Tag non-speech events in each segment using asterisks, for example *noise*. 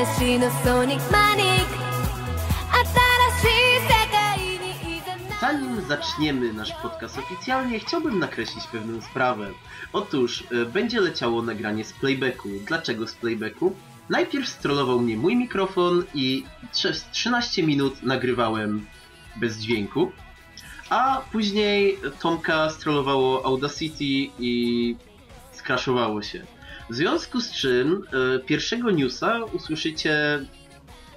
話のソニックマニック新しい世界にいざな Zanim zaczniemy nasz podcast oficjalnie, chciałbym nakreślić pewną sprawę. Otóż e, będzie leciało nagranie z playbacku. Dlaczego z playbacku? Najpierw strollował mnie mój mikrofon i przez 13 minut nagrywałem bez dźwięku, a później Tomka strollowało Audacity i skraszowało się. W związku z czym e, pierwszego newsa usłyszycie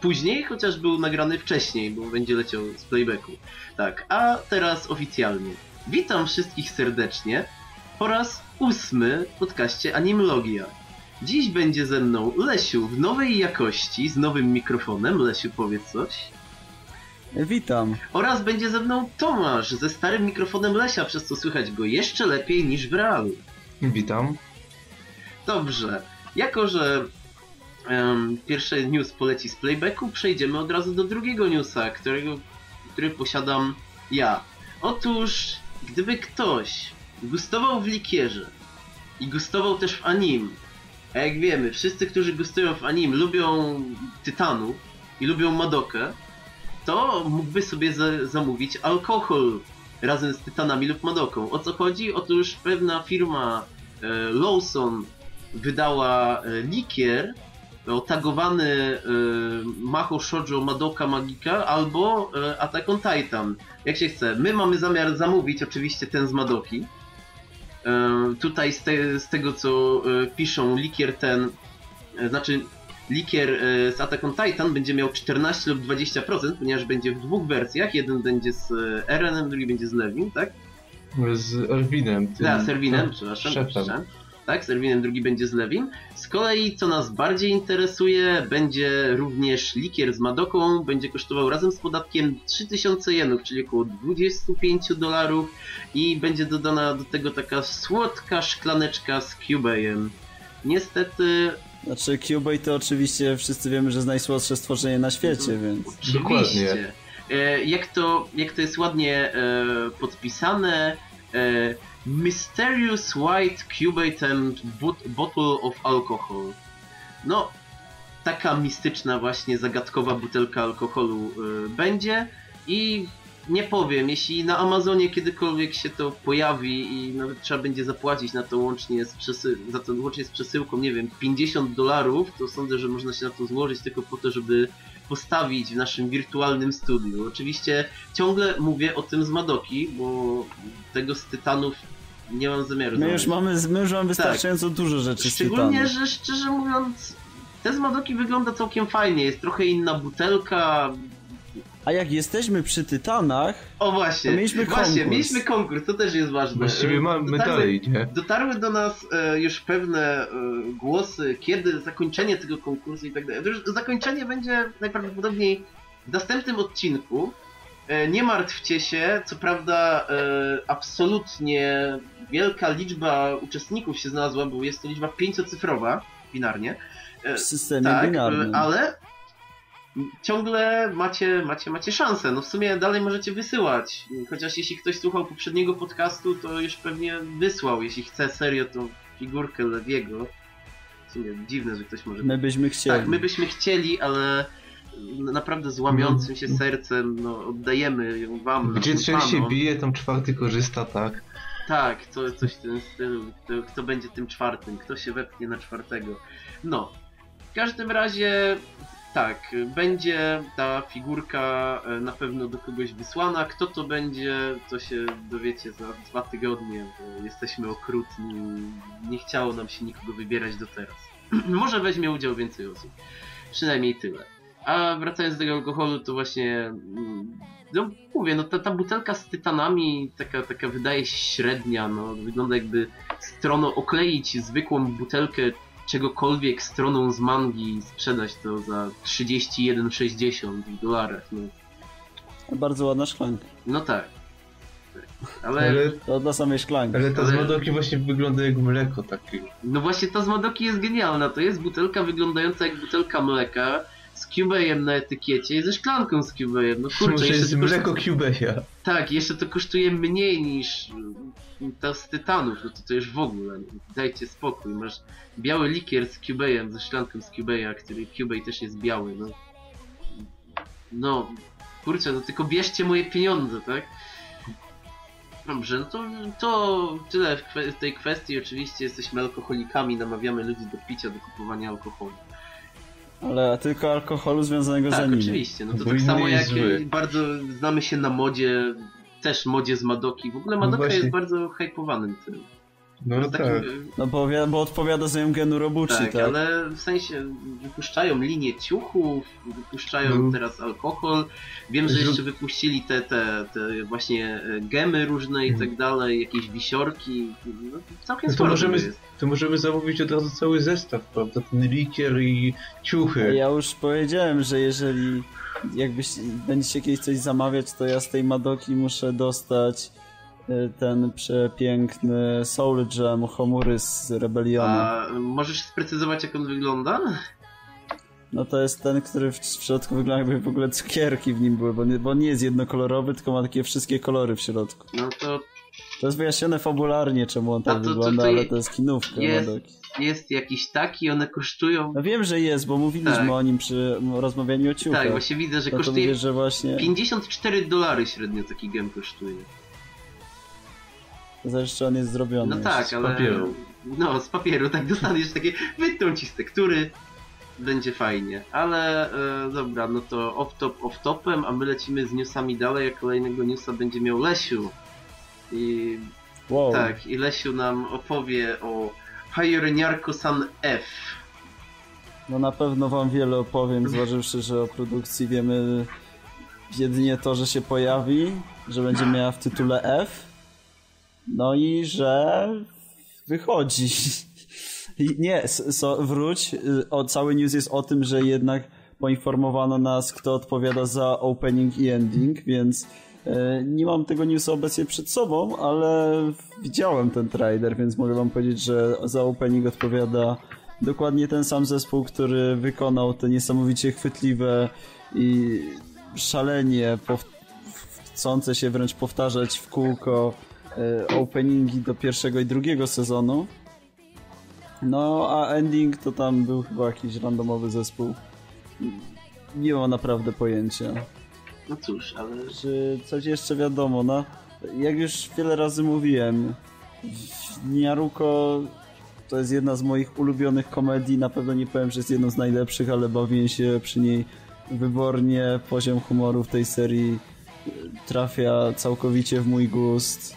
później, chociaż był nagrany wcześniej, bo będzie leciał z playbacku. Tak, a teraz oficjalnie. Witam wszystkich serdecznie po raz ósmy w podcaście Animlogia. Dziś będzie ze mną Lesiu w nowej jakości, z nowym mikrofonem. Lesiu, powiedz coś. Witam. Oraz będzie ze mną Tomasz ze starym mikrofonem Lesia, przez co słychać go jeszcze lepiej niż w realu. Witam. Dobrze, jako że em, pierwszy news poleci z playbacku, przejdziemy od razu do drugiego newsa, którego, który posiadam ja. Otóż, gdyby ktoś gustował w likierze i gustował też w anim, a jak wiemy, wszyscy, którzy gustują w anim, lubią Tytanów i lubią Madokę, to mógłby sobie za zamówić alkohol razem z Tytanami lub Madoką. O co chodzi? Otóż pewna firma e, Lawson wydała e, likier otagowany e, Maho Shoujo Madoka Magika albo e, Attack on Titan. Jak się chce. My mamy zamiar zamówić oczywiście ten z Madoki. E, tutaj z, te, z tego co e, piszą, likier ten, e, znaczy likier e, z Attack on Titan będzie miał 14 lub 20%, ponieważ będzie w dwóch wersjach. Jeden będzie z e, Erenem, drugi będzie z Levin, tak? Z Erwinem. tym- Tak, z Erwinem, przepraszam. Przepraszam. Tak, z Erwinem drugi będzie z Lewin. Z kolei, co nas bardziej interesuje, będzie również likier z Madoką. Będzie kosztował razem z podatkiem 3000 jenów, czyli około 25 dolarów. I będzie dodana do tego taka słodka szklaneczka z Cubejem. Niestety, Znaczy Cubase to oczywiście wszyscy wiemy, że jest najsłodsze stworzenie na świecie, więc... Oczywiście. E, jak, to, jak to jest ładnie e, podpisane, e, Mysterious White Cubate and Bottle of Alcohol. No, taka mistyczna właśnie zagadkowa butelka alkoholu e, będzie i nie powiem, jeśli na Amazonie kiedykolwiek się to pojawi i nawet trzeba będzie zapłacić na to łącznie z, przesy- za to łącznie z przesyłką, nie wiem, 50 dolarów, to sądzę, że można się na to złożyć tylko po to, żeby postawić w naszym wirtualnym studiu. Oczywiście ciągle mówię o tym z Madoki, bo tego z Tytanów nie mam zamiaru My już mamy, my już mamy wystarczająco dużo rzeczy z Szczególnie, Tytanu. że szczerze mówiąc, te z Madoki wygląda całkiem fajnie. Jest trochę inna butelka. A jak jesteśmy przy Tytanach, O właśnie, To mieliśmy właśnie, konkurs. mieliśmy konkurs, to też jest ważne. Właściwie mamy dotarły- dalej, nie? Dotarły do nas e, już pewne e, głosy, kiedy zakończenie tego konkursu i tak dalej. Zakończenie będzie najprawdopodobniej w następnym odcinku. E, nie martwcie się, co prawda e, absolutnie wielka liczba uczestników się znalazła, bo jest to liczba pięciocyfrowa binarnie. E, w systemie tak, binarnym. ale ciągle macie, macie, macie szansę. No w sumie dalej możecie wysyłać. Chociaż jeśli ktoś słuchał poprzedniego podcastu, to już pewnie wysłał. Jeśli chce serio, to figurkę Lewiego. W sumie dziwne, że ktoś może... My byśmy chcieli. Tak, my byśmy chcieli, ale naprawdę z łamiącym się sercem no, oddajemy ją wam. Gdzie trzech się bije, tam czwarty korzysta, tak? Tak, to coś w tym stylu. Kto, kto będzie tym czwartym? Kto się wepchnie na czwartego? No. W każdym razie tak, będzie ta figurka e, na pewno do kogoś wysłana. Kto to będzie, to się dowiecie za dwa tygodnie, bo jesteśmy okrutni. Nie chciało nam się nikogo wybierać do teraz. *clears throat* Może weźmie udział więcej osób. Przynajmniej tyle. A wracając do tego alkoholu, to właśnie. mm, No mówię, no ta, ta butelka z tytanami taka, taka wydaje się średnia, no wygląda jakby stroną okleić zwykłą butelkę czegokolwiek stroną z mangi i sprzedać to za 31,60 w dolarach, no, Bardzo ładna szklanka. no tak. Ale, Ale, To dla samej szklanki. ale ta z Ale- Madoki właśnie wygląda jak mleko takie. no właśnie ta z Madoki jest genialna, to jest butelka wyglądająca jak butelka mleka z cubejem na etykiecie i ze szklanką z cubejem, no kurczę, Może jeszcze koszt- mleko Cubeja. Tak, jeszcze to kosztuje mniej niż to z Tytanów, no to to już w ogóle, dajcie spokój, masz biały likier z Cubejem, ze szklanką z Cubeja, który Cubej też jest biały, no. No, kurczę, no tylko bierzcie moje pieniądze, tak? Dobrze, no to, to tyle w, kwe- w tej kwestii. Oczywiście jesteśmy alkoholikami, namawiamy ludzi do picia, do kupowania alkoholu. Ale tylko alkoholu związanego z Tak, anime. oczywiście. No to Bo tak samo jak zły. bardzo znamy się na modzie, też modzie z Madoki. W ogóle No Madoka właśnie. jest bardzo hypowanym tym. No Jest tak. takim, No bo, bo odpowiada za Genu Robuchi, tak, tak? ale w sensie wypuszczają linię ciuchów, wypuszczają No. teraz alkohol. Wiem, że jeszcze wypuścili te, te, te właśnie e, gemy różne i Mhm. tak dalej, jakieś wisiorki. No, całkiem No to sporo możemy, jest. To możemy zamówić od razu cały zestaw, prawda? Ten likier i ciuchy. Ja już powiedziałem, że jeżeli jakbyś będziecie kiedyś coś zamawiać, to ja z tej Madoki muszę dostać y, ten przepiękny Soul Gem Homury z Rebelionu. A możesz sprecyzować, jak on wygląda? No to jest ten, który w, w środku wygląda jakby w ogóle cukierki w nim były, bo nie, bo nie jest jednokolorowy, tylko ma takie wszystkie kolory w środku. No to To jest wyjaśnione fabularnie, czemu on tak to- to- wygląda, to ale je- to jest kinówka jest- jest jakiś taki, one kosztują. No wiem, że jest, bo mówiliśmy Tak. o nim przy rozmawianiu o ciuchach. Tak, właśnie widzę, że no to kosztuje mówię, że właśnie 54 dolary średnio taki gem kosztuje. czy on jest zrobiony. No tak, jeszcze. ale. papieru. No, z papieru, tak dostaniesz takie. Wytną ci z tektury. Będzie fajnie. Ale e, dobra, no to off-top off-topem, a my lecimy z newsami dalej, a kolejnego newsa będzie miał Lesiu. I Wow. tak, i Lesiu nam opowie o Pioneerko-san F. No na pewno wam wiele opowiem, zważywszy, że o produkcji wiemy jedynie to, że się pojawi, że będzie miała w tytule F, no i że wychodzi. Nie, so, wróć, y, o, cały news jest o tym, że jednak poinformowano nas, kto odpowiada za opening i ending, więc nie mam tego newsa obecnie przed sobą, ale widziałem ten trailer, więc mogę wam powiedzieć, że za opening odpowiada dokładnie ten sam zespół, który wykonał te niesamowicie chwytliwe i szalenie chcące się wręcz powtarzać w kółko e, openingi do pierwszego i drugiego sezonu. No, a ending to tam był chyba jakiś randomowy zespół. Nie mam naprawdę pojęcia. No cóż, ale. Czy coś jeszcze wiadomo? No, jak już wiele razy mówiłem, Niaruko to jest jedna z moich ulubionych komedii. Na pewno nie powiem, że jest jedną z najlepszych, ale bawię się przy niej wybornie. Poziom humoru w tej serii trafia całkowicie w mój gust.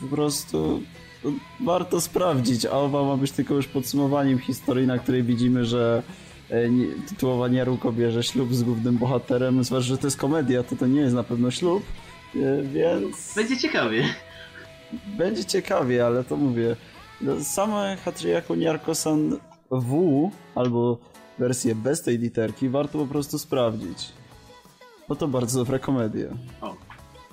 Po prostu no, warto sprawdzić. A owa ma być tylko już podsumowaniem historii, na której widzimy, że tytułowa Niaruko bierze ślub z głównym bohaterem. Zwłaszcza, że to jest komedia, to to nie jest na pewno ślub, e, więc Będzie ciekawie. będzie ciekawie, ale to mówię. No, Same Hatriyaku Niarko-san W, albo wersję bez tej literki, warto po prostu sprawdzić. Bo to bardzo dobra komedia. O.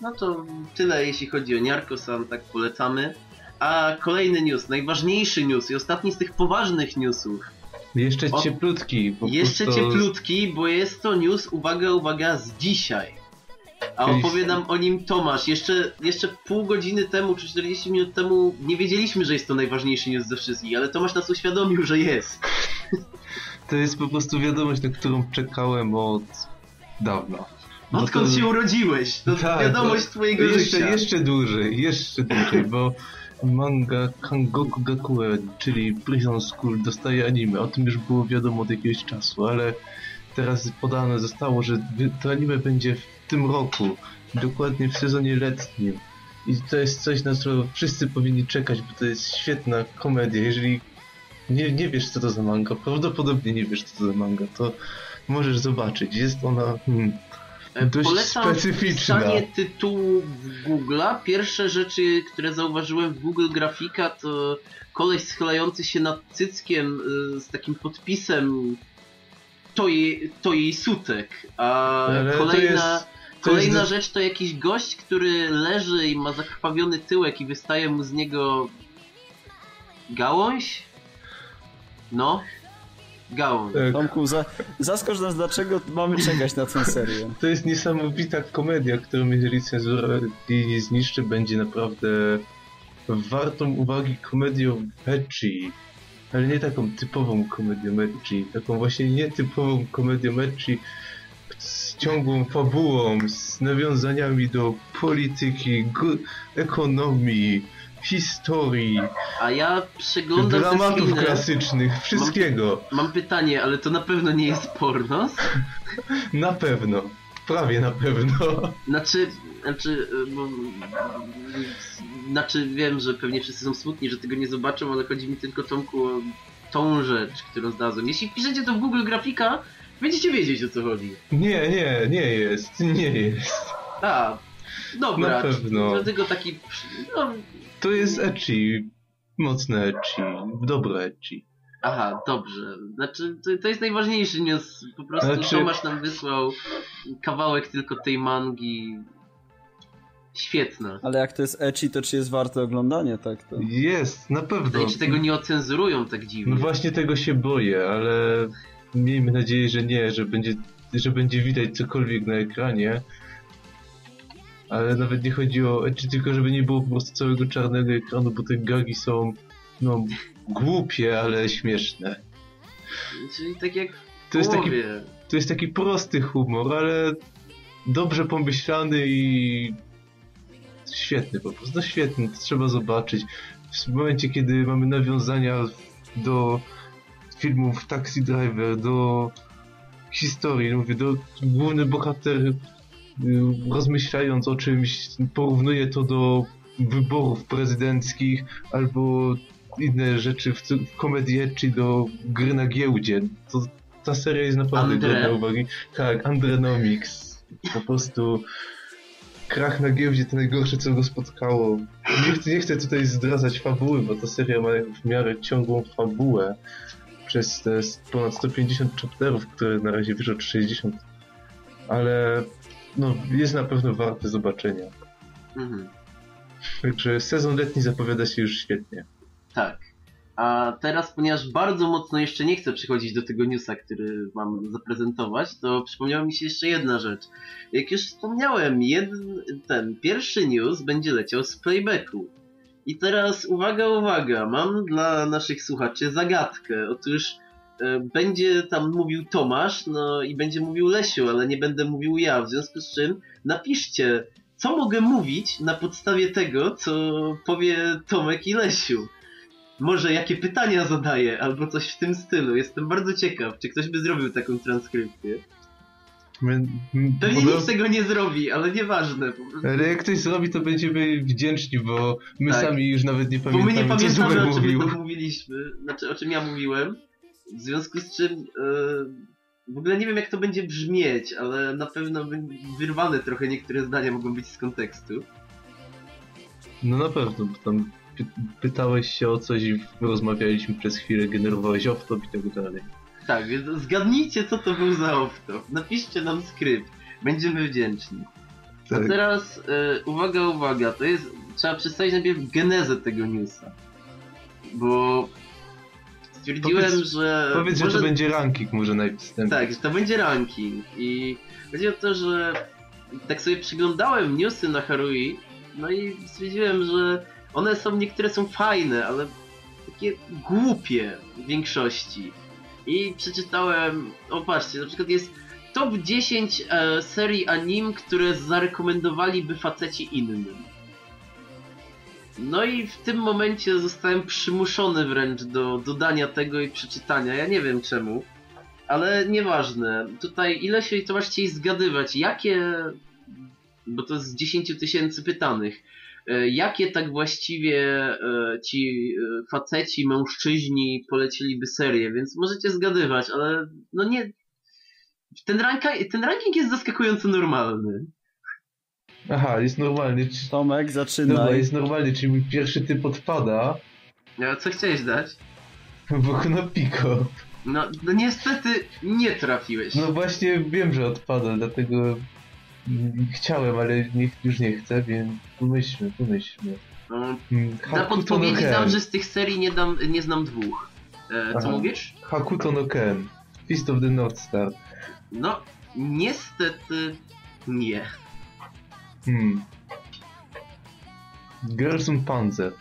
No to tyle jeśli chodzi o Niarko-san, tak polecamy. A kolejny news, najważniejszy news i ostatni z tych poważnych newsów. Jeszcze O- cieplutki. Po Jeszcze cieplutki, bo jest to news, uwaga, uwaga, z dzisiaj. A nam o nim Tomasz. Jeszcze, jeszcze pół godziny temu, czy 40 minut temu nie wiedzieliśmy, że jest to najważniejszy news ze wszystkich, ale Tomasz nas uświadomił, że jest. *laughs* To jest po prostu wiadomość, na którą czekałem od dawna. Bo Odkąd to- się urodziłeś? To Tak, wiadomość twojego jeszcze, życia. Jeszcze dłużej, jeszcze dłużej, bo manga Kangoku Gakuen, czyli Prison School, dostaje anime. O tym już było wiadomo od jakiegoś czasu, ale teraz podane zostało, że to anime będzie w tym roku, dokładnie w sezonie letnim. I to jest coś, na co wszyscy powinni czekać, bo to jest świetna komedia. Jeżeli nie, nie wiesz, co to za manga, prawdopodobnie nie wiesz, co to za manga, to możesz zobaczyć. Jest ona... Hmm, dość Polecam specyficzna. pisanie tytułu w Google'a. Pierwsze rzeczy, które zauważyłem w Google Grafika, to koleś schylający się nad cyckiem y, z takim podpisem to jej, to jej sutek. A Ale kolejna, kolejna jest- rzecz to jakiś gość, który leży i ma zakrwawiony tyłek i wystaje mu z niego gałąź? No. Gałąź. Tak. Tomku, za, zaskocz nas, dlaczego mamy czekać na tę serię. To jest niesamowita komedia, którą jeżeli cenzura jej nie zniszczy, będzie naprawdę wartą uwagi komedią ecchi. Ale nie taką typową komedią ecchi, taką właśnie nietypową komedią ecchi z ciągłą fabułą, z nawiązaniami do polityki, ekonomii, historii, A ja przeglądam te dramatów screeny. klasycznych, wszystkiego. Mam pytanie, ale to na pewno nie jest pornos? *laughs* Na pewno. Prawie na pewno. Znaczy, znaczy, bo, znaczy wiem, że pewnie wszyscy są smutni, że tego nie zobaczą, ale chodzi mi tylko Tomku o tą rzecz, którą znalazłem. Jeśli wpiszecie to w Google grafika, będziecie wiedzieć o co chodzi. Nie, nie, nie jest, nie jest. A, dobra. Na pewno. Dlatego taki, no, To jest ecchi. Mocne ecchi. Dobre ecchi. aha, dobrze. Znaczy, to, to jest najważniejszy news. Po prostu Znaczy- Tomasz nam wysłał kawałek tylko tej mangi. Świetna. Ale jak to jest ecchi, to czy jest warte oglądanie, tak to? Jest, na pewno. No i czy tego nie ocenzurują tak dziwnie? No właśnie tego się boję, ale miejmy nadzieję, że nie, że będzie, że będzie widać cokolwiek na ekranie. Ale nawet nie chodzi o ecchi, tylko żeby nie było po prostu całego czarnego ekranu, bo te gagi są, no, głupie, ale śmieszne. Czyli tak jak w To jest taki. To jest taki prosty humor, ale dobrze pomyślany i świetny po prostu. No świetny, to trzeba zobaczyć. W momencie, kiedy mamy nawiązania do filmów Taxi Driver, do historii, mówię, do główny bohater rozmyślając o czymś, porównuje to do wyborów prezydenckich albo inne rzeczy w, w komedii czy do gry na giełdzie. To, ta seria jest naprawdę Andre? godna uwagi. Tak, Andrenomics. Po prostu krach na giełdzie to najgorsze, co go spotkało. Nie chcę, nie chcę tutaj zdradzać fabuły, bo ta seria ma w miarę ciągłą fabułę przez te ponad 150 chapterów, które na razie wyszło 60. Ale no, jest na pewno warte zobaczenia. Mhm. Także sezon letni zapowiada się już świetnie. Tak. A teraz, ponieważ bardzo mocno jeszcze nie chcę przychodzić do tego newsa, który mam zaprezentować, to przypomniała mi się jeszcze jedna rzecz. Jak już wspomniałem, jeden, ten pierwszy news będzie leciał z playbacku. I teraz uwaga, uwaga, mam dla naszych słuchaczy zagadkę. Otóż będzie tam mówił Tomasz, no i będzie mówił Lesiu, ale nie będę mówił ja, w związku z czym napiszcie, co mogę mówić na podstawie tego, co powie Tomek i Lesiu. Może jakie pytania zadaję, albo coś w tym stylu. Jestem bardzo ciekaw, czy ktoś by zrobił taką transkrypcję. My, m, Pewnie bo- z tego nie zrobi, ale nieważne. Po prostu. Ale jak ktoś zrobi, to będziemy wdzięczni, bo my Tak. sami już nawet nie Bo pamiętamy, my nie pamiętamy, o czym mówił. my tam mówiliśmy, znaczy o czym ja mówiłem. W związku z czym e, w ogóle nie wiem jak to będzie brzmieć, ale na pewno wy- wyrwane trochę niektóre zdania mogą być z kontekstu. No na pewno, bo tam py pytałeś się o coś i rozmawialiśmy przez chwilę, generowałeś off-top i tak dalej. Tak, więc zgadnijcie co to był za off-top. Napiszcie nam skrypt. Będziemy wdzięczni. A Tak. teraz e, uwaga, uwaga, to jest. Trzeba przedstawić najpierw genezę tego newsa. Bo stwierdziłem, Powiedz- że. Powiedz, że może- to będzie ranking może najpierw. Tak, że to będzie ranking. I chodzi o to, że tak sobie przyglądałem newsy na Harui, no i stwierdziłem, że one są, niektóre są fajne, ale takie głupie w większości. I przeczytałem, o patrzcie, na przykład jest top 10 e, serii anim, które zarekomendowaliby faceci innym. No i w tym momencie zostałem przymuszony wręcz do dodania tego i przeczytania. Ja nie wiem czemu. Ale nieważne. Tutaj ile się to chcieli zgadywać? Jakie. Bo to z 10 tysięcy pytanych. e, Jakie tak właściwie e, ci e, faceci, mężczyźni poleciliby serię? Więc możecie zgadywać, ale no nie. Ten, ranka, ten ranking jest zaskakująco normalny. Aha, jest normalny. Czy... Tomek, Dobra, zaczynaj. jest normalny, czyli mój pierwszy typ odpada, A co chciałeś dać? bo na Pico. No, no niestety nie trafiłeś. No właśnie wiem, że odpada, dlatego chciałem, ale nie, już nie chcę, więc pomyślmy, pomyślmy. No, Mm, Dla Hakuto no podpowiedzi dam, że z tych serii nie, dam, nie znam dwóch. E, co Aha. mówisz? Hakuto no Ken. Fist of the North Star. No, niestety nie. Hmm. Girls und Panzer.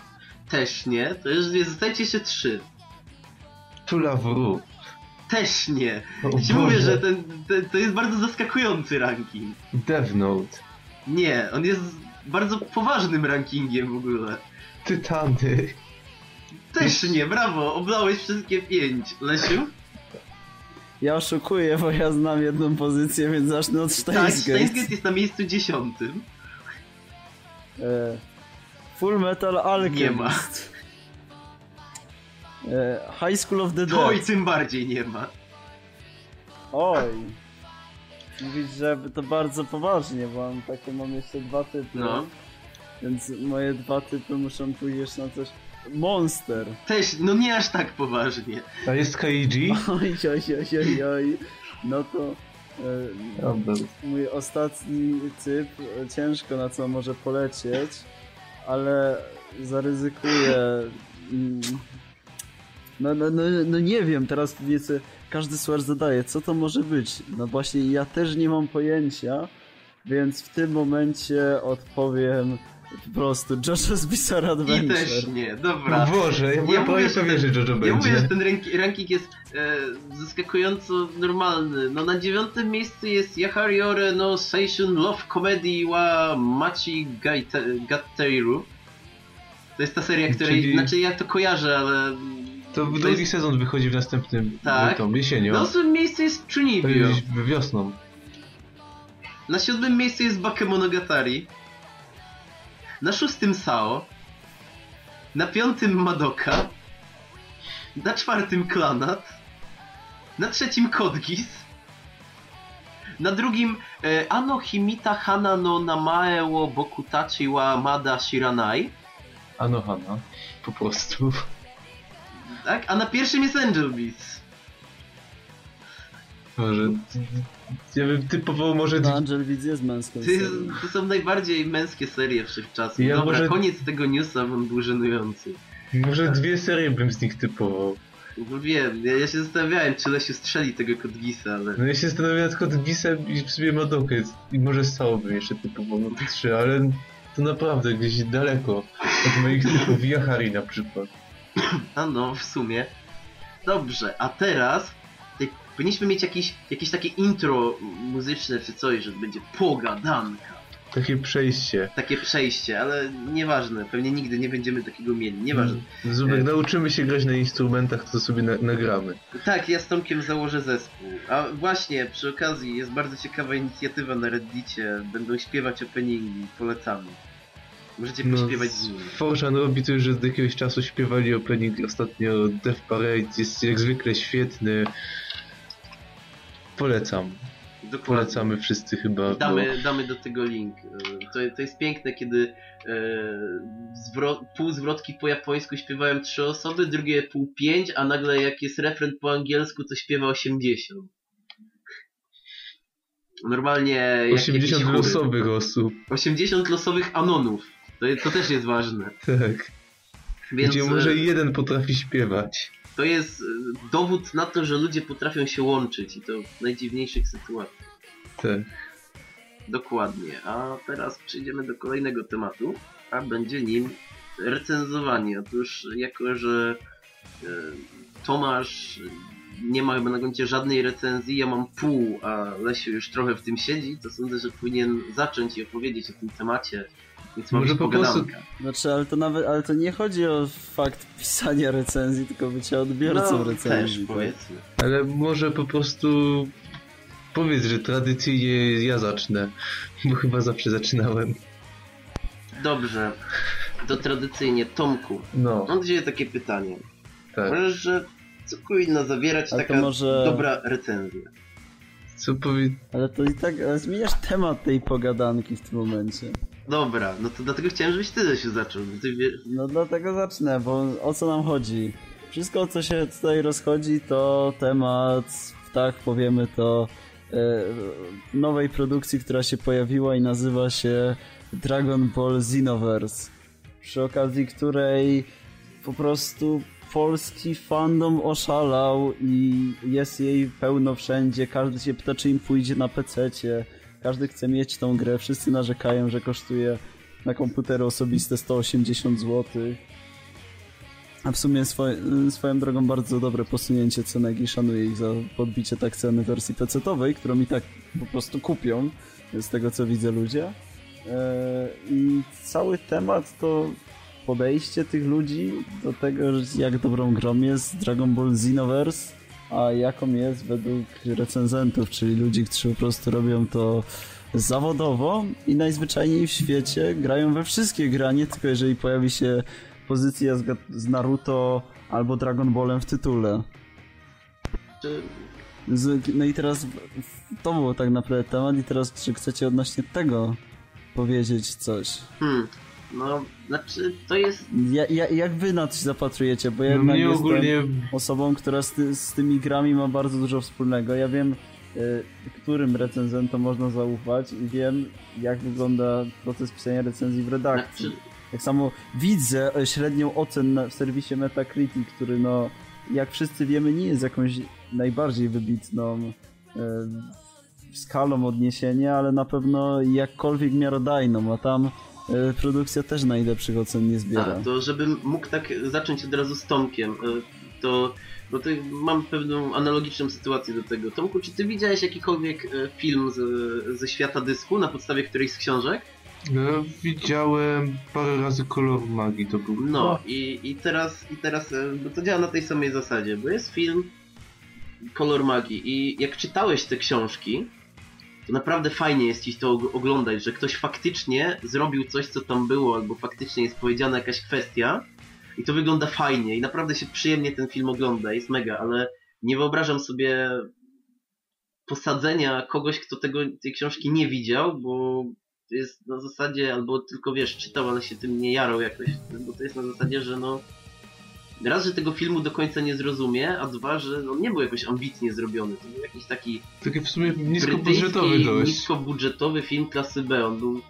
Też nie. To już nie, zostajecie jeszcze trzy. Tula Wru. Też nie. O Ja ci mówię, że ten, ten, to jest bardzo zaskakujący ranking. Death Note. Nie, on jest bardzo poważnym rankingiem w ogóle. Tytany. Też nie, brawo, oblałeś wszystkie pięć. Lesiu? Ja oszukuję, bo ja znam jedną pozycję, więc zacznę od Tak, Steins Steins Gate. Gate jest na miejscu dziesiątym. E, Full Metal Alchemist. Nie ma. E, High School of the Dead. Oj, tym bardziej nie ma. Oj. Mówić, że to bardzo poważnie, bo mam takie mam jeszcze dwa typy. No. Więc moje dwa typy muszą pójść na coś. Monster. Też, no nie aż tak poważnie. A jest Kaiji? *laughs* Oj, oj, oj, oj, oj. No to e, mój ostatni typ, ciężko na co może polecieć, ale zaryzykuję. mm, No, no, no, no nie wiem, teraz wiecie, każdy słuchacz zadaje, co to może być? No właśnie, ja też nie mam pojęcia, więc w tym momencie odpowiem po prostu JoJo's Bizarre I Adventure. też nie, O dobra. Boże, ja Ja mówię, prawie że Jojo Ja mówię, że będzie. ten ranki, ranking jest e, zaskakująco normalny. No na dziewiątym miejscu jest Yahariore no Seishun Love Comedy wa Machi Gatteiru. To jest ta seria, której, Czyli- znaczy ja to kojarzę, ale... To to drugi jest- sezon wychodzi w następnym Tak. tą jesienią. Na ósmym miejscu jest To Chunibyo. jest wiosną. Na siódmym miejscu jest Bakemonogatari. Na szóstym Sao. Na piątym Madoka. Na czwartym Klanat. Na trzecim Kodgis. Na drugim e, Ano Himita Hana no Namae wo Bokutachi wa Mada Shiranai. Anohana. Po prostu. Tak? A na pierwszym jest Angel Beats. Może. Ja bym typował może. No, Angel Beats jest męską serią. to są najbardziej męskie serie wszechczasów. Ja Dobra, może- koniec tego newsa, bo on był żenujący. Może dwie serie bym z nich typował. No wiem, ja, ja się zastanawiałem, czy Lesiu strzeli tego Kodgisa, ale... No ja się zastanawiam nad Kodgisem i w sobie Madokę. I może Sao bym jeszcze typował na *laughs* te trzy, ale to naprawdę gdzieś daleko od moich typów. Yahari na przykład. A no, w sumie. Dobrze, a teraz ty, powinniśmy mieć jakieś, jakieś takie intro muzyczne czy coś, że będzie pogadanka. Takie przejście. Takie przejście, ale nieważne, pewnie nigdy nie będziemy takiego mieli, nieważne. Zubek, nauczymy się grać na instrumentach, to sobie na, nagramy. Tak, ja z Tomkiem założę zespół. A właśnie, przy okazji, jest bardzo ciekawa inicjatywa na Reddicie. Będą śpiewać openingi, polecamy. Możecie pośpiewać z nimi. Forżan robi to już od jakiegoś czasu, śpiewali opening ostatnio Death Parade, jest jak zwykle świetny. Polecam. Dokładnie. Polecamy wszyscy chyba. bo- Damy, damy do tego link. E, To, to jest piękne, kiedy e, zwro, półzwrotki po japońsku śpiewają trzy osoby, drugie pół pięć, a nagle jak jest refren po angielsku, to śpiewa 80. Normalnie jak 80 jakieś chóry. losowych osób. 80 losowych anonów. To, to też jest ważne. Tak. Więc Gdzie e, może jeden potrafi śpiewać. To jest e, dowód na to, że ludzie potrafią się łączyć i to w najdziwniejszych sytuacjach. Tak. Dokładnie. A teraz przejdziemy do kolejnego tematu, a będzie nim recenzowanie. Otóż jako, że e, Tomasz nie ma chyba na koncie żadnej recenzji, ja mam pół, a Lesiu już trochę w tym siedzi, to sądzę, że powinien zacząć i opowiedzieć o tym temacie. Więc Może po prostu- pogadanka. Znaczy, ale to nawet, ale to nie chodzi o fakt pisania recenzji, tylko bycia odbiorcą No, recenzji. też tak? powiedzmy. Ale może po prostu powiedz, że tradycyjnie ja zacznę. Bo chyba zawsze zaczynałem. Dobrze. To tradycyjnie, Tomku, No, mam Ciebie takie pytanie. tak. Możesz, że co powinna zawierać Ale taka może- dobra recenzja? Co powie... Ale to i tak, ale zmieniasz temat tej pogadanki w tym momencie. Dobra, no to dlatego chciałem, żebyś ty się zaczął. No dlatego zacznę, bo o co nam chodzi? Wszystko, co się tutaj rozchodzi, to temat, tak powiemy to, e, nowej produkcji, która się pojawiła i nazywa się Dragon Ball Xenoverse. Przy okazji której po prostu polski fandom oszalał i jest jej pełno wszędzie. Każdy się pyta, czy im pójdzie na PC-cie. Każdy chce mieć tą grę. Wszyscy narzekają, że kosztuje na komputery osobiste 180 zł. A w sumie swoje, swoją drogą bardzo dobre posunięcie cenek i szanuję ich za podbicie tak ceny wersji PC-owej, którą i tak po prostu kupią, z tego co widzę ludzie. E, I cały temat to podejście tych ludzi do tego, jak dobrą grą jest Dragon Ball Xenoverse, a jaką jest według recenzentów, czyli ludzi, którzy po prostu robią to zawodowo i najzwyczajniej w świecie grają we wszystkie gry, a nie tylko jeżeli pojawi się pozycja z, Naruto albo Dragon Ballem w tytule. Z, no i teraz to było tak naprawdę temat i teraz czy chcecie odnośnie tego powiedzieć coś? Hmm, no, znaczy, to jest... Ja, ja, jak wy na coś zapatrujecie? Bo ja No jednak mnie jestem ogólnie osobą, która z, ty, z tymi grami ma bardzo dużo wspólnego. Ja wiem, y, którym recenzentom można zaufać i wiem, jak wygląda proces pisania recenzji w redakcji. Znaczy, Tak samo widzę e, średnią ocen na, w serwisie Metacritic, który no, jak wszyscy wiemy, nie jest jakąś najbardziej wybitną e, skalą odniesienia, ale na pewno jakkolwiek miarodajną, a tam produkcja też najlepszych ocen nie zbiera. A, to żebym mógł tak zacząć od razu z Tomkiem, y, to... Bo to mam pewną analogiczną sytuację do tego. Tomku, czy ty widziałeś jakikolwiek y, film z, ze świata dysku na podstawie którejś z książek? no, widziałem parę razy kolor magii, to był. No i, i teraz, i teraz e, bo to działa na tej samej zasadzie, bo jest film Kolor Magii i jak czytałeś te książki, to naprawdę fajnie jest ci to og- oglądać, że ktoś faktycznie zrobił coś, co tam było, albo faktycznie jest powiedziana jakaś kwestia i to wygląda fajnie i naprawdę się przyjemnie ten film ogląda, jest mega, ale nie wyobrażam sobie posadzenia kogoś, kto tego, tej książki nie widział, bo jest na zasadzie, albo tylko wiesz, czytał, ale się tym nie jarał jakoś, bo to jest na zasadzie, że no raz, że tego filmu do końca nie zrozumie, a dwa, że on nie był jakoś ambitnie zrobiony, to był jakiś taki Taki w sumie niskobudżetowy dość. niskobudżetowy film klasy B, on był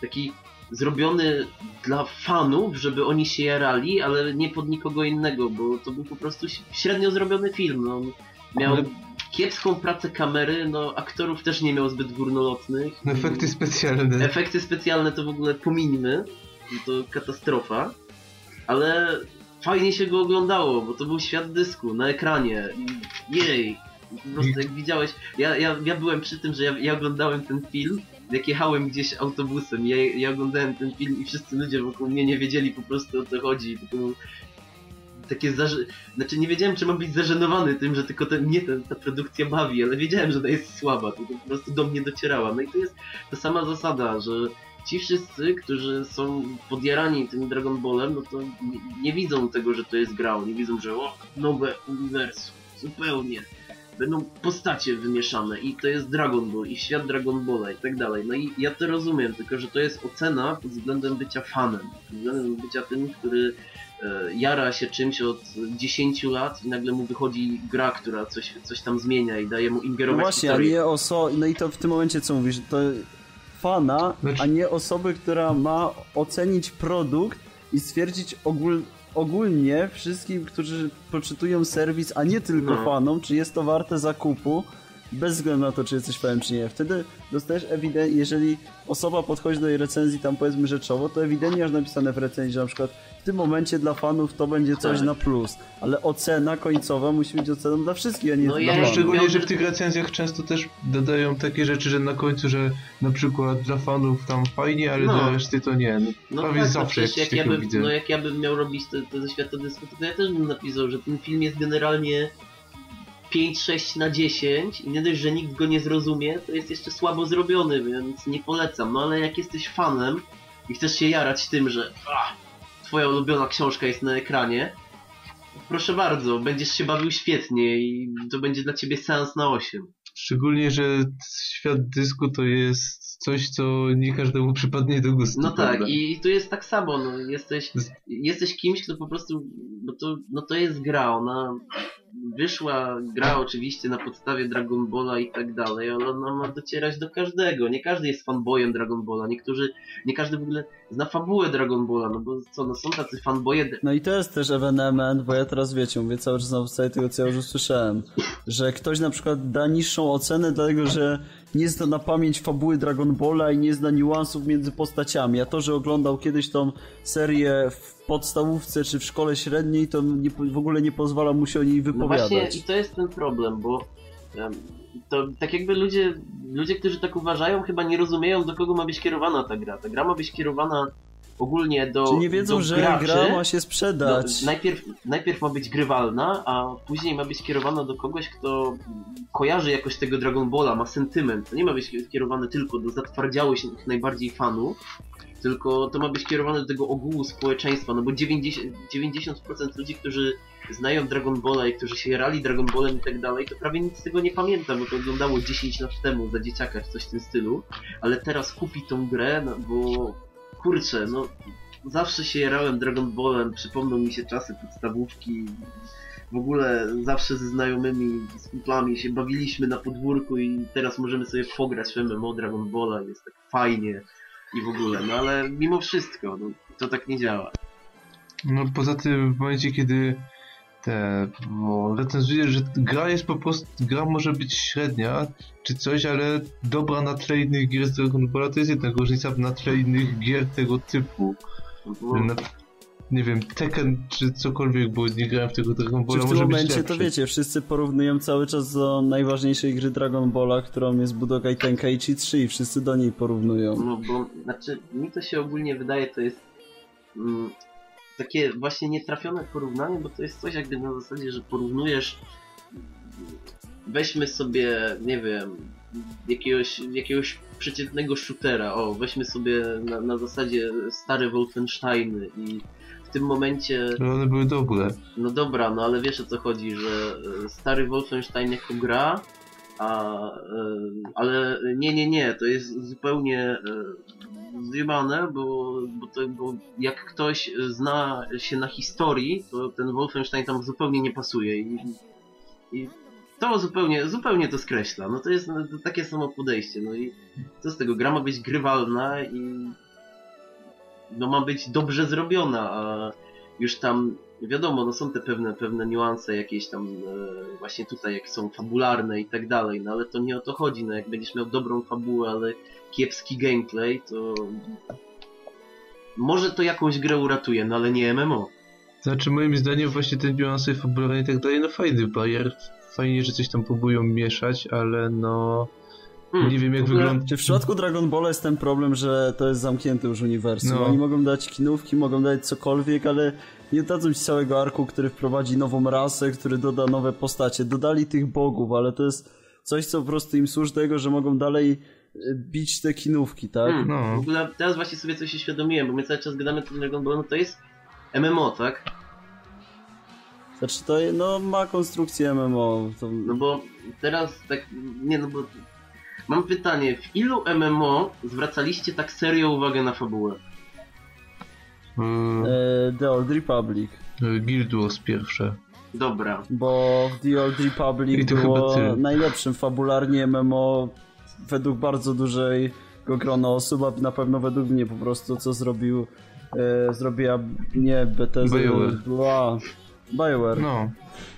taki zrobiony dla fanów, żeby oni się jarali, ale nie pod nikogo innego, bo to był po prostu średnio zrobiony film, no, on miał Ale- kiepską pracę kamery, no aktorów też nie miał zbyt górnolotnych. Efekty specjalne. Efekty specjalne to w ogóle pomińmy, to katastrofa, ale fajnie się go oglądało, bo to był świat dysku na ekranie. Jej! Po prostu jak widziałeś, ja, ja, ja byłem przy tym, że ja, ja oglądałem ten film, jak jechałem gdzieś autobusem, ja, ja oglądałem ten film i wszyscy ludzie wokół mnie nie wiedzieli po prostu o co chodzi. To było takie zaże... Znaczy nie wiedziałem, czy mam być zażenowany tym, że tylko ten, mnie ten, ta produkcja bawi, ale wiedziałem, że ona jest słaba, to po prostu do mnie docierała. No i to jest ta sama zasada, że ci wszyscy, którzy są podjarani tym Dragon Ballem, no to nie, nie widzą tego, że to jest gra, oni widzą, że o, nowe uniwersum, zupełnie. Będą postacie wymieszane i to jest Dragon Ball i świat Dragon Balla i tak dalej. No i ja to rozumiem, tylko że to jest ocena pod względem bycia fanem, pod względem bycia tym, który e, jara się czymś od 10 lat i nagle mu wychodzi gra, która coś, coś tam zmienia i daje mu No ingerować w właśnie, a historię. nie oso... No i to w tym momencie co mówisz, to fana, Znaczy- a nie osoby, która ma ocenić produkt i stwierdzić ogól... ogólnie wszystkim, którzy poczytują serwis, a nie tylko No. fanom, czy jest to warte zakupu, bez względu na to, czy jesteś fanem, czy nie. Wtedy dostajesz ewidentnie, jeżeli osoba podchodzi do jej recenzji tam powiedzmy rzeczowo, to ewidentnie masz napisane w recenzji, że na przykład w tym momencie dla fanów to będzie coś Tak. na plus, ale ocena końcowa musi być oceną dla wszystkich, a nie No dla ja. Szczególnie, że w tych recenzjach często też dodają takie rzeczy, że na końcu, że na przykład dla fanów tam fajnie, ale No. dla reszty to nie. No, No prawie tak, zawsze no jak jak ja, bym, widzę. no jak ja bym miał robić to, to ze świata dysku, to ja też bym napisał, że ten film jest generalnie 5-6 na 10 i nie dość, że nikt go nie zrozumie, to jest jeszcze słabo zrobiony, więc nie polecam. No ale jak jesteś fanem i chcesz się jarać tym, że ah, twoja ulubiona książka jest na ekranie, proszę bardzo, będziesz się bawił świetnie i to będzie dla ciebie seans na 8. Szczególnie, że świat dysku to jest coś, co nie każdemu przypadnie do gustu. No prawda? tak, i tu jest tak samo, no, jesteś, jesteś kimś, kto po prostu, bo to, no to jest gra, ona wyszła gra oczywiście na podstawie Dragon Balla i tak dalej, ale ona ma docierać do każdego, nie każdy jest fanboyem Dragon Balla, niektórzy, nie każdy w ogóle zna fabułę Dragon Balla, no bo co, no są tacy fanboye, No i to jest też ewenement, bo ja teraz wiecie, mówię cały czas na podstawie tego, co ja już usłyszałem, że ktoś na przykład da niższą ocenę, dlatego że nie zna na pamięć fabuły Dragon Balla i nie zna niuansów między postaciami. A to, że oglądał kiedyś tą serię w podstawówce czy w szkole średniej, to nie, w ogóle nie pozwala mu się o niej No wypowiadać. właśnie i to jest ten problem, bo to tak jakby ludzie, ludzie, którzy tak uważają, chyba nie rozumieją, do kogo ma być kierowana ta gra. Ta gra ma być kierowana ogólnie do. Czy nie wiedzą, że graczy. gra ma się No, sprzedać? najpierw, najpierw ma być grywalna, a później ma być kierowana do kogoś, kto kojarzy jakoś tego Dragon Balla, ma sentyment. To nie ma być kierowane tylko do zatwardziałych najbardziej fanów, tylko to ma być kierowane do tego ogółu społeczeństwa, no bo 90%, 90% ludzi, którzy znają Dragon Balla i którzy się jarali Dragon Ballem i tak dalej, to prawie nic z tego nie pamięta, bo to oglądało 10 lat temu za dzieciaka czy coś w tym stylu, ale teraz kupi tą grę, no bo kurczę, no zawsze się jarałem Dragon Ballem, przypomną mi się czasy podstawówki, w ogóle zawsze ze znajomymi, z kumplami się bawiliśmy na podwórku i teraz możemy sobie pograć w MMO Dragon Balla, jest tak fajnie i w ogóle, no ale mimo wszystko, no, to tak nie działa. No poza tym w momencie, kiedy te, bo recenzujesz, że gra jest po prostu, gra może być średnia czy coś, ale dobra na tle innych gier z Dragon Balla to jest jednak różnica na tle innych gier tego typu. Bo, Na, nie wiem, Tekken czy cokolwiek, bo nie grałem w tego Dragon Czy Balla, w tym momencie to wiecie, wszyscy porównują cały czas do najważniejszej gry Dragon Balla, którą jest Budokai Tenkaichi 3 i wszyscy do niej porównują. no bo, znaczy, mi to się ogólnie wydaje, to jest mm, takie właśnie nietrafione porównanie, bo to jest coś jakby na zasadzie, że porównujesz weźmy sobie, nie wiem, jakiegoś, jakiegoś przeciętnego shootera, o, weźmy sobie na, na zasadzie stare Wolfensteiny i w tym momencie Ale one były dobre. No dobra, no ale wiesz o co chodzi, że e, stary Wolfenstein jako gra, a, e, ale nie, nie, nie, to jest zupełnie e, zjebane, bo, bo, to, bo jak ktoś zna się na historii, to ten Wolfenstein tam zupełnie nie pasuje i, i to zupełnie, zupełnie to skreśla. No to jest no, to takie samo podejście, no i co z tego, gra ma być grywalna i no ma być dobrze zrobiona, a już tam wiadomo, no są te pewne, pewne niuanse jakieś tam e, właśnie tutaj, jak są fabularne i tak dalej, no ale to nie o to chodzi, no jak będziesz miał dobrą fabułę, ale kiepski gameplay, to może to jakąś grę uratuje, no ale nie MMO. Znaczy moim zdaniem właśnie ten niuanse fabularne i tak dalej, no fajny bajer, fajnie, że coś tam próbują mieszać, ale no Hmm, nie wiem jak wygląda. Czy w przypadku Dragon Balla jest ten problem, że to jest zamknięte już uniwersum? No. Oni mogą dać kinówki, mogą dać cokolwiek, ale nie dadzą ci całego arku, który wprowadzi nową rasę, który doda nowe postacie. Dodali tych bogów, ale to jest coś, co po prostu im służy do tego, że mogą dalej e, bić te kinówki, tak? Hmm, No. W ogóle teraz właśnie sobie coś uświadomiłem, bo my cały czas gadamy o Dragon Ball, no to jest MMO, tak? Znaczy to no, ma konstrukcję MMO. To... No bo teraz tak, nie no bo mam pytanie, w ilu MMO zwracaliście tak serio uwagę na fabułę? Yy, E, The Old Republic. Guild Wars pierwsze. Dobra, Bo w The Old I Republic chyba było najlepszym fabularnie MMO według bardzo dużej grona osób, a na pewno według mnie po prostu co zrobił e, zrobiła nie była BioWare. No,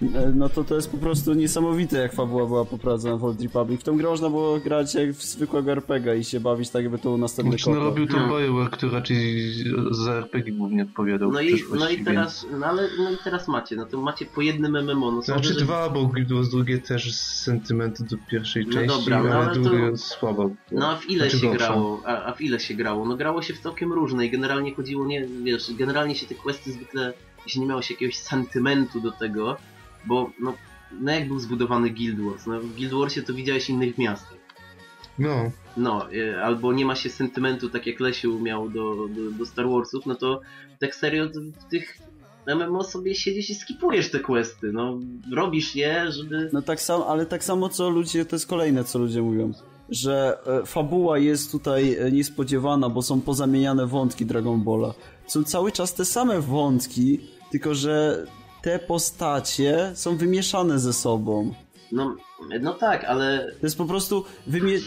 E, No to to jest po prostu niesamowite jak fabuła była poprowadzona w Old Republic. W tą grę można było grać jak w zwykłego RPG i się bawić tak jakby to następny znaczy no robił to Hmm. BioWare, który raczej za RPG głównie odpowiadał no i, no i więc- teraz, no ale no i teraz macie, no to macie po jednym MMO, no Znaczy że- dwa, bo Wars drugie też z sentymentu do pierwszej No części, dobra, no ale, ale to- drugie słabo. No a w ile Znaczy się gorsza. grało? A, a w ile się grało? No grało się w całkiem różne i generalnie chodziło nie, wiesz, generalnie się te questy zwykle, jeśli nie miało się jakiegoś sentymentu do tego, bo no, no jak był zbudowany Guild Wars? No w Guild Warsie to widziałeś innych miastach. No, No, e, albo nie ma się sentymentu, tak jak Lesiu miał do, do, do Star Warsów, no to tak serio to w tych MMO sobie siedzisz i skipujesz te questy, no robisz je, żeby... No tak samo, ale tak samo co ludzie, to jest kolejne co ludzie mówią, że e, fabuła jest tutaj e, niespodziewana, bo są pozamieniane wątki Dragon Balla. Są cały czas te same wątki, tylko że te postacie są wymieszane ze sobą. No, no tak, ale To jest po prostu,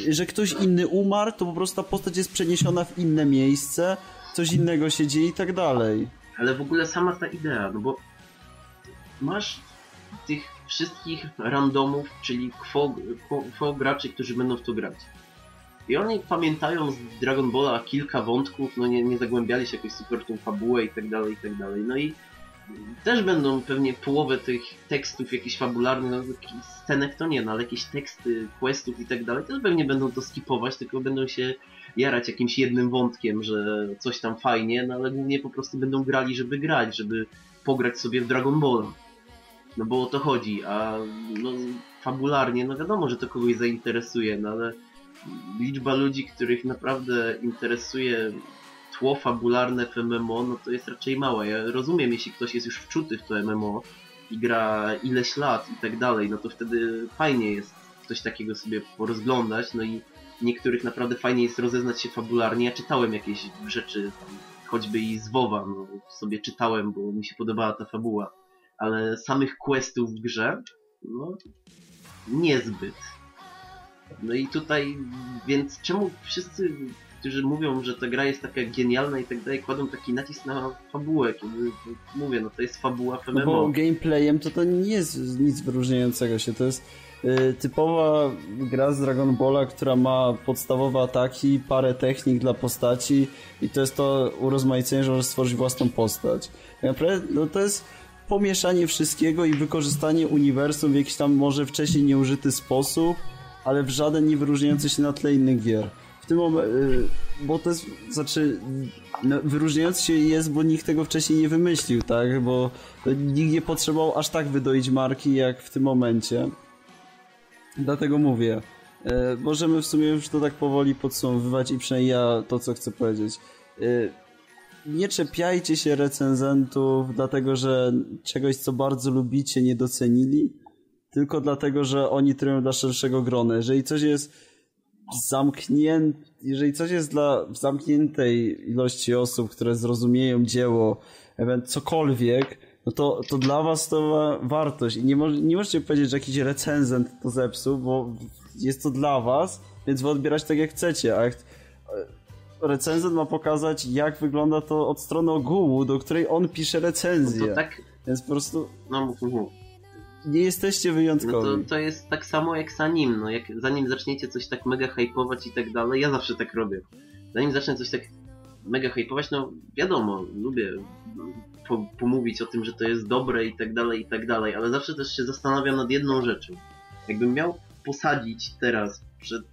że ktoś inny umarł, to po prostu ta postać jest przeniesiona w inne miejsce, coś innego się dzieje i tak dalej. Ale w ogóle sama ta idea, no bo masz tych wszystkich randomów, czyli kwo, kwo, kwo graczy, którzy będą w to grać. I oni pamiętają z Dragon Balla kilka wątków, no nie, nie zagłębiali się jakoś super tą fabułę i tak dalej, i tak dalej. No i też będą pewnie połowę tych tekstów jakichś fabularnych, no scenek to nie, no ale jakieś teksty, questów i tak dalej, też pewnie będą to skipować, tylko będą się jarać jakimś jednym wątkiem, że coś tam fajnie, no ale głównie po prostu będą grali, żeby grać, żeby pograć sobie w Dragon Balla. No bo o to chodzi, a no, fabularnie, no wiadomo, że to kogoś zainteresuje, no ale liczba ludzi, których naprawdę interesuje tło fabularne w MMO, no to jest raczej mała. Ja rozumiem, jeśli ktoś jest już wczuty w to MMO i gra ileś lat i tak dalej, no to wtedy fajnie jest coś takiego sobie porozglądać, no i niektórych naprawdę fajnie jest rozeznać się fabularnie. Ja czytałem jakieś rzeczy, choćby i z WoWa, no, sobie czytałem, bo mi się podobała ta fabuła, ale samych questów w grze, no niezbyt. No i tutaj, więc czemu wszyscy, którzy mówią, że ta gra jest taka genialna i tak dalej, kładą taki nacisk na fabułę, kiedy mówię, no to jest fabuła w No bo gameplayem to to nie jest nic wyróżniającego się, to jest y, typowa gra z Dragon Balla, która ma podstawowe ataki, parę technik dla postaci i to jest to urozmaicenie, że możesz stworzyć własną postać. Tak naprawdę, no to jest pomieszanie wszystkiego i wykorzystanie uniwersum w jakiś tam może wcześniej nieużyty sposób, ale w żaden nie wyróżniający się na tle innych gier. W tym momencie, bo to jest, znaczy, no, wyróżniający się jest, bo nikt tego wcześniej nie wymyślił, tak? Bo nikt nie potrzebował aż tak wydoić marki, jak w tym momencie. Dlatego mówię. E, możemy w sumie już to tak powoli podsumowywać i przynajmniej ja to, co chcę powiedzieć. E, nie czepiajcie się recenzentów, dlatego że czegoś, co bardzo lubicie, nie docenili, tylko dlatego, że oni trybią dla szerszego grona. Jeżeli coś jest zamknięte, jeżeli coś jest dla zamkniętej ilości osób, które zrozumieją dzieło, cokolwiek, no to, to dla was to ma wartość. I nie, mo- nie możecie powiedzieć, że jakiś recenzent to zepsuł, bo jest to dla was, więc wy odbierać tak jak chcecie, a jak recenzent ma pokazać, jak wygląda to od strony ogółu, do której on pisze recenzję. To tak, Więc po prostu no mów, mów, mów. Nie jesteście No wyjątkowi. to, to jest tak samo jak z anim, no jak zanim zaczniecie coś tak mega hypować i tak dalej, ja zawsze tak robię. Zanim zacznę coś tak mega hypować, no wiadomo, lubię po, pomówić o tym, że to jest dobre i tak dalej, i tak dalej, ale zawsze też się zastanawiam nad jedną rzeczą. Jakbym miał posadzić teraz przed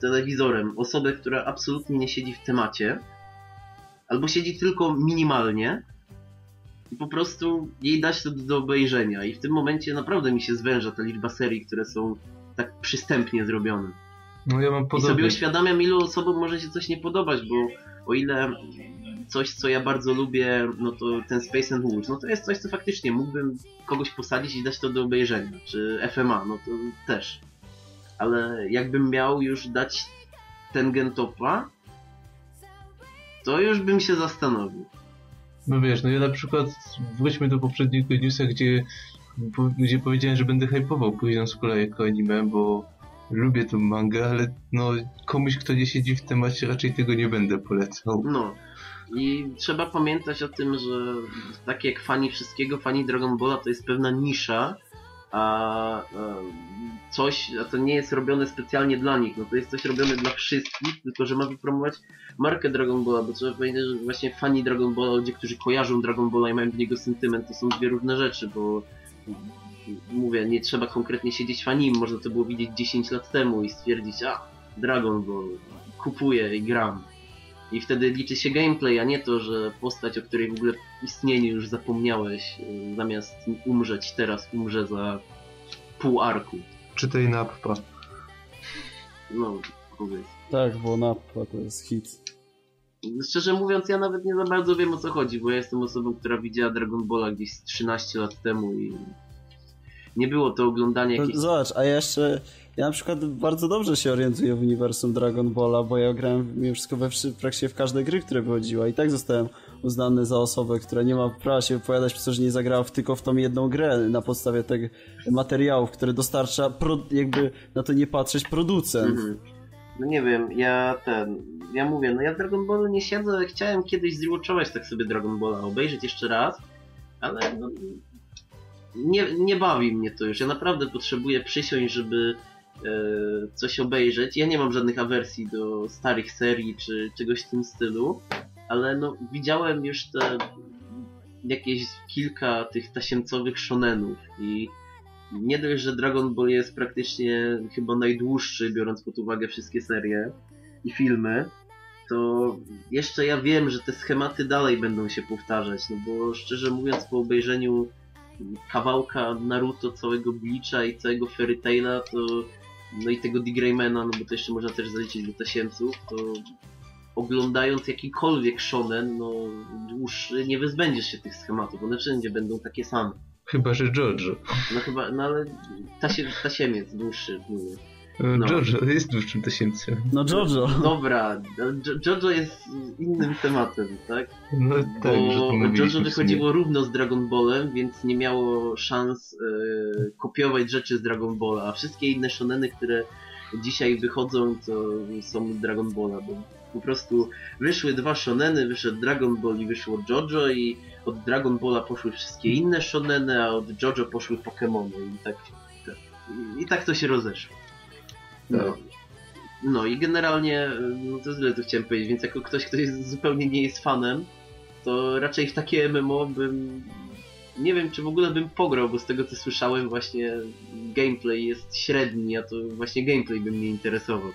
telewizorem osobę, która absolutnie nie siedzi w temacie, albo siedzi tylko minimalnie, i po prostu jej dać to do obejrzenia. I w tym momencie naprawdę mi się zwęża ta liczba serii, które są tak przystępnie zrobione. No ja mam I sobie podobnie. uświadamiam, ilu osobom może się coś nie podobać, bo o ile coś, co ja bardzo lubię, no to ten Space and Wolves, no to jest coś, co faktycznie mógłbym kogoś posadzić i dać to do obejrzenia. Czy FMA, no to też. Ale jakbym miał już dać ten Gentopa, to już bym się zastanowił. No wiesz, no ja na przykład wróćmy do poprzedniego newsa, gdzie, gdzie powiedziałem, że będę hypował Poison School'a jako anime, bo lubię tą mangę, ale no komuś, kto nie siedzi w temacie, raczej tego nie będę polecał. No. I trzeba pamiętać o tym, że tak jak fani wszystkiego, fani Dragon Balla to jest pewna nisza, a, a coś, a to nie jest robione specjalnie dla nich, no to jest coś robione dla wszystkich, tylko że ma wypromować markę Dragon Balla, bo trzeba powiedzieć, że właśnie fani Dragon Balla, ludzie, którzy kojarzą Dragon Balla i mają w niego sentyment, to są dwie różne rzeczy, bo mówię, nie trzeba konkretnie siedzieć w anim, można to było widzieć 10 lat temu i stwierdzić, a Dragon Ball, kupuję i gram. I wtedy liczy się gameplay, a nie to, że postać, o której w ogóle istnieniu już zapomniałeś, y, zamiast umrzeć teraz, umrze za pół arku. Czytaj na appa. No, powiedz. Tak, bo Nappa to jest hit. Szczerze mówiąc, ja nawet nie za bardzo wiem o co chodzi, bo ja jestem osobą, która widziała Dragon Balla gdzieś z 13 lat temu i nie było to oglądanie No, jakichś... Zobacz, a ja jeszcze, ja na przykład bardzo dobrze się orientuję w uniwersum Dragon Balla, bo ja grałem mimo wszystko we praktycznie w każde gry, które wychodziła i tak zostałem uznany za osobę, która nie ma prawa się wypowiadać przez to, że nie zagrała w, tylko w tą jedną grę na podstawie tych materiałów, które dostarcza, pro, jakby na to nie patrzeć, producent. Mhm. No nie wiem, ja ten, ja mówię, no ja w Dragon Ballu nie siedzę, chciałem kiedyś zrewatchować tak sobie Dragon Balla, obejrzeć jeszcze raz, ale no, nie, nie bawi mnie to już, ja naprawdę potrzebuję przysiąść, żeby coś obejrzeć. Ja nie mam żadnych awersji do starych serii czy czegoś w tym stylu, ale no widziałem już te jakieś kilka tych tasiemcowych shonenów i nie dość, że Dragon Ball jest praktycznie chyba najdłuższy, biorąc pod uwagę wszystkie serie i filmy, to jeszcze ja wiem, że te schematy dalej będą się powtarzać, no bo szczerze mówiąc po obejrzeniu kawałka Naruto, całego Bleacha i całego Fairy Taila, to no i tego Digraymana, no bo to jeszcze można też zaliczyć do tasiemców, to oglądając jakikolwiek shonen, no dłuższy, nie wyzbędziesz się tych schematów, one wszędzie będą takie same. Chyba, że Jojo. No chyba, no ale tasie, tasiemiec dłuższy, mówię. No. Jojo jest dłuższym tasiemcem. No Jojo. Dobra, Jo- Jojo jest innym tematem, tak? No tak, Bo Jojo wychodziło równo z Dragon Ballem, więc nie miało szans e, kopiować rzeczy z Dragon Balla, a wszystkie inne shoneny, które dzisiaj wychodzą, to są Dragon Balla, bo po prostu wyszły dwa shoneny, wyszedł Dragon Ball i wyszło Jojo i od Dragon Balla poszły wszystkie inne shoneny, a od Jojo poszły Pokémony i tak, tak i tak to się rozeszło. No. Tak. No i generalnie, no to tyle tu chciałem powiedzieć, więc jako ktoś, kto jest, zupełnie nie jest fanem, to raczej w takie MMO bym... Nie wiem, czy w ogóle bym pograł, bo z tego co słyszałem właśnie gameplay jest średni, a to właśnie gameplay by mnie interesował.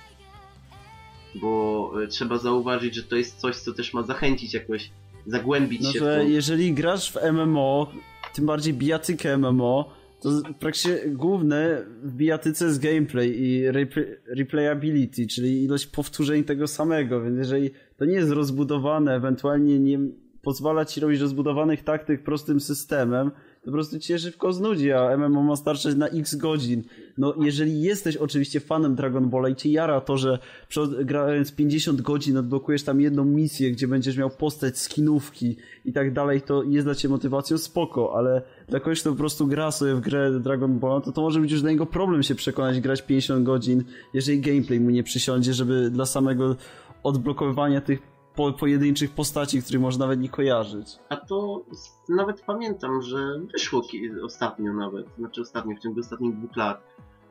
Bo e, trzeba zauważyć, że to jest coś, co też ma zachęcić jakoś, zagłębić No, się że w to. jeżeli grasz w MMO, tym bardziej bijatykę MMO, to praktycznie główne w bijatyce jest gameplay i repl- replayability, czyli ilość powtórzeń tego samego, więc jeżeli to nie jest rozbudowane, ewentualnie nie pozwala ci robić rozbudowanych taktyk prostym systemem, to po prostu cię szybko znudzi, a MMO ma starczać na x godzin. No jeżeli jesteś oczywiście fanem Dragon Balla i cię jara to, że grając 50 godzin odblokujesz tam jedną misję, gdzie będziesz miał postać skinówki i tak dalej, to jest dla ciebie motywacją spoko, ale dla kogoś, kto po prostu gra sobie w grę Dragon Ball, to to może być już dla niego problem się przekonać grać 50 godzin, jeżeli gameplay mu nie przysiądzie, żeby dla samego odblokowywania tych po, pojedynczych postaci, których można nawet nie kojarzyć. A to nawet pamiętam, że wyszło ostatnio nawet, znaczy ostatnio, w ciągu ostatnich dwóch lat,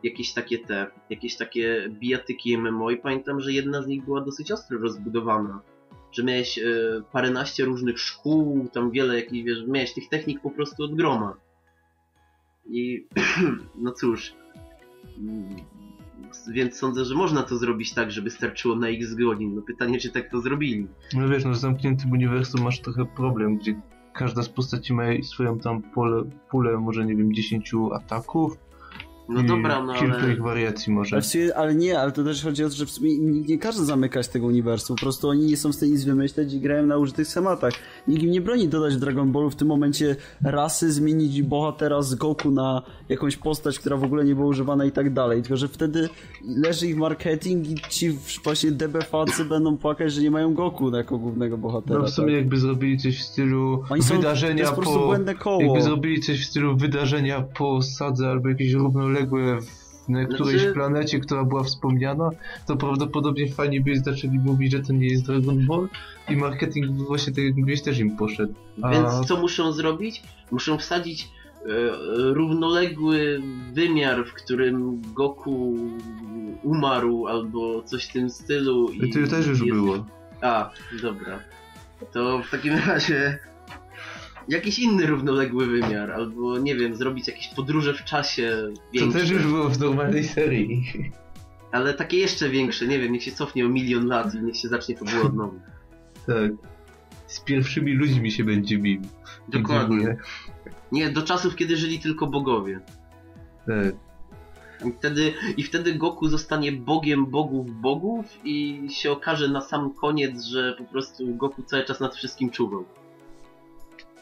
jakieś takie te, jakieś takie bijatyki MMO i pamiętam, że jedna z nich była dosyć ostro rozbudowana. Że miałeś e, paręnaście różnych szkół, tam wiele jakichś, wiesz, miałeś tych technik po prostu od groma. I *clears throat* no cóż, mm, więc sądzę, że można to zrobić tak, żeby starczyło na x godzin. No pytanie, czy tak to zrobili. No wiesz, no zamkniętym uniwersum masz trochę problem, gdzie każda z postaci ma swoją tam pole, pulę, może nie wiem, 10 ataków. No i dobra, no kilka ale... ich wariacji może. Sumie, ale nie, ale to też chodzi o to, że w sumie nikt nie każe zamykać tego uniwersum. Po prostu oni nie są w stanie nic wymyśleć i grają na użytych schematach. Nikt im nie broni dodać w Dragon Ballu w tym momencie rasy, zmienić bohatera z Goku na jakąś postać, która w ogóle nie była używana i tak dalej. Tylko, że wtedy leży ich marketing i ci właśnie DBFacy będą płakać, że nie mają Goku jako głównego bohatera. No w sumie tak? jakby zrobili coś w stylu Oni są, to wydarzenia jest po prostu po... błędne koło. Jakby zrobili coś w stylu wydarzenia po sadze albo jakieś równoległe w, na którejś Znaczy- planecie, która była wspomniana, to prawdopodobnie fani by zaczęli mówić, że to nie jest Dragon Ball i marketing właśnie tak jak mówiłeś też im poszedł. A- Więc co muszą zrobić? Muszą wsadzić e, równoległy wymiar, w którym Goku umarł albo coś w tym stylu. I To też już jest... było. A, dobra. To w takim razie jakiś inny równoległy wymiar, albo nie wiem, zrobić jakieś podróże w czasie To większe. też już było w normalnej serii. Ale takie jeszcze większe, nie wiem, niech się cofnie o milion lat i niech się zacznie to było od nowa. *laughs* Tak. Z pierwszymi ludźmi się będzie bił. Dokładnie. Nie, do czasów, kiedy żyli tylko bogowie. Tak. I wtedy, I wtedy Goku zostanie bogiem bogów bogów i się okaże na sam koniec, że po prostu Goku cały czas nad wszystkim czuwał.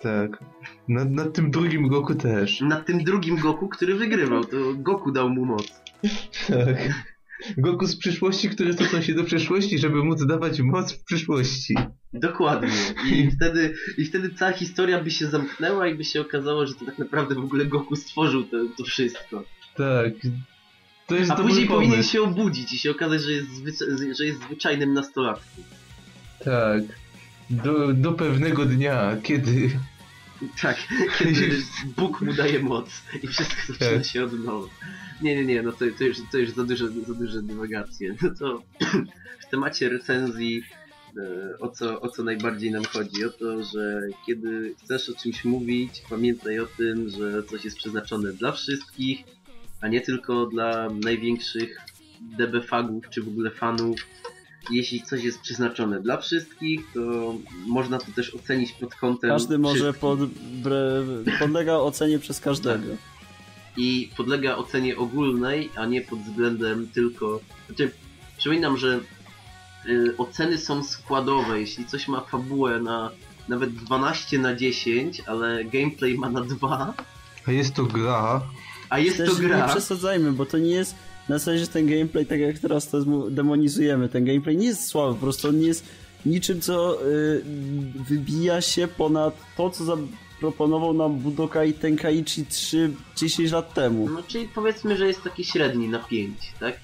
Tak. Nad, nad tym drugim Goku też. Nad tym drugim Goku, który wygrywał, to Goku dał mu moc. Tak. Goku z przyszłości, który cofnął się do przeszłości, żeby móc dawać moc w przyszłości. Dokładnie. I *laughs* wtedy, I wtedy cała historia by się zamknęła i by się okazało, że to tak naprawdę w ogóle Goku stworzył to, to wszystko. Tak. To jest A później powinien pomysł. się obudzić i się okazać, że jest, że jest zwyczajnym nastolatkiem. Tak. Do, do pewnego dnia, kiedy Tak, kiedy *laughs* Bóg mu daje moc i wszystko zaczyna Tak. się od nowa. Nie, nie, nie, no to, to, już, to już za duże, za duże dywagacje. No to *clears throat* w temacie recenzji e, o co, o co najbardziej nam chodzi? O to, że kiedy chcesz o czymś mówić, pamiętaj o tym, że coś jest przeznaczone dla wszystkich, a nie tylko dla największych DB fagów czy w ogóle fanów. Jeśli coś jest przeznaczone dla wszystkich, to można to też ocenić pod kątem Każdy może pod, bre, podlega ocenie przez każdego. i podlega ocenie ogólnej, a nie pod względem tylko. Znaczy, przypominam, że y, oceny są składowe. Jeśli coś ma fabułę na nawet 12 na 10, ale gameplay ma na 2, A jest to gra, a jest Też to nie gra. przesadzajmy, bo to nie jest na że ten gameplay, tak jak teraz to demonizujemy, ten gameplay nie jest słaby, po prostu on nie jest niczym, co y, wybija się ponad to, co zaproponował nam Budokai Tenkaichi 3 10 lat temu. No czyli powiedzmy, że jest taki średni na 5, tak?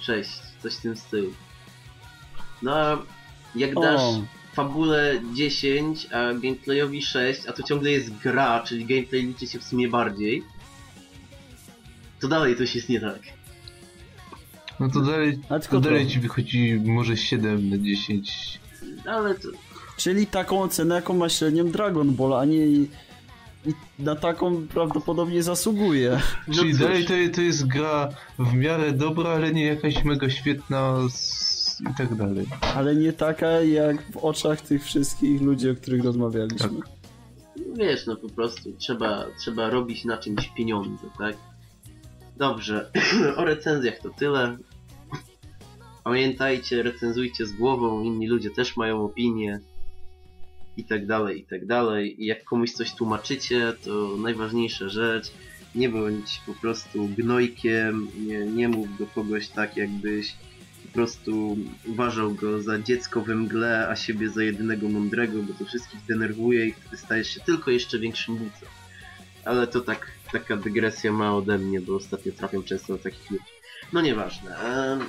6, coś w tym stylu. No a jak dasz O. fabule 10, a gameplayowi 6, a to ciągle jest gra, czyli gameplay liczy się w sumie bardziej, to dalej coś jest nie tak. No to dalej, A to dalej ci wychodzi może 7 na 10. Ale to, Czyli taką ocenę, jaką ma średnią Dragon Ball, a nie i, i na taką prawdopodobnie zasługuje. no Czyli cóż, dalej to, to jest gra w miarę dobra, ale nie jakaś mega świetna z... i tak dalej. Ale nie taka jak w oczach tych wszystkich ludzi, o których rozmawialiśmy. Tak. wiesz, no po prostu trzeba, trzeba robić na czymś pieniądze, tak? Dobrze, *clears throat* o recenzjach to tyle. Pamiętajcie, recenzujcie z głową, inni ludzie też mają opinie i tak dalej, i tak dalej. I jak komuś coś tłumaczycie, to najważniejsza rzecz, nie bądź po prostu gnojkiem, nie, nie mów do kogoś tak, jakbyś po prostu uważał go za dziecko we mgle, a siebie za jedynego mądrego, bo to wszystkich denerwuje i wtedy stajesz się tylko jeszcze większym bucem. Ale to tak, taka dygresja ma ode mnie, bo ostatnio trafiam często do takich ludzi. No nieważne. Em,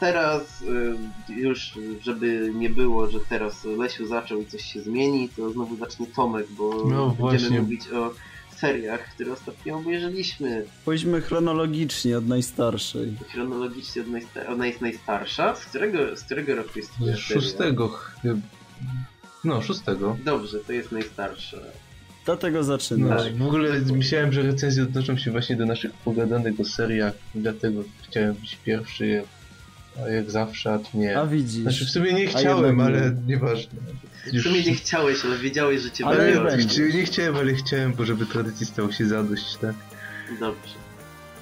Teraz em, już, żeby nie było, że teraz Lesiu zaczął i coś się zmieni, to znowu zacznie Tomek, bo No będziemy właśnie. mówić o seriach, które ostatnio obejrzeliśmy. Pójdźmy chronologicznie od najstarszej. Chronologicznie od najsta- ona jest najstarsza. Z którego, z którego roku jest seria? szóstego chyba. No, szóstego. Dobrze, to jest najstarsza. Dlatego No, zaczynasz. Tak. w ogóle myślałem, że recenzje odnoszą się właśnie do naszych pogadanych o seriach, dlatego chciałem być pierwszy, a jak zawsze, a tu nie. A widzisz. Znaczy w sumie nie chciałem, ale nieważne. W sumie nie chciałeś, ale wiedziałeś, że cię Ale będzie. Znaczy, nie chciałem, ale chciałem, bo żeby tradycji stało się zadość, tak? Dobrze.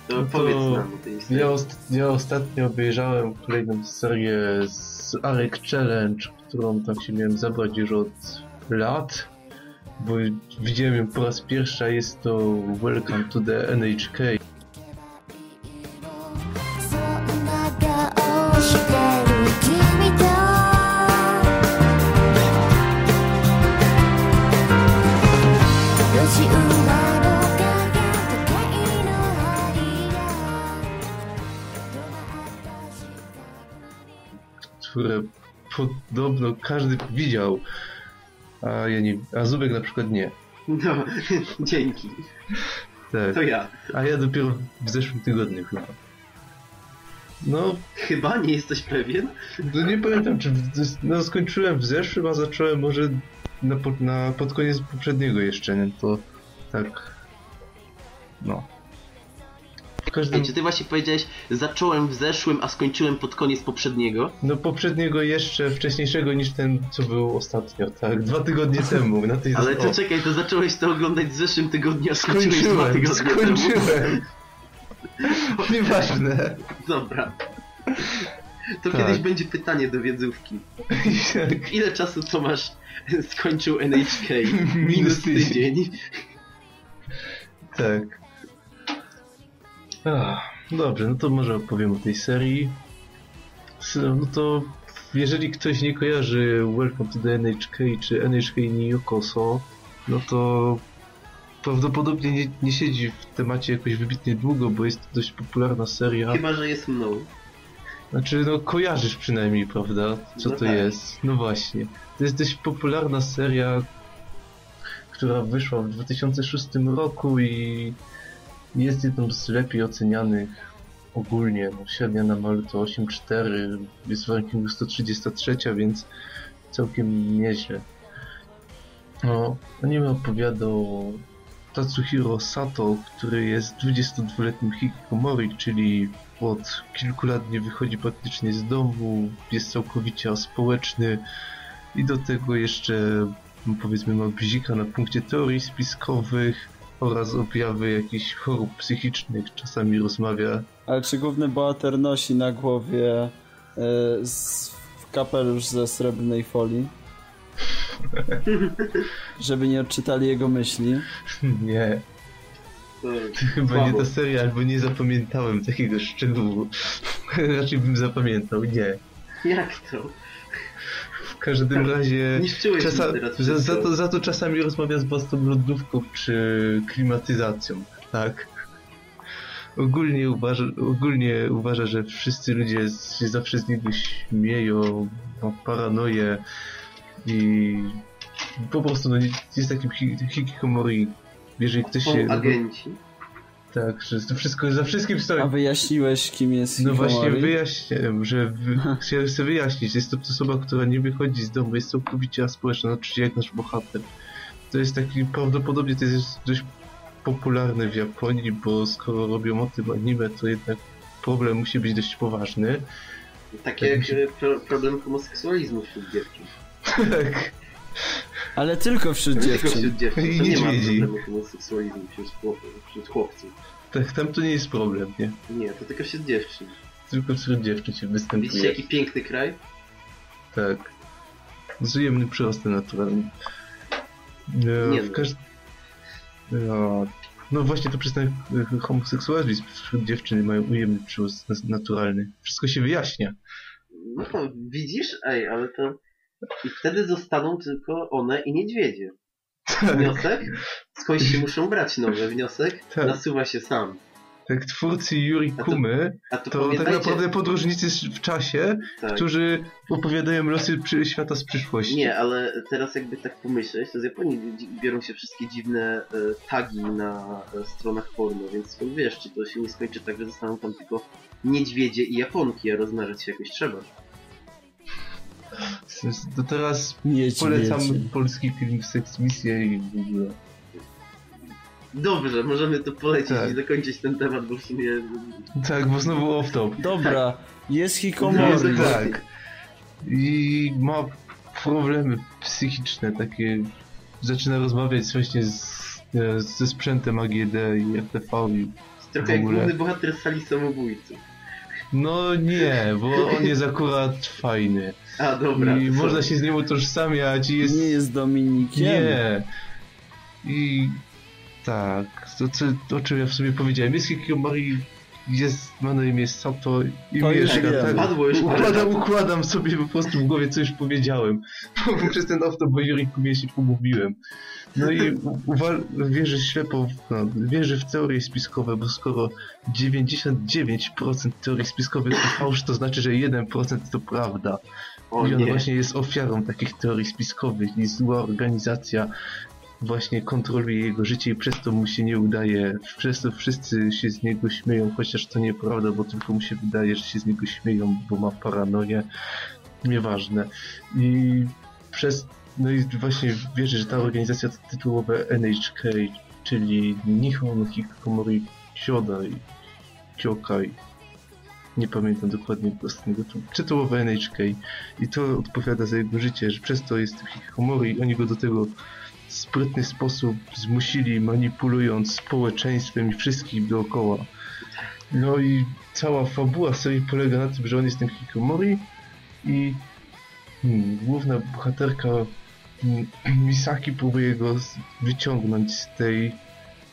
To, No to powiedz nam o tej Ja, historii. ost- ja ostatnio obejrzałem kolejną serię z Arek Challenge, którą tam się miałem zabrać już od lat, bo widziałem ją po raz pierwszy, a jest to Welcome to the NHK. Które podobno każdy widział, a ja nie, a Zubek na przykład nie. No, *laughs* dzięki. Tak. To ja. A ja dopiero w zeszłym tygodniu chyba. No, Chyba nie jesteś pewien? no nie pamiętam, czy w- no, skończyłem w zeszłym, a zacząłem może na, na, pod koniec poprzedniego jeszcze, nie? To tak. No. Każdym, Ej, czy ty właśnie powiedziałeś, zacząłem w zeszłym, a skończyłem pod koniec poprzedniego? no poprzedniego jeszcze wcześniejszego niż ten, co był ostatnio, tak? Dwa tygodnie temu. Na tej Ale o, to czekaj, to zacząłeś to oglądać w zeszłym tygodniu, a skończyłeś dwa Skończyłem, tygodnie temu. skończyłem. *laughs* Nieważne. Dobra. To Tak. kiedyś będzie pytanie do wiedzówki. *laughs* Ile czasu co masz skończył NHK? *laughs* Minus tydzień. Tak. Ach, dobrze, no to może opowiem o tej serii. No to jeżeli ktoś nie kojarzy Welcome to the NHK czy NHK ni Yokoso, no to prawdopodobnie nie, nie siedzi w temacie jakoś wybitnie długo, bo jest to dość popularna seria. Chyba, że jest mną. Znaczy, no kojarzysz przynajmniej, prawda? Co No to tak. jest? No właśnie. To jest dość popularna seria, która wyszła w 2006 roku i jest jedną z lepiej ocenianych ogólnie. No, średnia na malu to 8,4, jest w rankingu 133, więc całkiem nieźle. No, anime opowiada o Tatsuhiro Sato, który jest 22-letnim hikikomori, czyli od kilku lat nie wychodzi praktycznie z domu, jest całkowicie aspołeczny i do tego jeszcze powiedzmy ma bzika na punkcie teorii spiskowych oraz objawy jakichś chorób psychicznych, czasami rozmawia Ale czy główny bohater nosi na głowie e, z, kapelusz ze srebrnej folii? *laughs* Żeby nie odczytali jego myśli. nie, To chyba nie ta seria, albo nie zapamiętałem takiego szczegółu. *laughs* Raczej bym zapamiętał, nie. Jak to? W każdym razie Niszczyłeś czasa, za, za, to, za to czasami rozmawia z własną lodówką czy klimatyzacją, tak? Ogólnie uważa, ogólnie uważa, że wszyscy ludzie się zawsze z niego śmieją, ma paranoję i po prostu no, jest takim hi- hikikomori. Jeżeli ktoś Są się... agenci. Tak, że to wszystko za wszystkim stoi. A wyjaśniłeś, kim jest No Hikomori? właśnie wyjaśniłem, że wy... *laughs* chciałem sobie wyjaśnić. Jest to osoba, która nie wychodzi z domu, jest całkowicie aspołeczna, znaczy jak nasz bohater. To jest taki, prawdopodobnie to jest dość popularne w Japonii, bo skoro robią o tym anime, to jednak problem musi być dość poważny. Takie jak e, pro, problem homoseksualizmu wśród dziewczyn. *laughs* tak. Ale tylko wśród tylko dziewczyn. wśród dziewczyn. I To nie ma niedźwiedzi. problemu homoseksualizmu wśród, chłop- wśród chłopców. tak, tam to nie jest problem, nie? Nie, to tylko wśród dziewczyn. Tylko wśród dziewczyn się Widzicie występuje. jaki piękny kraj? Tak. Z ujemnym przyrostem naturalnym. E, Nie w no. każdym... No, no właśnie to przez ten e, homoseksualizm wśród dziewczyn mają ujemny przyrost naturalny. Wszystko się wyjaśnia. No widzisz? Ej, ale to... I wtedy zostaną tylko one i niedźwiedzie. Tak, Wniosek? Skądś się muszą brać nowe. Wniosek Tak. nasuwa się sam. tak twórcy Yuri A to- Kumy A to, to tak naprawdę podróżnicy w czasie, tak. którzy opowiadają losy świata z przyszłości. Nie, ale teraz jakby tak pomyśleć, to z Japonii biorą się wszystkie dziwne e, tagi na e, stronach porno, więc skąd wiesz, czy to się nie skończy tak, że zostaną tam tylko niedźwiedzie i japonki, a rozmnażać się jakoś trzeba. To teraz polecam polski film Sex Misję i w ogóle. Dobrze, możemy to polecić Tak. i zakończyć ten temat, bo w sumie... Tak, bo znowu off-top. Dobra, jest No, Hikomori. tak. Tak. I ma problemy psychiczne, takie. Zaczyna rozmawiać właśnie z, e, ze sprzętem AGD i RTV. I Trochę jak główny bohater sali samobójców. No nie, bo on jest akurat fajny. A, dobra. I to można się z nim utożsamiać i jest. Nie jest Dominikiem. Nie. I tak, to, co, o czym ja w sobie powiedziałem. Jest Hikikomori, jest, ma na imię Sato i To mieszka. Tak, Padło już układam, układam sobie po prostu w głowie, co już powiedziałem. *laughs* Przez ten off bo Juriku mnie się pomówiłem. No i wierzę ślepo, w, no, wierzę w teorie spiskowe, bo skoro 99% teorii spiskowych to fałsz, to znaczy, że 1% to prawda. O I on nie. właśnie jest ofiarą takich teorii spiskowych i zła organizacja właśnie kontroluje jego życie i przez to mu się nie udaje, przez to wszyscy się z niego śmieją, chociaż to nieprawda, bo tylko mu się wydaje, że się z niego śmieją, bo ma paranoję. Nieważne. I przez, no i właśnie wierzę, że ta organizacja to tytułowe NHK, czyli Nihon Hikikomori Kyodai Kyokai. Nie pamiętam dokładnie własnego tu- tytułowe NHK. I to odpowiada za jego życie, że przez to jest hikikomori i oni go do tego w sprytny sposób zmusili, manipulując społeczeństwem i wszystkich dookoła. No i cała fabuła serii polega na tym, że on jest tym hikikomori i hmm, główna bohaterka hmm, *clears throat* Misaki próbuje go wyciągnąć z tej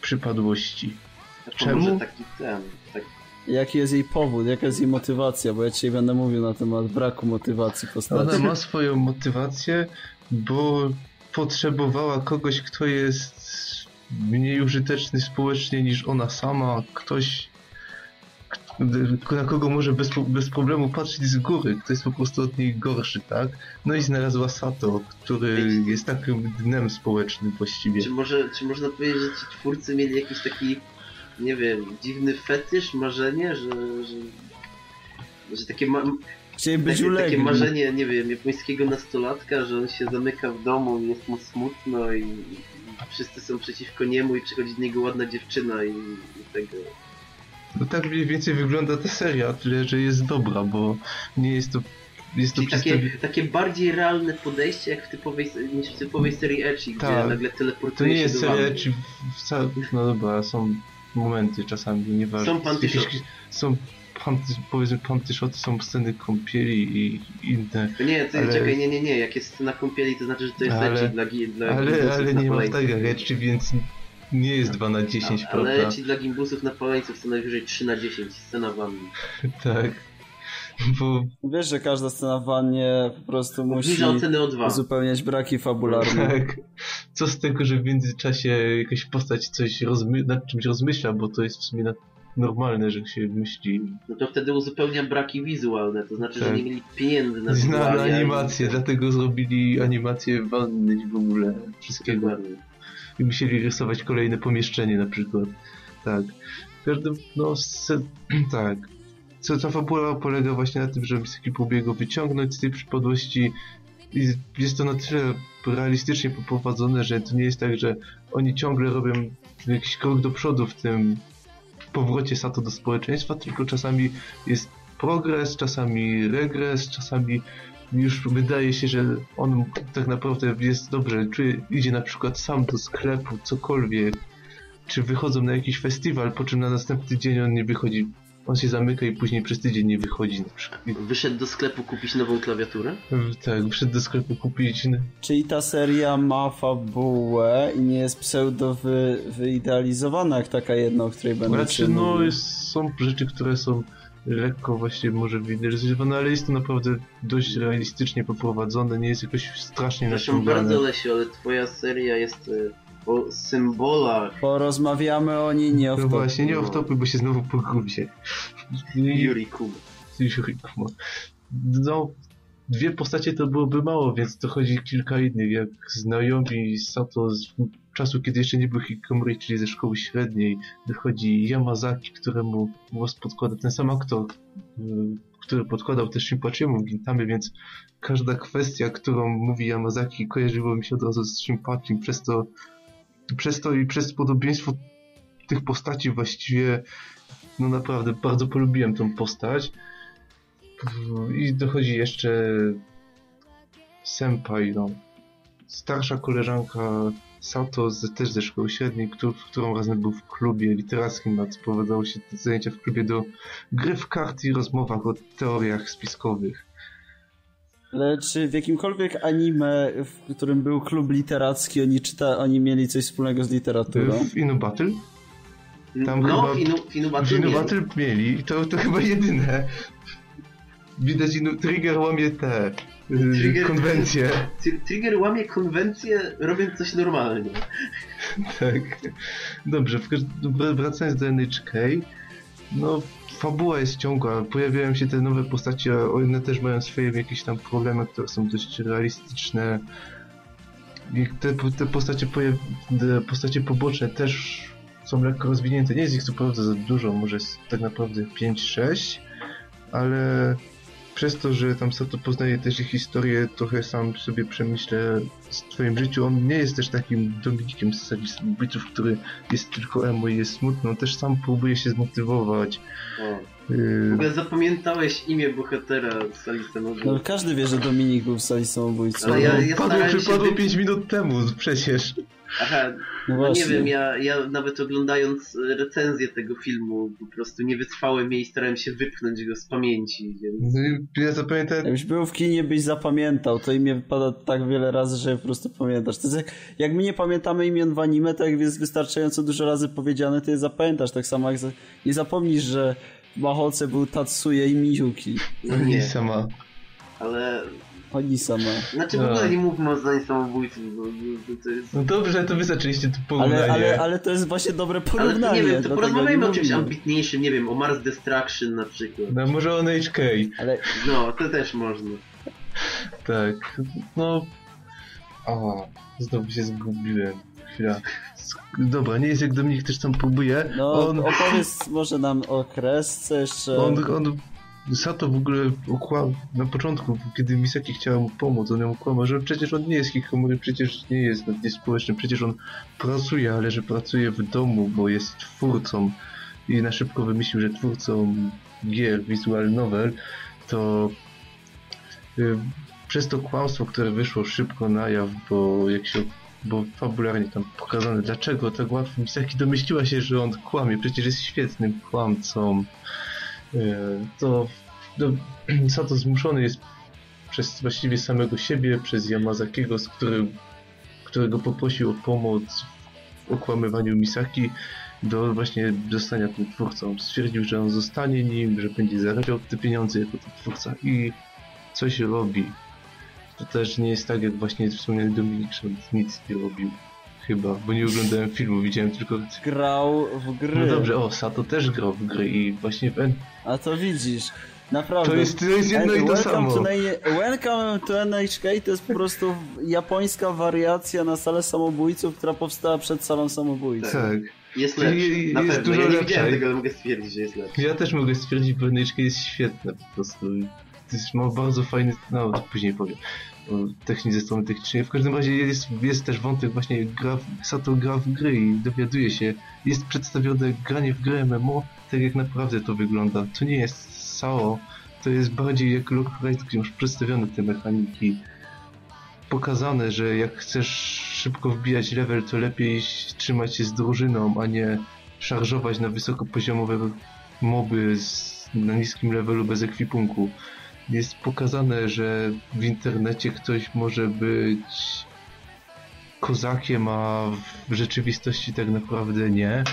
przypadłości. To czemu? Może taki ten, tak, Jaki jest jej powód, jaka jest jej motywacja, bo ja dzisiaj będę mówił na temat braku motywacji postaci. Ona ma swoją motywację, bo potrzebowała kogoś, kto jest mniej użyteczny społecznie niż ona sama, ktoś, na kogo może bez, bez problemu patrzeć z góry, kto jest po prostu od niej gorszy, tak? No i znalazła Sato, który jest takim dnem społecznym właściwie. Czy, może, czy można powiedzieć, że ci twórcy mieli jakiś taki, nie wiem, dziwny fetysz, marzenie, że... że... Że takie, ma, być takie, takie marzenie, nie wiem, japońskiego nastolatka, że on się zamyka w domu i jest mu smutno i, i wszyscy są przeciwko niemu i przychodzi do niego ładna dziewczyna i, i tego. No tak mniej więcej wygląda ta seria, tyle że jest dobra, bo nie jest to... Jest to takie, przedstawi... takie bardziej realne podejście jak w typowej, niż w typowej serii Echi, gdzie Tak. nagle To teleportuje nie się jest do seria, wanny. czy wcale... No dobra, są momenty czasami, nieważne. Są panty Jakieś- shoty. Są panty, powiedzmy panty shoty, są sceny kąpieli i inne. Nie, ty, Ale- czekaj, nie, nie, nie, jak jest scena kąpieli, to znaczy, że to jest Ale- dla, dla Ale, ale nie ma tego rzeczy, więc nie jest 2 na 10, Ale prawda? Echi dla gimbusów napaleńców to najwyżej 3 na 10, scena wanny. *laughs* Tak. Bo Wiesz, że każda scena w wannie po prostu musi Obniża oceny o 2. uzupełniać braki fabularne. tak. Co z tego, że w międzyczasie jakaś postać coś rozmy- nad czymś rozmyśla, bo to jest w sumie na- normalne, że się myśli No to wtedy uzupełnia braki wizualne, to znaczy, że Tak. nie mieli pieniędzy na na, na animację, dlatego zrobili animację wanny i w ogóle wszystkiego. Dokładnie. I musieli rysować kolejne pomieszczenie na przykład. Tak. W każdym, no, se, *clears throat* tak. Co ta fabuła polega właśnie na tym, że Misaki próbuje wyciągnąć z tej przypadłości? I jest to na tyle realistycznie poprowadzone, że to nie jest tak, że oni ciągle robią jakiś krok do przodu w tym powrocie Sato do społeczeństwa, tylko czasami jest progres, czasami regres, czasami już wydaje się, że on tak naprawdę jest dobrze, czy idzie na przykład sam do sklepu, cokolwiek, czy wychodzą na jakiś festiwal, po czym na następny dzień on nie wychodzi, on się zamyka i później przez tydzień nie wychodzi na przykład. Wyszedł do sklepu kupić nową klawiaturę? Tak, wszedł do sklepu kupić, no, Czyli ta seria ma fabułę i nie jest pseudo wy, wyidealizowana jak taka jedna, o której będę Znaczy, cię no, jest, są rzeczy, które są lekko właśnie może wideryzowane, ale jest to naprawdę dość realistycznie poprowadzone, nie jest jakoś strasznie Zresztą naciągane. bardzo Lesiu, ale twoja seria jest e, o symbolach Porozmawiamy o niej nie o No właśnie, nie off topy, bo się znowu pogubię. Yuri Kuma. Yuri Kuma. No, dwie postacie to byłoby mało, więc dochodzi kilka innych, jak znajomi Sato z czasu, kiedy jeszcze nie był Hikomori, czyli ze szkoły średniej. Dochodzi Yamazaki, któremu głos podkłada ten sam aktor, y, który podkładał też Shinpachiemu w Gintamy, więc każda kwestia, którą mówi Yamazaki, kojarzyło mi się od razu z Shinpachim, przez to, przez to i przez podobieństwo tych postaci właściwie no naprawdę bardzo polubiłem tą postać. I dochodzi jeszcze Senpai, no. Starsza koleżanka Sato z, też ze szkoły średniej, któ- którą razem był w klubie literackim, a sprowadzało się zajęcia w klubie do gry w karty i rozmowach o teoriach spiskowych. Ale czy w jakimkolwiek anime, w którym był klub literacki, oni czyta, oni mieli coś wspólnego z literaturą? W Inu Battle? Tam no, chyba- Finu W Battle Inu. Battle mieli i to, to chyba jedyne. Widać, Inu, Trigger łamie te y, Trigger- konwencje. Tr- Trigger łamie konwencję, robiąc coś normalnie. Tak. Dobrze, wracając do NHK, no fabuła jest ciągła, pojawiają się te nowe postacie, one też mają swoje jakieś tam problemy, które są dość realistyczne. I te, te postacie, pojaw... postacie poboczne też są lekko rozwinięte. Nie jest ich co prawda za dużo, może jest tak naprawdę 5-6, ale przez to, że tam Sato poznaje też ich historię, trochę sam sobie przemyślę w swoim życiu. On nie jest też takim Dominikiem z serii Samobójców, który jest tylko emo i jest smutny. On też sam próbuje się zmotywować. O. Yy, W ogóle zapamiętałeś imię bohatera z sali No samochodu. każdy wie, że Dominik był w sali samobójców. Ale ja- ja padło, przypadło wy- 5 minut temu przecież. Aha, No no nie wiem, ja, ja nawet oglądając e, recenzję tego filmu po prostu nie wytrwałem jej i starałem się wypchnąć go z pamięci, więc... No Ja zapamiętałem Jakbyś był w kinie, byś zapamiętał. To imię wypada tak wiele razy, że po prostu pamiętasz. To jest jak, jak my nie pamiętamy imion w anime, to jak jest wystarczająco dużo razy powiedziane, to je zapamiętasz. Tak samo jak za, nie zapomnisz, że w Maholce był Tatsuya i Miyuki. No nie, sama. ale Oni sama. Znaczy w No. ogóle nie mówmy o zdań samobójców, bo to jest... No dobrze, to wy zaczęliście to porównanie. Ale, ale, ale to jest właśnie dobre Ale porównanie. to nie wiem, to porozmawiajmy nie o czymś ambitniejszym, nie wiem, o Mars Destruction na przykład. No może o NHK. Ale No, to też można. Tak, no... O, znowu się zgubiłem. Chwila. Dobra, nie jest jak Dominik też tam próbuje. no, on, opowiedz może nam o kresce jeszcze. on, on, Sato w ogóle okłamał na początku, kiedy Misaki chciała mu pomóc, on ją okłamał, że przecież on nie jest hikomori, przecież nie jest na społecznym, przecież on pracuje, ale że pracuje w domu, bo jest twórcą i na szybko wymyślił, że twórcą gier, visual novel, to y, przez to kłamstwo, które wyszło szybko na jaw, bo jak się bo fabularnie tam pokazane, dlaczego tak łatwo Misaki domyśliła się, że on kłamie, przecież jest świetnym kłamcą. E, to no, *clears throat* Sato zmuszony jest przez właściwie samego siebie, przez Yamazakiego, z którym, którego poprosił o pomoc w okłamywaniu Misaki do właśnie zostania tym twórcą. Stwierdził, że on zostanie nim, że będzie zarabiał te pieniądze jako twórca i coś robi. To też nie jest tak, jak właśnie wspomniany Dominik, że nic nie robił. Chyba, bo nie oglądałem filmu, widziałem tylko... Grał w gry. No dobrze, o, Sato też grał w gry i właśnie w N... A to widzisz. Naprawdę. To jest, to jest jedno i to welcome, samo. to welcome to NHK to jest po prostu japońska wariacja na salę samobójców, która powstała przed salą samobójców. Tak. Jest Czyli lepszy, na jest pewno. dużo Ja nie lepsza. widziałem tego, ale mogę stwierdzić, że jest lepszy. Ja też mogę stwierdzić, że NHK jest świetne po prostu. To jest, ma bardzo fajny, no to później powiem, o techni ze strony technicznej. W każdym razie jest, jest też wątek właśnie gra, w- Sato gra w gry i dowiaduje się, jest przedstawione granie w grę MMO, tak jak naprawdę to wygląda. To nie jest SAO, to jest bardziej jak Lockrite, gdzie masz przedstawione te mechaniki. Pokazane, że jak chcesz szybko wbijać level, to lepiej trzymać się z drużyną, a nie szarżować na wysokopoziomowe moby z, na niskim levelu bez ekwipunku. Jest pokazane, że w internecie ktoś może być kozakiem, a w rzeczywistości tak naprawdę nie.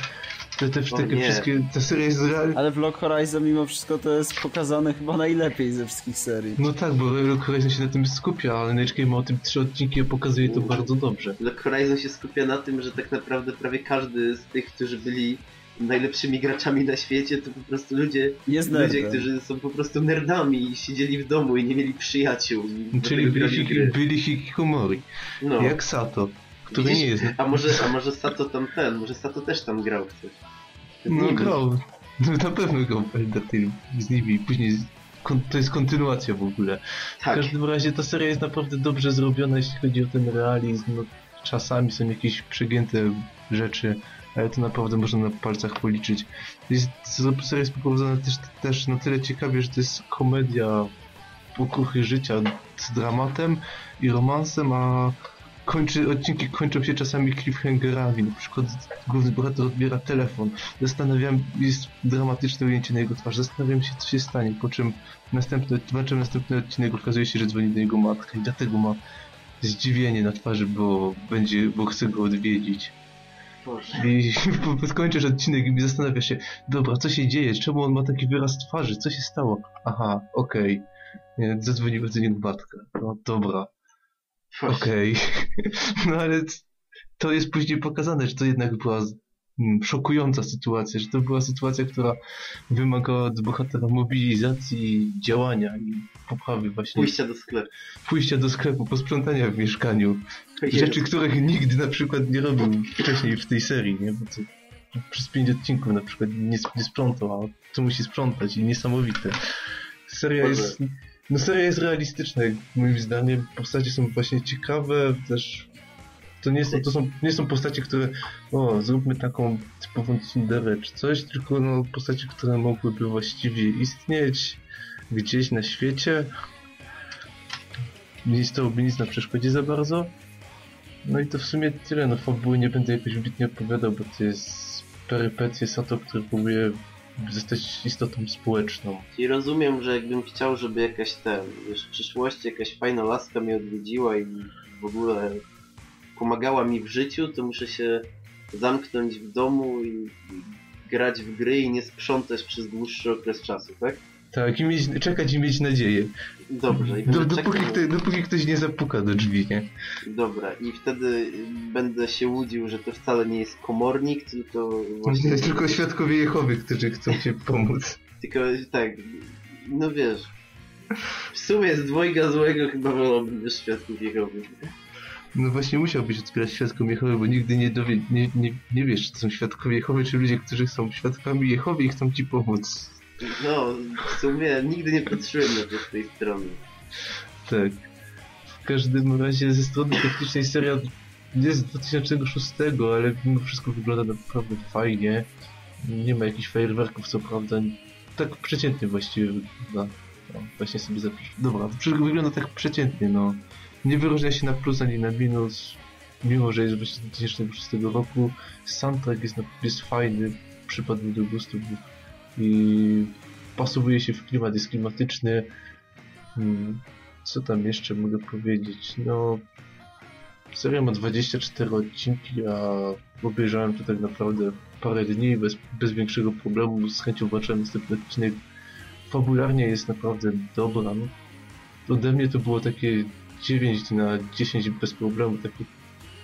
To te, O takie nie. wszystkie, ta seria jest real... Ale w Lock Horizon mimo wszystko to jest pokazane chyba najlepiej ze wszystkich serii. No tak, bo Rock Horizon się na tym skupia, ale NHK ma o tym trzy odcinki i pokazuje to bardzo dobrze. Lock Horizon się skupia na tym, że tak naprawdę prawie każdy z tych, którzy byli najlepszymi graczami na świecie, to po prostu ludzie, Jest ludzie którzy są po prostu nerdami i siedzieli w domu i nie mieli przyjaciół. i Czyli byli, w hiki, byli hikikomori, No. jak Sato, który Widzisz? nie jest... A może, a może Sato tam ten, może Sato też tam grał w coś. No nimi. grał, no, na pewno grał w z nimi, później z- to jest kontynuacja w ogóle. W Tak. każdym razie ta seria jest naprawdę dobrze zrobiona, jeśli chodzi o ten realizm. No, czasami są jakieś przegięte rzeczy, ale to naprawdę można na palcach policzyć. Jest, seria jest poprowadzona też, też na tyle ciekawie, że to jest komedia pokruchy życia z dramatem i romansem, a kończy, odcinki kończą się czasami cliffhangerami. Na przykład główny bohater odbiera telefon. Zastanawiam, jest dramatyczne ujęcie na jego twarz. Zastanawiam się, co się stanie, po czym następny, zobaczymy następny odcinek, okazuje się, że dzwoni do jego matka i dlatego ma zdziwienie na twarzy, bo będzie, bo chce go odwiedzić. I *laughs* skończysz odcinek i zastanawia się, dobra, co się dzieje, czemu on ma taki wyraz twarzy, co się stało? Aha, okej. Nie, Zadzwoniła do niego matka. No dobra, okej. *laughs* No ale to jest później pokazane, że to jednak była mm, szokująca sytuacja, że to była sytuacja, która wymagała od bohatera mobilizacji, działania i poprawy właśnie Pójścia do sklepu. pójścia do sklepu, posprzątania w mieszkaniu. Rzeczy, których nigdy na przykład nie robił wcześniej w tej serii, nie? Bo to przez pięć odcinków na przykład nie, nie sprzątał, a to musi sprzątać i niesamowite. Seria Boże. jest, no seria jest realistyczna, moim zdaniem. Postacie są właśnie ciekawe, też to nie są, to są, nie są postacie, które o, zróbmy taką typową Cinderę czy coś, tylko no postacie, które mogłyby właściwie istnieć gdzieś na świecie. Nie stałoby nic na przeszkodzie za bardzo. No i to w sumie tyle, no fabuły nie będę jakoś wybitnie opowiadał, bo to jest perypetie Sato, który próbuje zostać istotą społeczną. I rozumiem, że jakbym chciał, żeby jakaś ten, wiesz, w przyszłości jakaś fajna laska mnie odwiedziła i w ogóle pomagała mi w życiu, to muszę się zamknąć w domu i, i grać w gry i nie sprzątać przez dłuższy okres czasu, tak? Tak, i mieć, czekać i mieć nadzieję. Dobrze, i Do, dopóki, czekał- kto, dopóki ktoś nie zapuka do drzwi, nie? Dobra, i wtedy będę się łudził, że to wcale nie jest komornik, tylko właśnie... Właśnie... Tylko świadkowie Jehowy, którzy chcą ci pomóc. Tylko tak, no wiesz... W sumie z dwojga złego chyba wolałbym też świadków Jehowy. No właśnie musiałbyś otwierać świadkom Jehowy, bo nigdy nie, dowie, nie, nie, nie wiesz, czy to są świadkowie Jehowy, czy ludzie, którzy są świadkami Jehowy i chcą ci pomóc. No, w sumie nigdy nie patrzyłem na to z tej strony. Tak. W każdym razie ze strony technicznej seria jest z 2006, ale mimo wszystko wygląda naprawdę fajnie. Nie ma jakichś fajerwerków, co prawda. Tak przeciętnie właściwie wygląda. No, właśnie sobie zapiszę. Dobra, przy- wygląda tak przeciętnie, no. Nie wyróżnia się na plus ani na minus, mimo że jest właśnie z 2006 roku. Soundtrack jest, jest fajny, przypadł mi do gustu i pasuje się w klimat, jest klimatyczny. Hmm, co tam jeszcze mogę powiedzieć? No, seria ma 24 odcinki, a obejrzałem to tak naprawdę parę dni bez, bez większego problemu. Z chęcią zobaczyłem następny odcinek. Fabularnie jest naprawdę dobra. No. Ode mnie to było takie 9 na 10 bez problemu, takie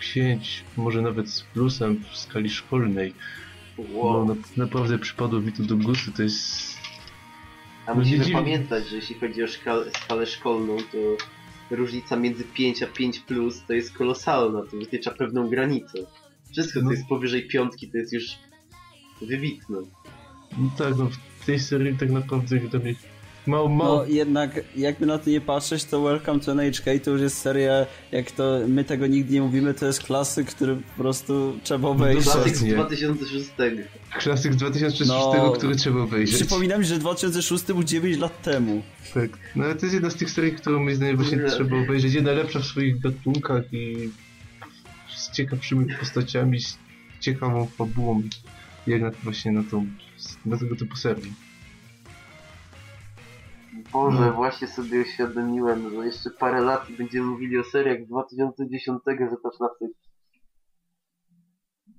5, może nawet z plusem w skali szkolnej. Wow. No, na, naprawdę przypadło mi to do gustu, to jest A No musimy dziwi- pamiętać, że jeśli chodzi o skalę szkolną, to różnica między 5 a 5 plus to jest kolosalna, to wytycza pewną granicę. Wszystko, co No. jest powyżej piątki, to jest już wybitne. No tak, no w tej serii tak naprawdę dla mnie mało, mało... No jednak, jakby na to nie patrzeć, to Welcome to NHK to już jest seria, jak to my tego nigdy nie mówimy, to jest klasyk, który po prostu trzeba obejrzeć. Klasyk z nie. 2006. Klasyk z 2006, No. który trzeba obejrzeć. Przypominam, że 2006 był 9 lat temu. Tak. No ale to jest jedna z tych serii, którą moim zdaniem właśnie Nie. trzeba obejrzeć. Jedna lepsza w swoich gatunkach i z ciekawszymi postaciami, z ciekawą fabułą, jak na, właśnie na tą, na tego typu serii. Boże, No. właśnie sobie uświadomiłem, że jeszcze parę lat i będziemy mówili o seriach z 2010, że to klasyk.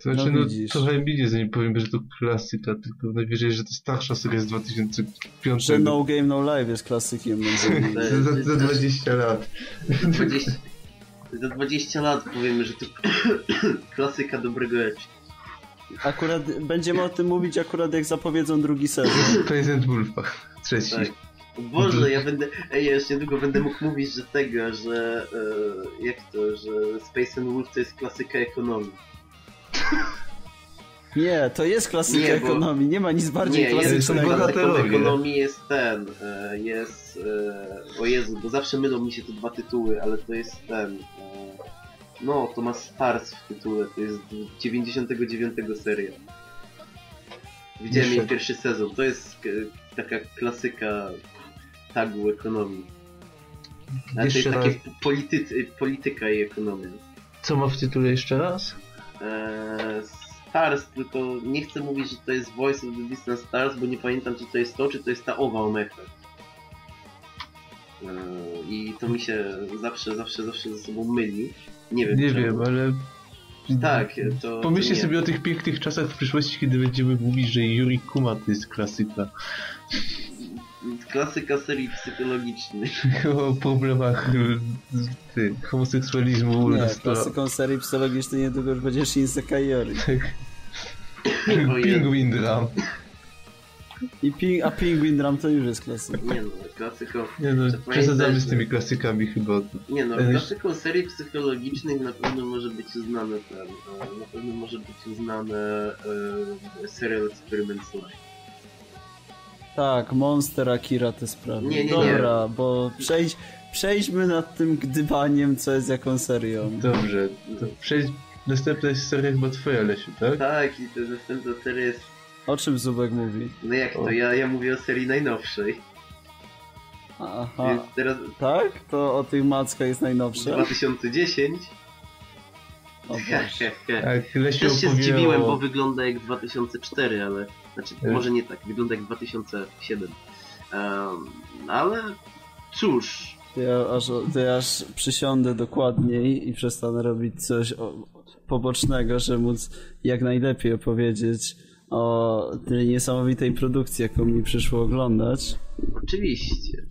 To znaczy, No no, trochę mi nie zanim powiem, że to klasyka, tylko najwyżej, że to starsza seria z 2005. Że No Game No Live jest klasykiem za, za, za 20 lat. 20, za 20 lat powiemy, że to *coughs* klasyka dobrego eczu. Akurat będziemy o tym mówić akurat jak zapowiedzą drugi sezon. Prezent Wolfa. Trzeci. Tak. Boże, ja będę. Ej, ja już niedługo będę mógł mówić, że tego, że. E, jak to, że Space and Wolf to jest klasyka ekonomii. *laughs* Nie, to jest klasyka Nie, bo- ekonomii, nie ma nic bardziej Nie, jest klasycznego. bohater- klasyką ekonomii jest ten. E, jest. E, o Jezu, bo zawsze mylą mi się te dwa tytuły, ale to jest ten. E, no, to ma Stars w tytule, to jest 99 seria. Widziałem jej pierwszy sezon, to jest taka klasyka tagu ekonomii. Ale to jest takie raz. polity, polityka i ekonomia. Co ma w tytule jeszcze raz? Eee, Stars, tylko nie chcę mówić, że to jest Voice of the Distant Stars, bo nie pamiętam, czy to jest to, czy to jest ta owa Omecha. Eee, I to mi się zawsze, zawsze, zawsze ze sobą myli. Nie wiem Nie czemu. wiem, ale... Tak, to... Pomyślcie sobie o tych pięknych czasach w przyszłości, kiedy będziemy mówić, że Yuri Kuma to jest klasyka. Klasyka serii psychologicznej. *laughs* o problemach y, ty, homoseksualizmu u Nie, nas. klasyką serii psychologicznej niedługo już będzie Shinse Kaiori. *laughs* O Jezu. Pingwin Dram. I ping, a Penguin Drum to już jest klasyk. Nie no, klasyką... Nie no, przesadzamy z tymi klasykami chyba. Nie no, klasyką serii psychologicznych na pewno może być uznane ten, e, na pewno może być uznane e, serial Experiments Life. Tak, Monster Akira te sprawy. Nie, nie, nie. Dobra, bo przejdź, przejdźmy nad tym gdybaniem, co jest jaką serią. Dobrze, to przejdź... Następna jest seria chyba twoja, Lesiu, tak? Tak, i to następna seria jest, O czym Zubek mówi? no jak to, ja, ja mówię o serii najnowszej. Aha, Jest teraz tak? To o tych mackach jest najnowsze? 2010. O *laughs* Boże. Tak, Lesiu Też się zdziwiłem, bo wygląda jak 2004, ale... Znaczy, E. może nie tak, wygląda jak 2007. Um, ale cóż, To ja, aż, ja aż przysiądę dokładniej i przestanę robić coś o, pobocznego, żeby móc jak najlepiej opowiedzieć o tej niesamowitej produkcji, jaką mi przyszło oglądać. Oczywiście.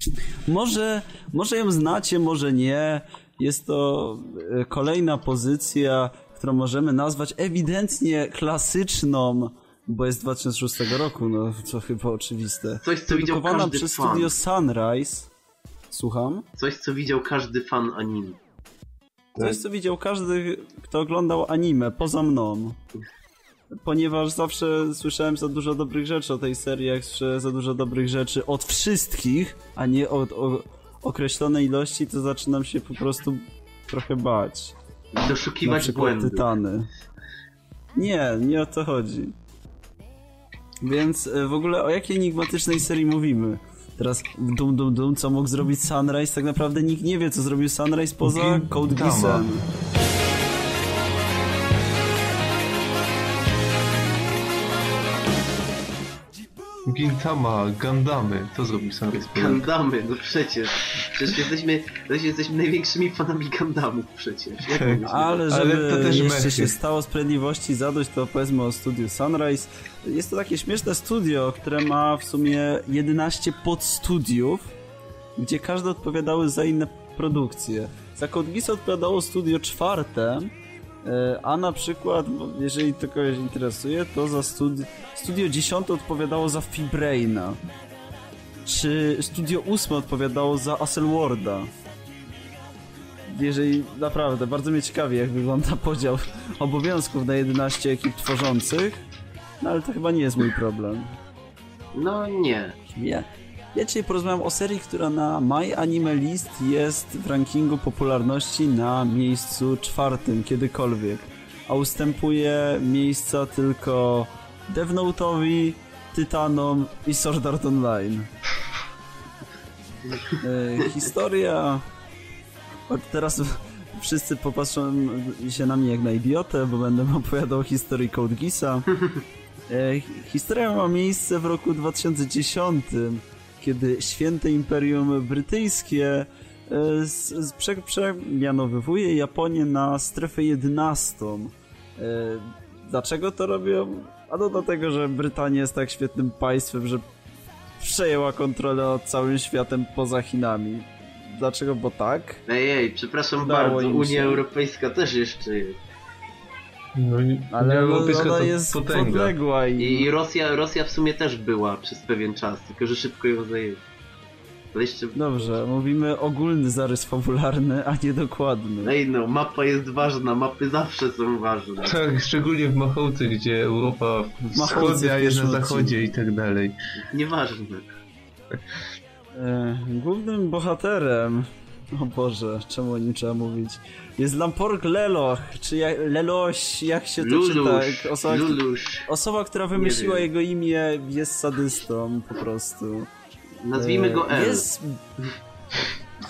Może, może ją znacie, może nie. Jest to e, kolejna pozycja, którą możemy nazwać ewidentnie klasyczną, bo jest z 2006 roku, no co chyba oczywiste. Coś, co widział każdy przez fan. studio Sunrise. Słucham? Coś, co widział każdy fan anime. Coś, co widział każdy, kto oglądał anime, poza mną. Ponieważ zawsze słyszałem za dużo dobrych rzeczy o tej serii, jak słyszę za dużo dobrych rzeczy od wszystkich, a nie od o, określonej ilości, to zaczynam się po prostu trochę bać. Na Doszukiwać przykład błędów. Tytany. Nie, nie o to chodzi. Więc e, w ogóle o jakiej enigmatycznej serii mówimy? Teraz dum dum dum, co mógł zrobić Sunrise? Tak naprawdę nikt nie wie, co zrobił Sunrise poza. Code Geassem. Gintama, Gundamy, to zrobił Sunrise Planet. Gundamy, no przecież. Przecież jesteśmy, przecież jesteśmy największymi fanami Gundamów przecież. Jak Tak. Ale Ale żeby to też jeszcze mechy. się stało sprawiedliwości zadość, to powiedzmy o studiu Sunrise. Jest to takie śmieszne studio, które ma w sumie 11 podstudiów, gdzie każde odpowiadały za inne produkcje. Za Code odpowiadało studio czwarte, a na przykład, bo jeżeli to kogoś interesuje, to za studi- studio dziesiąte odpowiadało za Fibraina. Czy studio ósme odpowiadało za Aselworda jeżeli naprawdę, bardzo mnie ciekawi, jak wygląda *laughs* podział obowiązków na 11 ekip tworzących, no ale to chyba nie jest mój problem. No nie. Ja, ja dzisiaj porozmawiam o serii, która na My Anime List jest w rankingu popularności na miejscu czwartym kiedykolwiek, a ustępuje miejsca tylko Death Note'owi, Tytanom i Sword Art Online. E, historia... Teraz wszyscy popatrzą się na mnie jak na idiotę, bo będę opowiadał o historii Code Geassa. E, hi- Historia ma miejsce w roku 2010, kiedy święte Imperium Brytyjskie e, przemianowywuje Japonię na strefę 11. E, Dlaczego to robią? A no dlatego, że Brytania jest tak świetnym państwem, że przejęła kontrolę nad całym światem poza Chinami. Dlaczego? Bo tak. Ej, przepraszam Udało bardzo, Unia. Europejska też jeszcze jest. No, i Ale Europejska ona to jest potęga. podległa i... I, I Rosja, Rosja w sumie też była przez pewien czas, tylko że szybko ją zajęli. Jeszcze... Dobrze, mówimy ogólny zarys fabularny, a nie dokładny. Ej no, mapa jest ważna, mapy zawsze są ważne. Tak, szczególnie w Machołce, gdzie Europa wschodnia jest na zachodzie i tak dalej. Nieważne. E, głównym bohaterem, o Boże, czemu o nim trzeba mówić, jest Lamporg Leloch, czy ja, Leloś, jak się to Lulusz, czyta? Osoba, Lulusz. osoba, która wymyśliła jego imię jest sadystą, po prostu. Nazwijmy go L. Jest...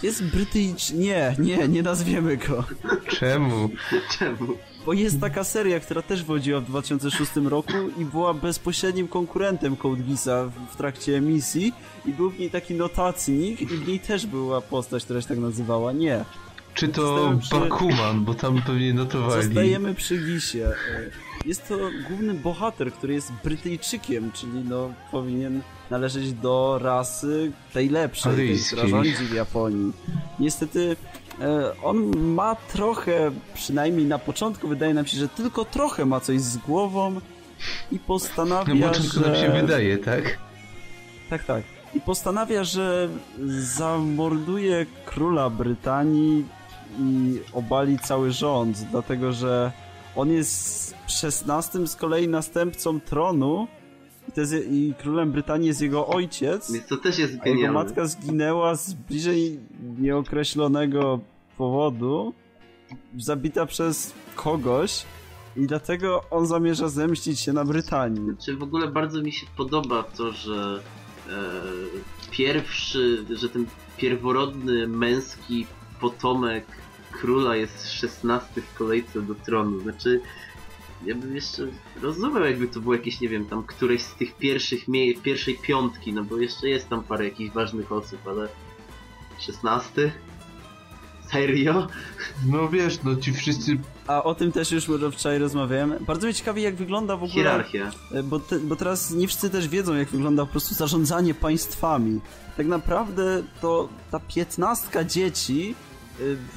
Jest Brytyjcz... Nie, nie, nie nazwiemy go. Czemu? Czemu? Bo jest taka seria, która też wychodziła w 2006 roku i była bezpośrednim konkurentem Code Geassa w- w trakcie emisji i był w niej taki notacnik i w niej też była postać, która się tak nazywała. Nie. Czy to przy- Bakuman, bo tam pewnie notowali. Zostajemy przy Gisie. E, Jest to główny bohater, który jest Brytyjczykiem, czyli no powinien należeć do rasy tej lepszej, tej, która rządzi w Japonii. Niestety e, on ma trochę, przynajmniej na początku wydaje nam się, że tylko trochę ma coś z głową i postanawia, Na początku że... nam się wydaje, tak? Tak, tak. I postanawia, że zamorduje króla Brytanii i obali cały rząd, dlatego że on jest szesnastym z kolei następcą tronu i, to jest, i królem Brytanii jest jego ojciec, to też jest a jego genialne. matka zginęła z bliżej nieokreślonego powodu, zabita przez kogoś i dlatego on zamierza zemścić się na Brytanii. Czy w ogóle bardzo mi się podoba to, że e, pierwszy, że ten pierworodny męski potomek króla jest szesnasty w kolejce do tronu. Znaczy, ja bym jeszcze rozumiał, jakby to było jakieś, nie wiem, tam któreś z tych pierwszych mie- pierwszej piątki, no bo jeszcze jest tam parę jakichś ważnych osób, ale szesnasty? Serio? No wiesz, no ci wszyscy... A o tym też już może wczoraj rozmawiałem. Bardzo mnie ciekawi, jak wygląda w ogóle... Hierarchia. E, Bo, te, bo teraz nie wszyscy też wiedzą, jak wygląda po prostu zarządzanie państwami. Tak naprawdę to ta piętnastka dzieci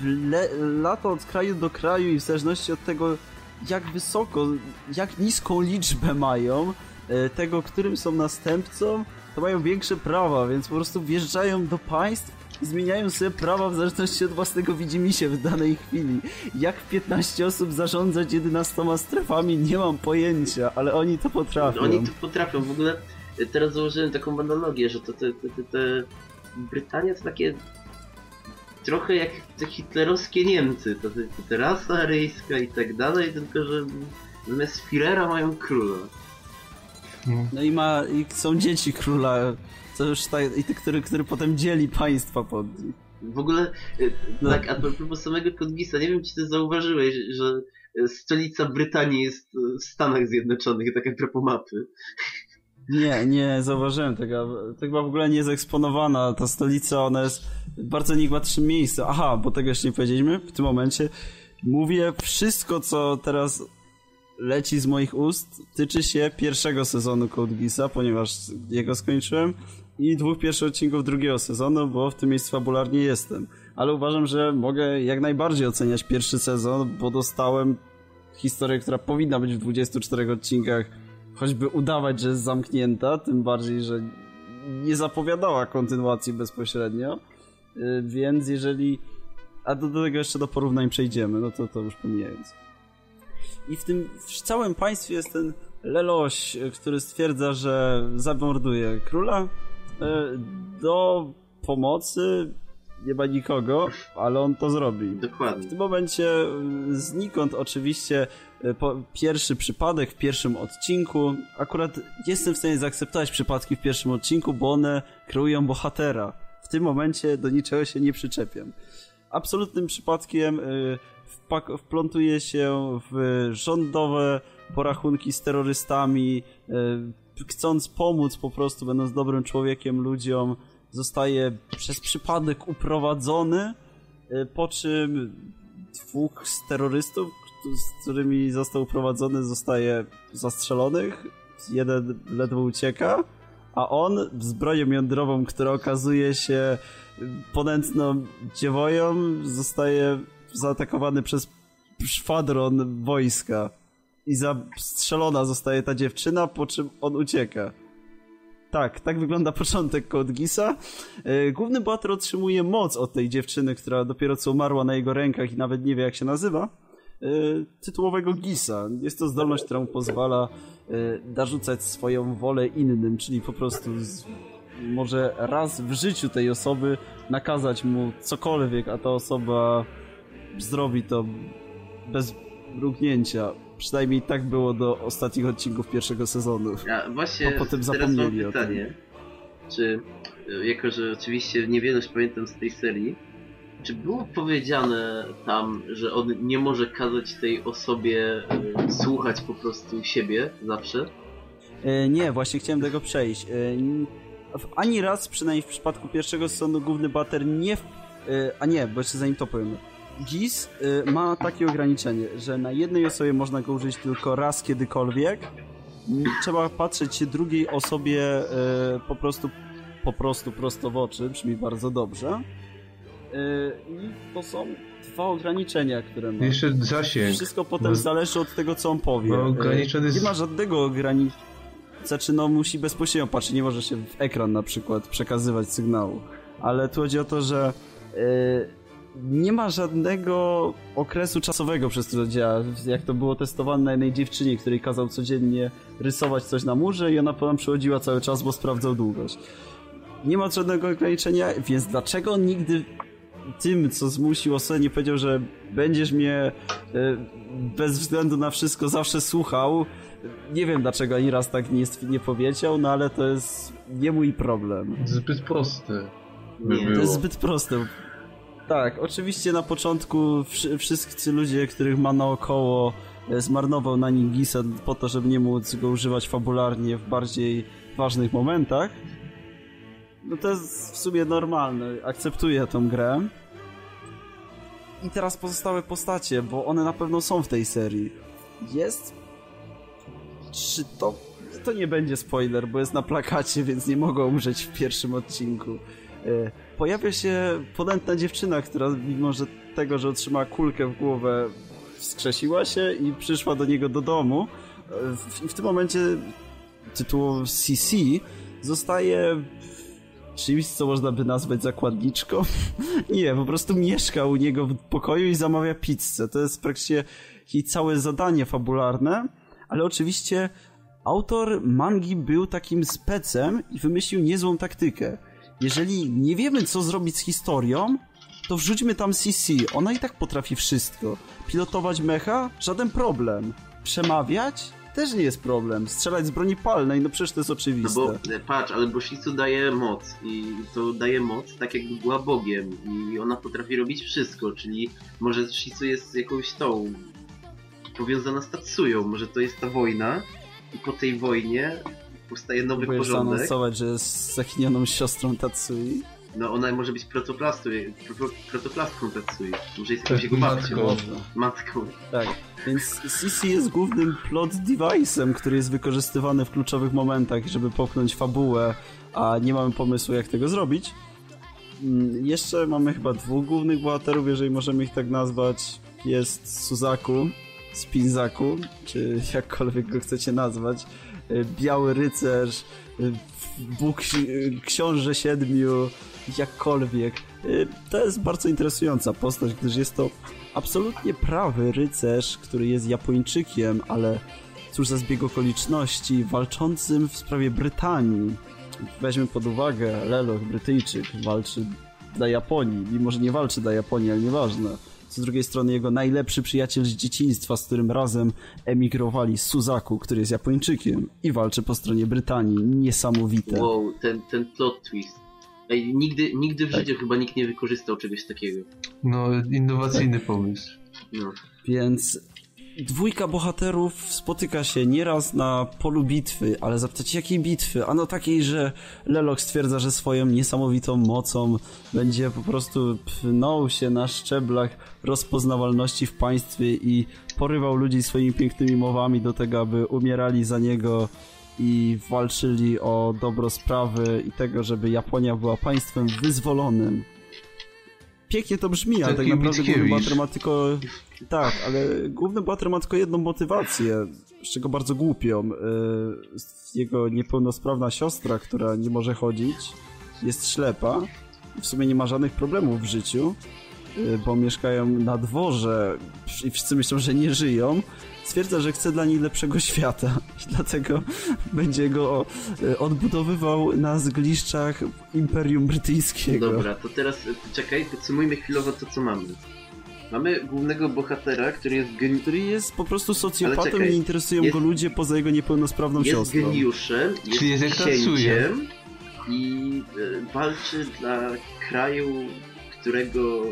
le, lata od kraju do kraju i w zależności od tego, jak wysoko, jak niską liczbę mają, e, tego, którym są następcą, to mają większe prawa, więc po prostu wjeżdżają do państw i zmieniają sobie prawa w zależności od własnego widzimisię w danej chwili. Jak 15 osób zarządzać 11 strefami, nie mam pojęcia, ale oni to potrafią. Oni to potrafią. W ogóle teraz założyłem taką analogię, że to te, te, te, te Brytania to takie trochę jak te hitlerowskie Niemcy. To te, te rasa aryjska i tak dalej, tylko że zamiast Führera mają króla. No, No i ma, i są dzieci króla, co już tak, i ty, który, który potem dzieli państwa pod nich. W ogóle, y, No. tak, a propos samego Kodgisa, nie wiem czy ty zauważyłeś, że y, stolica Brytanii jest y, w Stanach Zjednoczonych, tak a propos mapy. Nie, nie, zauważyłem tego. To chyba w ogóle nie jest eksponowana. Ta stolica, ona jest w bardzo enigmatycznym miejscu. Aha, bo tego jeszcze nie powiedzieliśmy w tym momencie. Mówię wszystko, co teraz leci z moich ust, tyczy się pierwszego sezonu Code Geassa, ponieważ jego skończyłem i dwóch pierwszych odcinków drugiego sezonu, bo w tym miejscu fabularnie jestem. Ale uważam, że mogę jak najbardziej oceniać pierwszy sezon, bo dostałem historię, która powinna być w 24 odcinkach choćby udawać, że jest zamknięta, tym bardziej, że nie zapowiadała kontynuacji bezpośrednio, Yy, więc jeżeli... A do, do tego jeszcze do porównań przejdziemy, no to to już pomijając. I w tym w całym państwie jest ten Leloś, yy, który stwierdza, że zamorduje króla. Yy, Do pomocy nie ma nikogo, ale on to zrobi. W Dokładnie. tym momencie y, znikąd oczywiście y, pierwszy przypadek w pierwszym odcinku. Akurat jestem w stanie zaakceptować przypadki w pierwszym odcinku, bo one kreują bohatera. W tym momencie do niczego się nie przyczepiam. Absolutnym przypadkiem y, wplątuje się w rządowe porachunki z terrorystami, y, chcąc pomóc po prostu, będąc dobrym człowiekiem ludziom, zostaje przez przypadek uprowadzony, y, po czym dwóch z terrorystów, z którymi został uprowadzony, zostaje zastrzelonych. Jeden ledwo ucieka, a on z bronią jądrową, która okazuje się ponętną dziewoją, zostaje zaatakowany przez szwadron wojska. I zastrzelona zostaje ta dziewczyna, po czym on ucieka. Tak, tak wygląda początek Code Geassa. E, Główny bohater otrzymuje moc od tej dziewczyny, która dopiero co umarła na jego rękach i nawet nie wie jak się nazywa. E, Tytułowego Gisa. Jest to zdolność, która mu pozwala e, narzucać swoją wolę innym, czyli po prostu z, może raz w życiu tej osoby nakazać mu cokolwiek, a ta osoba zrobi to bez mrugnięcia. Przynajmniej tak było do ostatnich odcinków pierwszego sezonu. A właśnie A potem zapomnieli o tym. pytanie. Czy, jako że oczywiście niewiele już pamiętam z tej serii, czy było powiedziane tam, że on nie może kazać tej osobie y, słuchać po prostu siebie zawsze? E, nie, właśnie chciałem tego przejść. E, ani raz, przynajmniej w przypadku pierwszego sezonu, główny bater nie... E, a nie, bo jeszcze zanim to powiem. GIS ma takie ograniczenie, że na jednej osobie można go użyć tylko raz kiedykolwiek. Trzeba patrzeć drugiej osobie po prostu po prostu prosto w oczy, brzmi bardzo dobrze. E, I to są dwa ograniczenia, które ma. Jeszcze zasięg. Wszystko potem Bo- zależy od tego, co on powie. bo ograniczony jest- Nie ma żadnego ograniczenia. Znaczy, no musi bezpośrednio patrzeć, nie może się w ekran na przykład przekazywać sygnału. Ale tu chodzi o to, że e, nie ma żadnego okresu czasowego, przez który działa. Jak to było testowane na jednej dziewczynie, której kazał codziennie rysować coś na murze i ona potem przychodziła cały czas, bo sprawdzał długość. Nie ma żadnego ograniczenia, więc dlaczego nigdy tym, co zmusił osobę, nie powiedział, że będziesz mnie e, bez względu na wszystko zawsze słuchał. Nie wiem dlaczego ani raz tak nie, nie powiedział, no ale to jest nie mój problem. Zbyt proste. By Nie, to było. To jest zbyt proste. Tak, oczywiście na początku wszy- wszyscy ludzie, których ma naokoło, e, zmarnował na nim Gisa po to, żeby nie móc go używać fabularnie w bardziej ważnych momentach. No to jest w sumie normalne, akceptuję tą grę. I teraz pozostałe postacie, bo one na pewno są w tej serii. Jest. Czy to. To nie będzie spoiler, bo jest na plakacie, więc nie mogą umrzeć w pierwszym odcinku. E, Pojawia się podętna dziewczyna, która mimo że tego, że otrzymała kulkę w głowę, wskrzesiła się i przyszła do niego do domu. E, w- w tym momencie tytuł CC zostaje czymś, co można by nazwać zakładniczką. *laughs* Nie, po prostu mieszka u niego w pokoju i zamawia pizzę. To jest praktycznie jej całe zadanie fabularne, ale oczywiście autor mangi był takim specem i wymyślił niezłą taktykę. Jeżeli nie wiemy, co zrobić z historią, to wrzućmy tam CC. Ona i tak potrafi wszystko. Pilotować mecha? Żaden problem. Przemawiać? Też nie jest problem. Strzelać z broni palnej? No przecież to jest No oczywiste. bo e, patrz, ale Boshicu daje moc i to daje moc tak jakby była Bogiem i ona potrafi robić wszystko, czyli może Shizu jest jakąś tą powiązana z Tatsują, może to jest ta wojna i po tej wojnie powstaje nowy Próbujesz porządek. zaanonsować, że jest zaginioną siostrą Tatsui. No ona może być protoplastą, pro, protoplastką Tatsui, może jest jakąś Tak, jego matką. Matką. Tak, więc CC jest głównym plot device'em, który jest wykorzystywany w kluczowych momentach, żeby popchnąć fabułę, a nie mamy pomysłu jak tego zrobić. Mm, Jeszcze mamy chyba dwóch głównych bohaterów, jeżeli możemy ich tak nazwać. Jest Suzaku, Spinzaku, czy *laughs* jakkolwiek go chcecie nazwać. Y, Biały rycerz, y, Bóg, książę siedmiu, jakkolwiek. Y, To jest bardzo interesująca postać, gdyż jest to absolutnie prawy rycerz, który jest Japończykiem, ale cóż za zbieg okoliczności, walczącym w sprawie Brytanii. Weźmy pod uwagę, Leloch, Brytyjczyk, walczy dla Japonii, mimo że nie walczy dla Japonii, ale nieważne. Z drugiej strony jego najlepszy przyjaciel z dzieciństwa, z którym razem emigrowali Suzaku, który jest Japończykiem i walczy po stronie Brytanii. Niesamowite. Wow, ten, ten plot twist. Ej, nigdy, nigdy w Tak. życiu chyba nikt nie wykorzystał czegoś takiego. No, innowacyjny pomysł. No. Więc dwójka bohaterów spotyka się nieraz na polu bitwy, ale zapytacie jakiej bitwy? Ano takiej, że Lelok stwierdza, że swoją niesamowitą mocą będzie po prostu pnął się na szczeblach rozpoznawalności w państwie i porywał ludzi swoimi pięknymi mowami do tego, aby umierali za niego i walczyli o dobro sprawy i tego, żeby Japonia była państwem wyzwolonym. Pięknie to brzmi, ale tak naprawdę główny bohater ma tylko... Tak, ale główny bohater ma tylko jedną motywację, z czego bardzo głupią. Yy, Jego niepełnosprawna siostra, która nie może chodzić, jest ślepa i w sumie nie ma żadnych problemów w życiu, bo mieszkają na dworze i wszyscy myślą, że nie żyją. Stwierdza, że chce dla niej lepszego świata i *laughs* dlatego będzie go yy, odbudowywał na zgliszczach Imperium Brytyjskiego. Dobra, to teraz e, czekaj, podsumujmy chwilowo to, co mamy. Mamy głównego bohatera, który jest, geni- który jest po prostu Ale socjopatą czekaj, i nie interesują jest- go ludzie poza jego niepełnosprawną jest siostrą. geniuszem, jest Czyli jest księciem i walczy dla kraju, którego...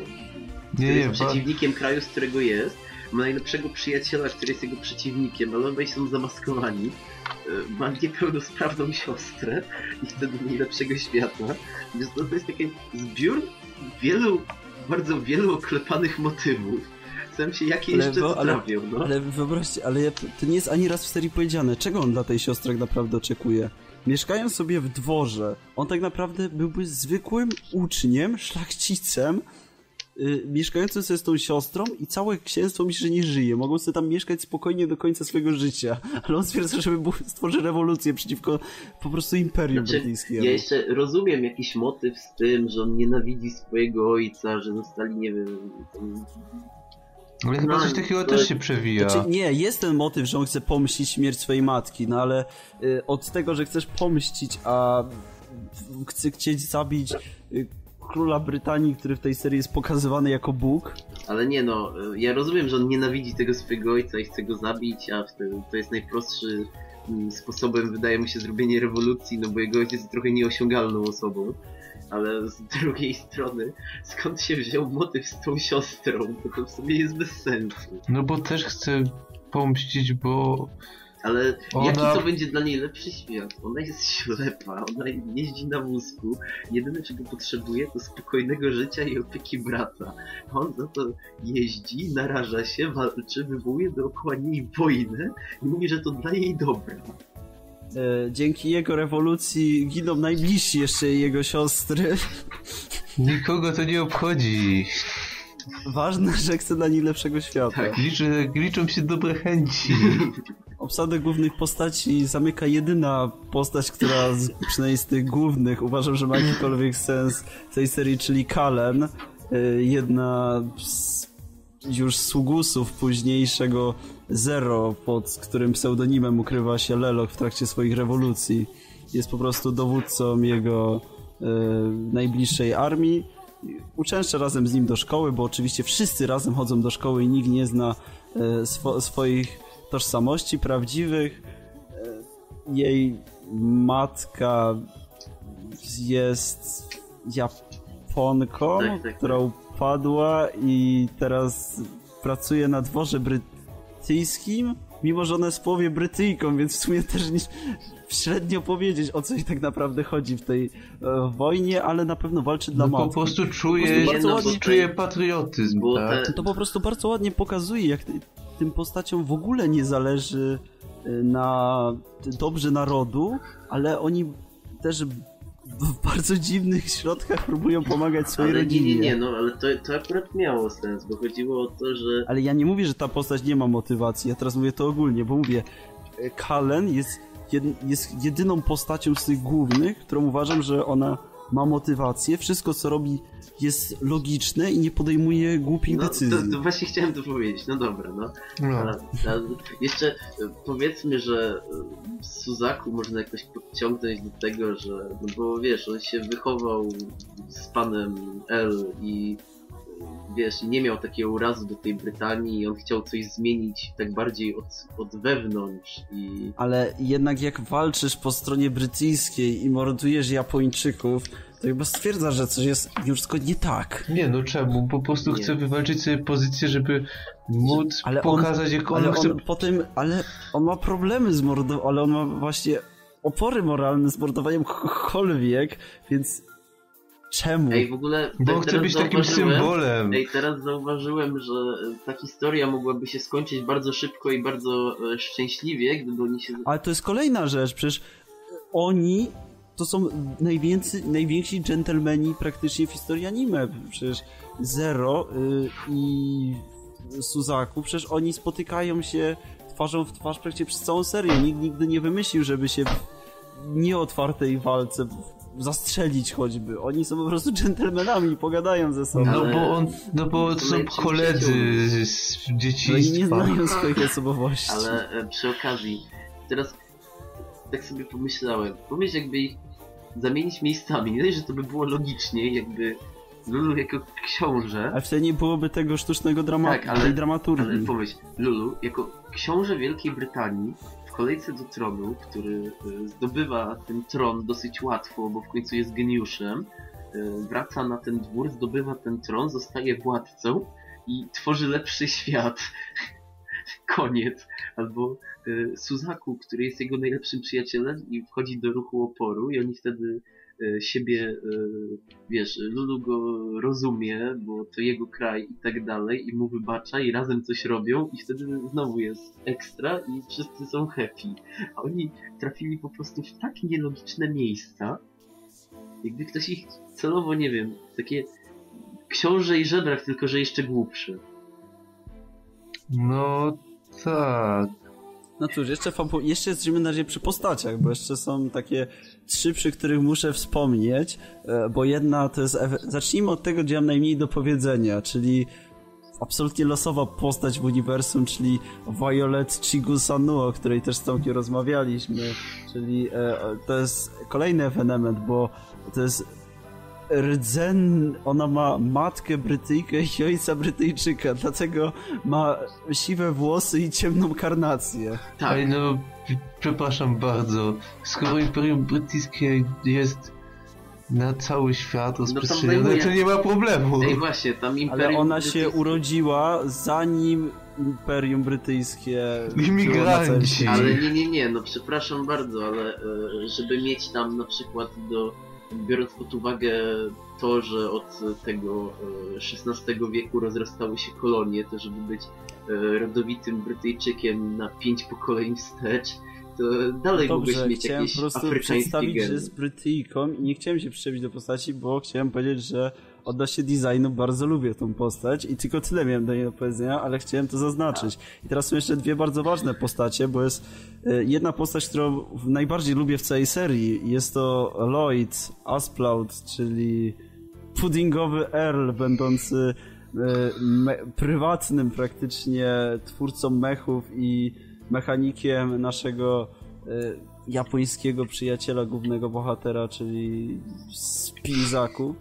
który Nie, jest przeciwnikiem kraju, z którego jest. Ma najlepszego przyjaciela, który jest jego przeciwnikiem, ale obaj są zamaskowani. E, Ma niepełnosprawną siostrę i wtedy najlepszego świata. Więc to, jest taki zbiór wielu, bardzo wielu oklepanych motywów. Zastanawiam się, jakie Ale jeszcze bo- ale- no. Ale wyobraźcie, ale ja, to nie jest ani raz w serii powiedziane, czego on dla tej siostry tak naprawdę oczekuje. Mieszkają sobie w dworze. On tak naprawdę byłby zwykłym uczniem, szlachcicem, yy, mieszkającym sobie z tą siostrą i całe księstwo myśli, że nie żyje. Mogą sobie tam mieszkać spokojnie do końca swojego życia. Ale on stwierdza, żeby był- stworzyć rewolucję przeciwko po prostu Imperium Znaczy, Brytyjskiemu. ja jeszcze rozumiem jakiś motyw z tym, że on nienawidzi swojego ojca, że zostali, nie wiem, tam Ale chyba No, coś takiego to- też się przewija. Znaczy, nie, jest ten motyw, że on chce pomścić śmierć swojej matki, no ale y, od tego, że chcesz pomścić, a w- chce chcieć zabić y, króla Brytanii, który w tej serii jest pokazywany jako Bóg, Ale nie no, ja rozumiem, że on nienawidzi tego swojego ojca i chce go zabić, a to jest najprostszy mm, sposobem, wydaje mi się, zrobienie rewolucji, no bo jego ojciec jest trochę nieosiągalną osobą. Ale z *laughs* drugiej strony, skąd się wziął motyw z tą siostrą? Bo to w sumie jest bez sensu. No bo też chcę pomścić, bo Ale Ona- jaki to będzie dla niej lepszy świat? Ona jest ślepa, ona jeździ na wózku. Jedyne czego potrzebuje to spokojnego życia i opieki brata. On za to jeździ, naraża się, walczy, wywołuje dookoła niej wojnę i mówi, że to dla jej dobra. E, dzięki jego rewolucji giną najbliżsi jeszcze jego siostry. Nikogo to nie obchodzi. Ważne, że chce dla nich lepszego świata. Tak. Liczy, liczą się dobre chęci. *laughs* Obsadę głównych postaci zamyka jedyna postać, która z, przynajmniej z tych głównych uważam, że ma jakikolwiek sens tej serii, czyli Kalen. E, Jedna z już sługusów późniejszego Zero, pod którym pseudonimem ukrywa się Lelok w trakcie swoich rewolucji. Jest po prostu dowódcą jego e, najbliższej armii. Uczęszcza razem z nim do szkoły, bo oczywiście wszyscy razem chodzą do szkoły i nikt nie zna swo, swoich tożsamości prawdziwych. E, Jej matka jest Japonką, Tak, tak, tak. która upadła i teraz pracuje na dworze brytyjskim, mimo że ona jest w połowie Brytyjką, więc w sumie też nie, średnio powiedzieć, o co jej tak naprawdę chodzi w tej e, wojnie, ale na pewno walczy dla No po matki. prostu czuje, Po prostu bardzo ładnie- czuje patriotyzm, tak? te- To po prostu bardzo ładnie pokazuje, jak tym postaciom w ogóle nie zależy y, na dobrze narodu, ale oni też w bardzo dziwnych środkach próbują pomagać swojej Ale nie, rodzinie. nie, nie, no ale to, to akurat miało sens, bo chodziło o to, że Ale ja nie mówię, że ta postać nie ma motywacji, ja teraz mówię to ogólnie, bo mówię, e, Kalen jest, jed, jest jedyną postacią z tych głównych, którą uważam, że ona ma motywację, wszystko co robi jest logiczne i nie podejmuje głupich no, decyzji. to, to właśnie chciałem to powiedzieć, no dobra, no. No. A, a, jeszcze e, powiedzmy, że e, Suzaku można jakoś podciągnąć do tego, że, no bo wiesz, on się wychował z panem L i wiesz, nie miał takiego urazu do tej Brytanii i on chciał coś zmienić tak bardziej od, od wewnątrz i Ale jednak jak walczysz po stronie brytyjskiej i mordujesz Japończyków, to chyba stwierdzasz, że coś jest już tylko nie tak. Nie, no czemu? Po prostu Nie. chce wywalczyć sobie pozycję, żeby móc Ale on- pokazać, jak on Ale chce... on potem, ale on ma problemy z mordowaniem, ale on ma właśnie opory moralne z mordowaniem kogokolwiek, więc czemu? Ej, w ogóle Bo on chce być takim symbolem. Ej, teraz zauważyłem, że ta historia mogłaby się skończyć bardzo szybko i bardzo e, szczęśliwie, gdyby oni się... Ale to jest kolejna rzecz, przecież oni to są najwięcej, najwięksi dżentelmeni praktycznie w historii anime. Przecież Zero y, i Suzaku, przecież oni spotykają się twarzą w twarz praktycznie przez całą serię. Nikt nigdy nie wymyślił, żeby się w nieotwartej walce zastrzelić choćby. Oni są po prostu dżentelmenami i pogadają ze sobą. No bo on, no bo To są koledzy z No i nie dzieciństwa. znają swoich *laughs* osobowości. Ale przy okazji, teraz tak sobie pomyślałem, pomyśl jakby ich zamienić miejscami, nie dość, że to by było logicznie, jakby Lulu jako książę, Ale wtedy nie byłoby tego sztucznego dramatu, Tak, ale- tej ale dramaturgii. pomyśl, Lulu jako książę Wielkiej Brytanii w kolejce do tronu, który e, zdobywa ten tron dosyć łatwo, bo w końcu jest geniuszem, e, wraca na ten dwór, zdobywa ten tron, zostaje władcą i tworzy lepszy świat. Koniec. Albo e, Suzaku, który jest jego najlepszym przyjacielem i wchodzi do ruchu oporu i oni wtedy e, siebie, e, wiesz, Lulu go rozumie, bo to jego kraj i tak dalej i mu wybacza i razem coś robią i wtedy znowu jest ekstra i wszyscy są happy. A oni trafili po prostu w tak nielogiczne miejsca, jakby ktoś ich celowo, nie wiem, takie książę i żebrak, tylko że jeszcze głupszy. No tak. No cóż, jeszcze, fabu- jeszcze jesteśmy na razie przy postaciach, bo jeszcze są takie trzy, przy których muszę wspomnieć, e, bo jedna to jest... Zacznijmy od tego, gdzie mam najmniej do powiedzenia, czyli absolutnie losowa postać w uniwersum, czyli Violet Chigusanuo, o której też z Tomkiem rozmawialiśmy, czyli e, to jest kolejny ewenement, bo to jest rdzen, ona ma matkę Brytyjkę i ojca Brytyjczyka, dlatego ma siwe włosy i ciemną karnację. Tak, Ej, no, przepraszam bardzo. Skoro Imperium Brytyjskie jest na cały świat rozprzestrzenione, zajmuje- to nie ma problemu. Ej właśnie, tam Ale Imperium ona się Brytyjskie- urodziła zanim imperium brytyjskie. Imigranci. Ale nie, nie, nie, no przepraszam bardzo, ale e, żeby mieć tam na przykład do, biorąc pod uwagę to, że od tego e, XVI wieku rozrastały się kolonie, to żeby być e, rodowitym Brytyjczykiem na pięć pokoleń wstecz, to dalej mogłeś Dobrze, mieć chciałem jakieś po prostu przedstawić, że geny. jest Brytyjką i nie chciałem się przyczepić do postaci, bo chciałem powiedzieć, że odnośnie designu bardzo lubię tą postać i tylko tyle miałem do niej do powiedzenia, ale chciałem to zaznaczyć. I teraz są jeszcze dwie bardzo ważne postacie, bo jest e, jedna postać, którą najbardziej lubię w całej serii. Jest to Lloyd Asplaut, czyli puddingowy Earl, będący e, prywatnym praktycznie twórcą mechów i mechanikiem naszego e, japońskiego przyjaciela głównego bohatera, czyli Spinzaku.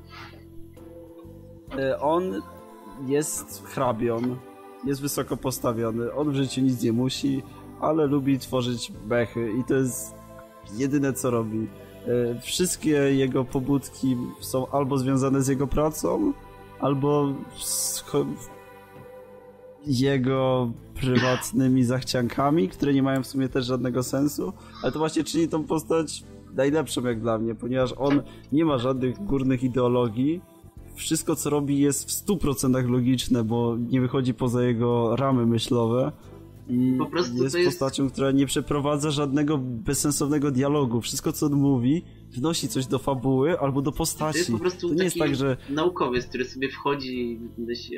E, on jest hrabią, jest wysoko postawiony, on w życiu nic nie musi, ale lubi tworzyć mechy i to jest jedyne co robi. E, Wszystkie jego pobudki są albo związane z jego pracą, albo z jego prywatnymi zachciankami, które nie mają w sumie też żadnego sensu, ale to właśnie czyni tą postać najlepszą jak dla mnie, ponieważ on nie ma żadnych górnych ideologii, wszystko co robi jest w 100% logiczne, bo nie wychodzi poza jego ramy myślowe i Po prostu jest to jest- postacią, która nie przeprowadza żadnego bezsensownego dialogu. Wszystko co on mówi wnosi coś do fabuły albo do To postaci. jest po prostu to nie jest tak, że naukowiec, który sobie wchodzi i myśli,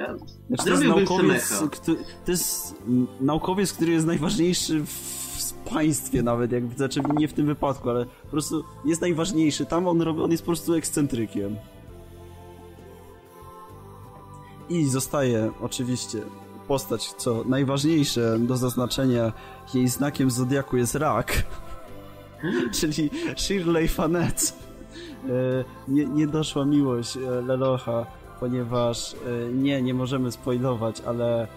znaczy, to jest naukowiec, który, to jest naukowiec, który jest najważniejszy w, państwie nawet, jak znaczy nie w tym wypadku, ale po prostu jest najważniejszy. Tam on robi, on jest po prostu ekscentrykiem. I zostaje oczywiście postać, co najważniejsze do zaznaczenia, jej znakiem zodiaku jest rak, *laughs* czyli Shirley Fanet. E, Nie, nie doszła miłość e, Lelocha, ponieważ e, nie, nie możemy spoilować, ale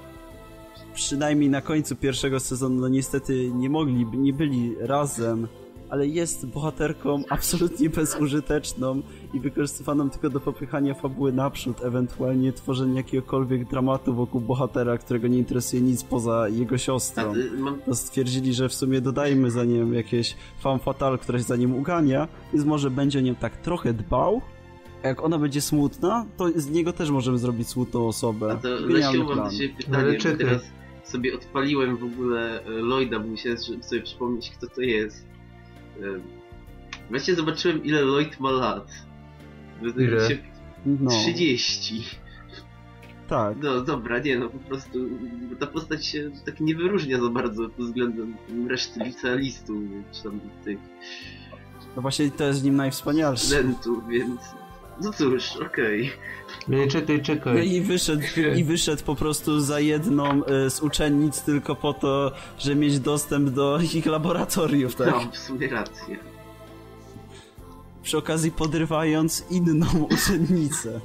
przynajmniej na końcu pierwszego sezonu, no niestety nie mogli, nie byli razem, ale jest bohaterką absolutnie bezużyteczną i wykorzystywaną tylko do popychania fabuły naprzód, ewentualnie tworzenia jakiegokolwiek dramatu wokół bohatera, którego nie interesuje nic poza jego siostrą. y, mam To stwierdzili, że w sumie dodajmy za nim jakieś femme fatale, która się za nim ugania, więc może będzie o nią tak trochę dbał. A jak ona będzie smutna, to z niego też możemy zrobić smutną osobę. A to Genialny plan. pytanie, teraz sobie odpaliłem w ogóle e, Lloyda, bo musiałem sobie przypomnieć, kto to jest. Właśnie zobaczyłem, ile Lloyd ma lat. Ile? się No, 30. tak. No dobra, nie no, po prostu ta postać się tak nie wyróżnia za bardzo pod względem reszty licealistów, czy tam tych No właśnie to jest nim najwspanialsze. studentów, więc no cóż, okej. Nie, czekaj, czekaj. No i wyszedł, Chwilę. *laughs* i wyszedł po prostu za jedną y, z uczennic tylko po to, żeby mieć dostęp do *laughs* ich laboratoriów, tak? No, w sumie rację. Przy okazji podrywając inną *laughs* uczennicę,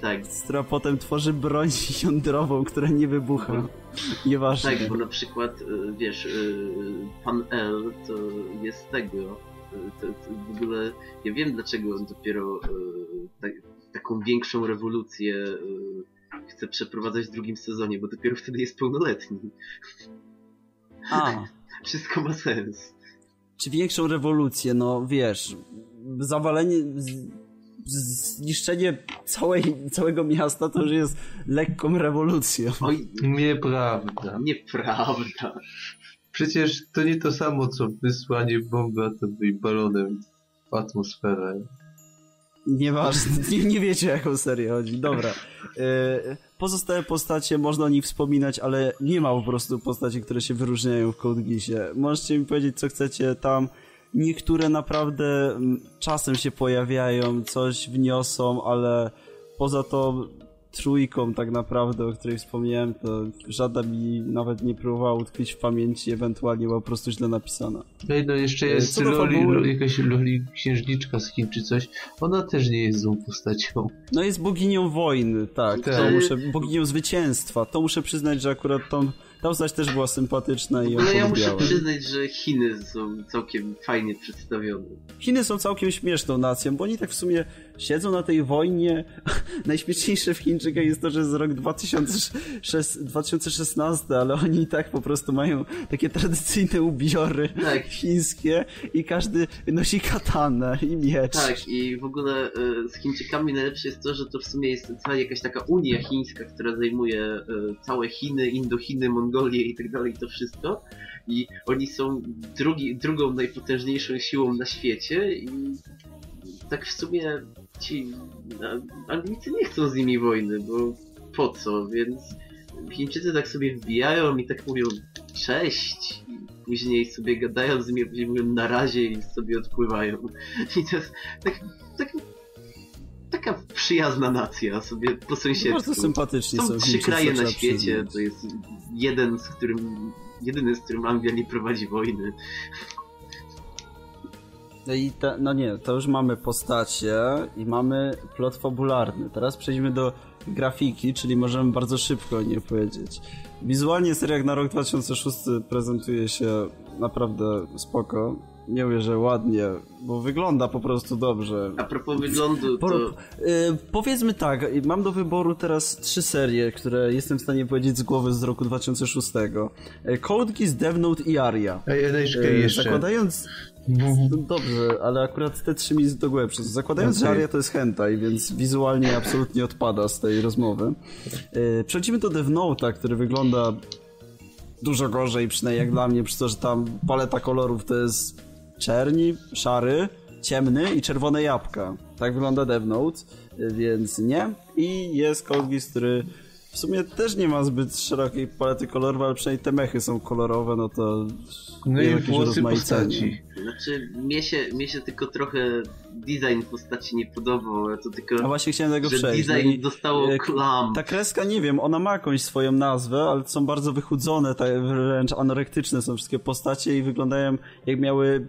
Tak, która potem tworzy broń jądrową, która nie wybucha. Nieważne. Tak, bo na przykład, y, wiesz, y, pan L to jest tego. To, to w ogóle ja wiem dlaczego on dopiero y, tak, taką większą rewolucję y, chce przeprowadzać w drugim sezonie, bo dopiero wtedy jest pełnoletni. A, *laughs* Wszystko ma sens. czy większą rewolucję, no wiesz, zawalenie, z- z- zniszczenie całej, całego miasta to już jest lekką rewolucją. Oj, Nieprawda. nieprawda. Przecież to nie to samo, co wysłanie bomby atomowej balonem w atmosferę. Nieważne, *laughs* nie, nie wiecie o jaką serię chodzi. Dobra. E, Pozostałe postacie, można o nich wspominać, ale nie ma po prostu postaci, które się wyróżniają w Code. Możecie mi powiedzieć, co chcecie tam. Niektóre naprawdę mm, czasem się pojawiają, coś wniosą, ale poza tą trójką tak naprawdę, o której wspomniałem, to żadna mi nawet nie próbowała utkwić w pamięci, ewentualnie była po prostu źle napisana. No i no jeszcze E, jest Loli, fabuły- jakaś Loli księżniczka z Chin czy coś. Ona też nie jest złą postacią. No jest boginią wojny, tak. Tak. To muszę, boginią zwycięstwa. To muszę przyznać, że akurat tą Ta postać też była sympatyczna i ją Ale ja muszę przyznać, że Chiny są całkiem fajnie przedstawione. Chiny są całkiem śmieszną nacją, bo oni tak w sumie siedzą na tej wojnie. *laughs* Najśmieszniejsze w Chińczykach jest to, że jest rok 2006, 2016, ale oni i tak po prostu mają takie tradycyjne ubiory Tak. chińskie i każdy nosi katanę i miecz. Tak, i w ogóle e, z Chińczykami najlepsze jest to, że to w sumie jest cała jakaś taka Unia Chińska, która zajmuje e, całe Chiny, Indochiny, Mongolię i tak dalej, to wszystko. I oni są drugi, drugą najpotężniejszą siłą na świecie i tak w sumie ci Anglicy nie chcą z nimi wojny, bo po co, więc Chińczycy tak sobie wbijają i tak mówią cześć i później sobie gadają z nimi, później mówią na razie i sobie odpływają. I to jest tak, tak, taka przyjazna nacja sobie po sąsiedztwu. Bardzo sympatyczni są Są trzy kraje na świecie, przyznać. to jest jeden, z którym jedyny, z którym Anglia nie prowadzi wojny. No i te, no nie, to już mamy postacie i mamy plot fabularny. Teraz przejdźmy do grafiki, czyli możemy bardzo szybko o niej powiedzieć. Wizualnie seria jak na rok 2006 prezentuje się naprawdę spoko. Nie mówię, że ładnie, bo wygląda po prostu dobrze. A propos wyglądu, to y, powiedzmy tak, y, mam do wyboru teraz trzy serie, które jestem w stanie powiedzieć z głowy z roku 2006. Y, Code Geass, Death Note i Aria. Ej, Y, jeszcze. Zakładając Dobrze, ale akurat te trzy mi do głowy przyszły. Zakładając, że Okej. Aria to jest hentai, więc wizualnie absolutnie odpada z tej rozmowy. Yy, przechodzimy do Death Note'a, który wygląda dużo gorzej, przynajmniej jak dla mnie, przez to, że tam paleta kolorów to jest czerni, szary, ciemny i czerwone jabłka. Tak wygląda Death Note, yy, więc nie. I jest Geass, który w sumie też nie ma zbyt szerokiej palety kolorów, ale przynajmniej te mechy są kolorowe, no to... no i włosy rozmaicenie. postaci. znaczy mnie się, mnie się tylko trochę design postaci nie podobał, ale to A tylko, właśnie chciałem tego że przejść. design No dostało e, klam. Ta kreska, nie wiem, ona ma jakąś swoją nazwę, ale są bardzo wychudzone, tak wręcz anorektyczne są wszystkie postacie i wyglądają jak miały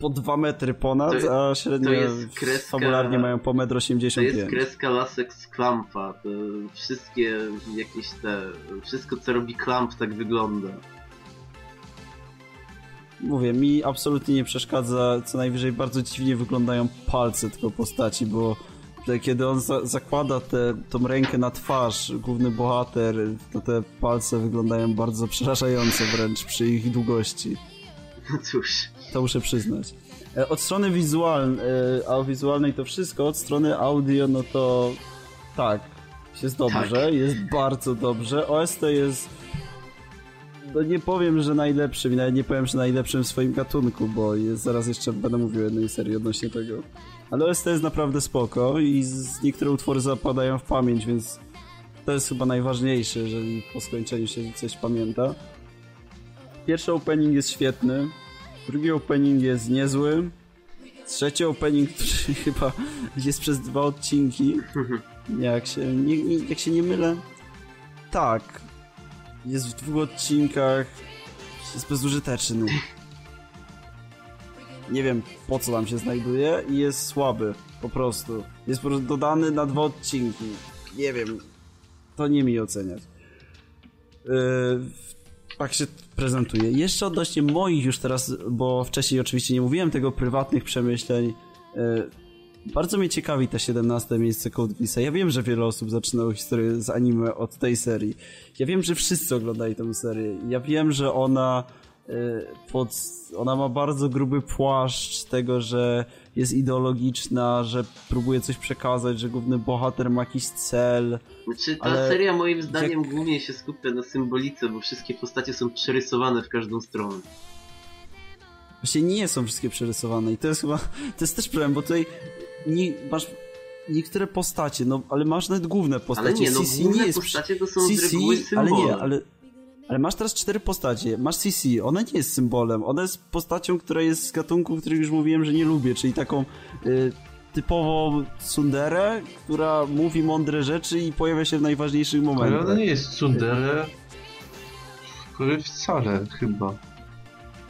po dwa metry ponad, To- a średnio jest kreska- fabularnie mają po metr To jest 85. kreska lasek z klampa. To wszystkie jakieś te. Wszystko co robi klamp tak wygląda. Mówię, mi absolutnie nie przeszkadza, co najwyżej bardzo dziwnie wyglądają palce tylko postaci, bo kiedy on za zakłada tę tą rękę na twarz, główny bohater, to te palce wyglądają bardzo przerażająco wręcz przy ich długości. No cóż. To muszę przyznać. E, Od strony wizualnej, a o wizualnej to wszystko, od strony audio, no to tak, jest dobrze, Tak. jest bardzo dobrze. OST jest, no nie powiem, że najlepszym i nawet nie powiem, że najlepszym w swoim gatunku, bo jest, zaraz jeszcze będę mówił o jednej serii odnośnie tego. Ale OST jest naprawdę spoko i z niektóre utwory zapadają w pamięć, więc to jest chyba najważniejsze, jeżeli po skończeniu się coś pamięta. Pierwszy opening jest świetny, drugi opening jest niezły, trzeci opening, który *laughs* chyba jest przez dwa odcinki, jak się nie, nie, jak się nie mylę, tak, jest w dwóch odcinkach, jest bezużyteczny. Nie wiem po co tam się znajduje i jest słaby, po prostu. Jest po prostu dodany na dwa odcinki. Nie wiem, to nie mi oceniać. Yy, tak się prezentuje. Jeszcze odnośnie moich już teraz, bo wcześniej oczywiście nie mówiłem tego prywatnych przemyśleń. yy, Bardzo mnie ciekawi te 17 miejsce Code. Ja wiem, że wiele osób zaczynało historię z anime od tej serii. Ja wiem, że wszyscy oglądali tę serię. Ja wiem, że ona yy, pod, ona ma bardzo gruby płaszcz tego, że jest ideologiczna, że próbuje coś przekazać, że główny bohater ma jakiś cel. Znaczy, ta Ale seria moim zdaniem jak- głównie się skupia na symbolice, bo wszystkie postacie są przerysowane w każdą stronę. Właśnie nie są wszystkie przerysowane i to jest chyba, to jest też problem, bo tutaj nie, masz niektóre postacie, no ale masz nawet główne postacie. Ale nie, no CC główne nie jest postacie to są z CC, reguły ale symbole. nie, ale, ale masz teraz cztery postacie. Masz CC, ona nie jest symbolem, ona jest postacią, która jest z gatunku, który już mówiłem, że nie lubię, czyli taką y, typowo tsunderę, która mówi mądre rzeczy i pojawia się w najważniejszych Ale momentach. ona nie jest. Który wcale chyba.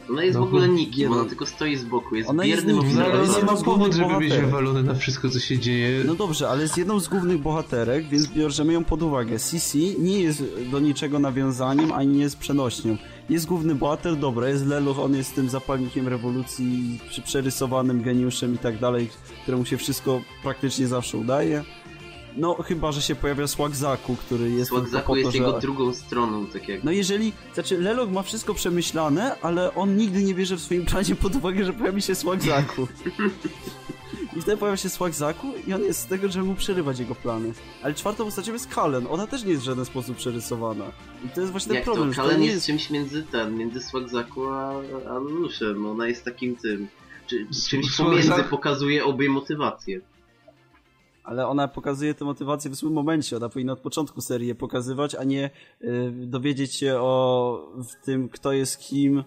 Ona jest No, w ogóle nikim, nie ona tylko stoi z boku, jest Ona jest biernym nikim, ale ale jest on jedną ma z powód, głównych żeby być bohaterek. wywalony na wszystko, co się dzieje. No dobrze, ale jest jedną z głównych bohaterek, więc bierzemy ją pod uwagę. CC nie jest do niczego nawiązaniem, ani nie jest przenośnią. Jest główny bohater, dobra, jest Leluch, on jest tym zapalnikiem rewolucji, przy- przerysowanym geniuszem i tak dalej, któremu się wszystko praktycznie zawsze udaje. No, chyba, że się pojawia Swagzaku, który jest Słagzaku jest że... jego drugą stroną, tak jak... No jeżeli, znaczy Lelok ma wszystko przemyślane, ale on nigdy nie bierze w swoim planie pod uwagę, że pojawi się Swagzaku. *laughs* I wtedy pojawia się Swagzaku i on jest z tego, żeby mu przerywać jego plany. Ale czwartą postacią jest Kalen, ona też nie jest w żaden sposób przerysowana. I to jest właśnie ten Jak problem, to, Kalen jest jest... czymś między ten, między Swagzaku a, a Leluszem. Ona jest takim tym... Czy, czymś pomiędzy pokazuje obie motywacje. Ale ona pokazuje tę motywację w złym momencie. Ona powinna od początku serii je pokazywać, a nie y, dowiedzieć się o w tym, kto jest kim.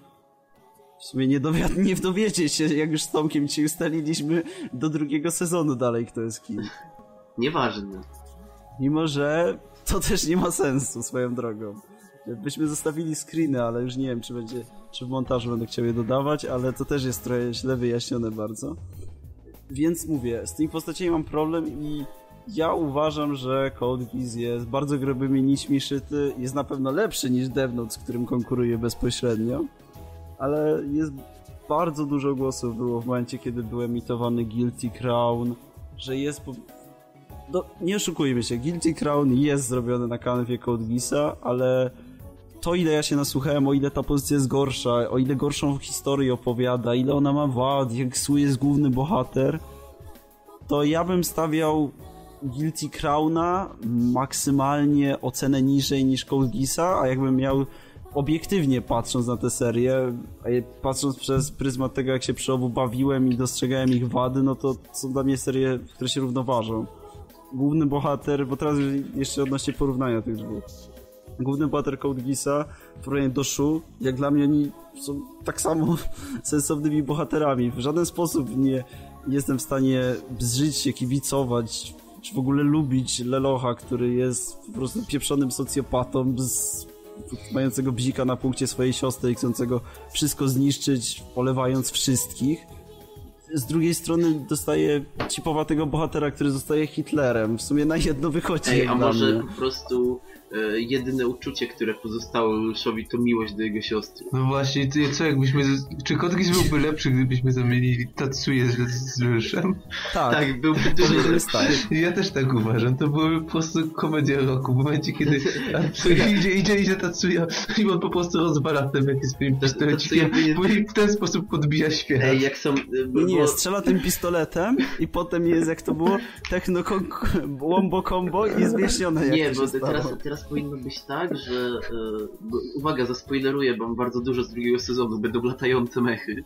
W sumie nie, dowi- *laughs* nie dowiedzieć się, jak już z Tomkiem ci ustaliliśmy, do drugiego sezonu dalej, kto jest kim. Nieważne. Mimo, że to też nie ma sensu swoją drogą. Byśmy zostawili screeny, ale już nie wiem, czy będzie, czy w montażu będę chciał je dodawać, ale to też jest trochę źle wyjaśnione bardzo. Więc mówię, z tymi postaciami mam problem i ja uważam, że Code Geass jest bardzo grubymi nićmi szyty, jest na pewno lepszy niż Death Note, z którym konkuruje bezpośrednio, ale jest bardzo dużo głosów było w momencie, kiedy był emitowany Guilty Crown, że jest po... No, nie oszukujmy się, Guilty Crown jest zrobiony na kanwie Code Geassa, ale to ile ja się nasłuchałem, o ile ta pozycja jest gorsza, o ile gorszą historię opowiada, ile ona ma wad, jak zły jest główny bohater, to ja bym stawiał Guilty Crowna maksymalnie ocenę niżej niż Code Geassa, a jakbym miał obiektywnie patrząc na tę serię, patrząc przez pryzmat tego, jak się przy obu bawiłem i dostrzegałem ich wady, no to są dla mnie serie, które się równoważą. Główny bohater, bo teraz jeszcze odnośnie porównania tych dwóch. Główny bohater Code Geassa w porównaniu do Shu, jak dla mnie oni są tak samo *laughs* sensownymi bohaterami. W żaden sposób nie jestem w stanie bzżyć się, kibicować, czy w ogóle lubić Lelocha, który jest po prostu pieprzonym socjopatą z, mającego bzika na punkcie swojej siostry i chcącego wszystko zniszczyć, polewając wszystkich. Z drugiej strony dostaje cipowatego bohatera, który zostaje Hitlerem. W sumie na jedno wychodzi Ej, a może mnie. po prostu jedyne uczucie, które pozostało Leluszowi to miłość do jego siostry. No właśnie, ty, co jakbyśmy... Czy Kodgis byłby lepszy, gdybyśmy zamienili Tatsuya z, z Ryszem? Tak, Tak, byłby dużo lepszy. Ja też tak uważam. To byłaby po prostu komedia roku. W momencie, kiedy *laughs* Tatsuya idzie, idzie, idzie Tatsuya i on po prostu rozwala tym jakimś swoim pistolecikiem i w ten sposób podbija świat. Ej, jak są... e, bo- Nie, strzela tym pistoletem i potem jest, jak to było, techno combo i jak Nie, to bo teraz, stało. Teraz powinno być tak, że... E, bo, uwaga, zaspoileruję, bo mam bardzo dużo z drugiego sezonu. Będą latające mechy.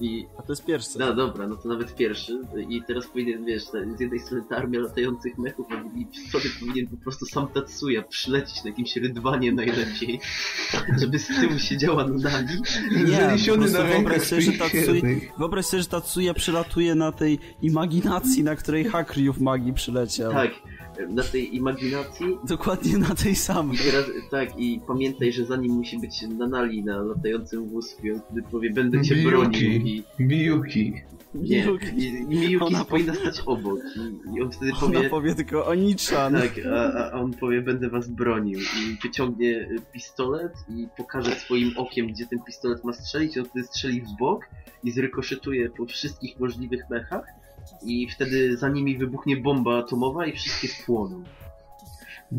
I... A to jest pierwszy. No dobra, no to nawet pierwszy. I teraz powinien, wiesz, z jednej strony ta armia latających mechów, a drugiej strony powinien po prostu sam Tatsuya przylecieć na jakimś rydwanie najlepiej, *laughs* żeby z tyłu siedziała na nami. Nie, po na wyobraź sobie, że Tatsuya, wyobraź sobie, że Tatsuya przylatuje na tej imaginacji, na której Hakryów magii przyleciał. Tak, na tej imaginacji. Dokładnie na tej samej. I teraz, tak, i pamiętaj, że za nim musi być Nanali na latającym wózku i on wtedy powie, będę cię bronił i... Miyuki. Nie, i, i Miyuki Ona powinna stać obok i, i on wtedy Ona powie... powie tylko Onichan. Tak, a, a on powie, będę was bronił i wyciągnie y, pistolet i pokaże swoim okiem, gdzie ten pistolet ma strzelić, on wtedy strzeli w bok i zrykoszytuje po wszystkich możliwych mechach i wtedy za nimi wybuchnie bomba atomowa i wszystkie spłoną.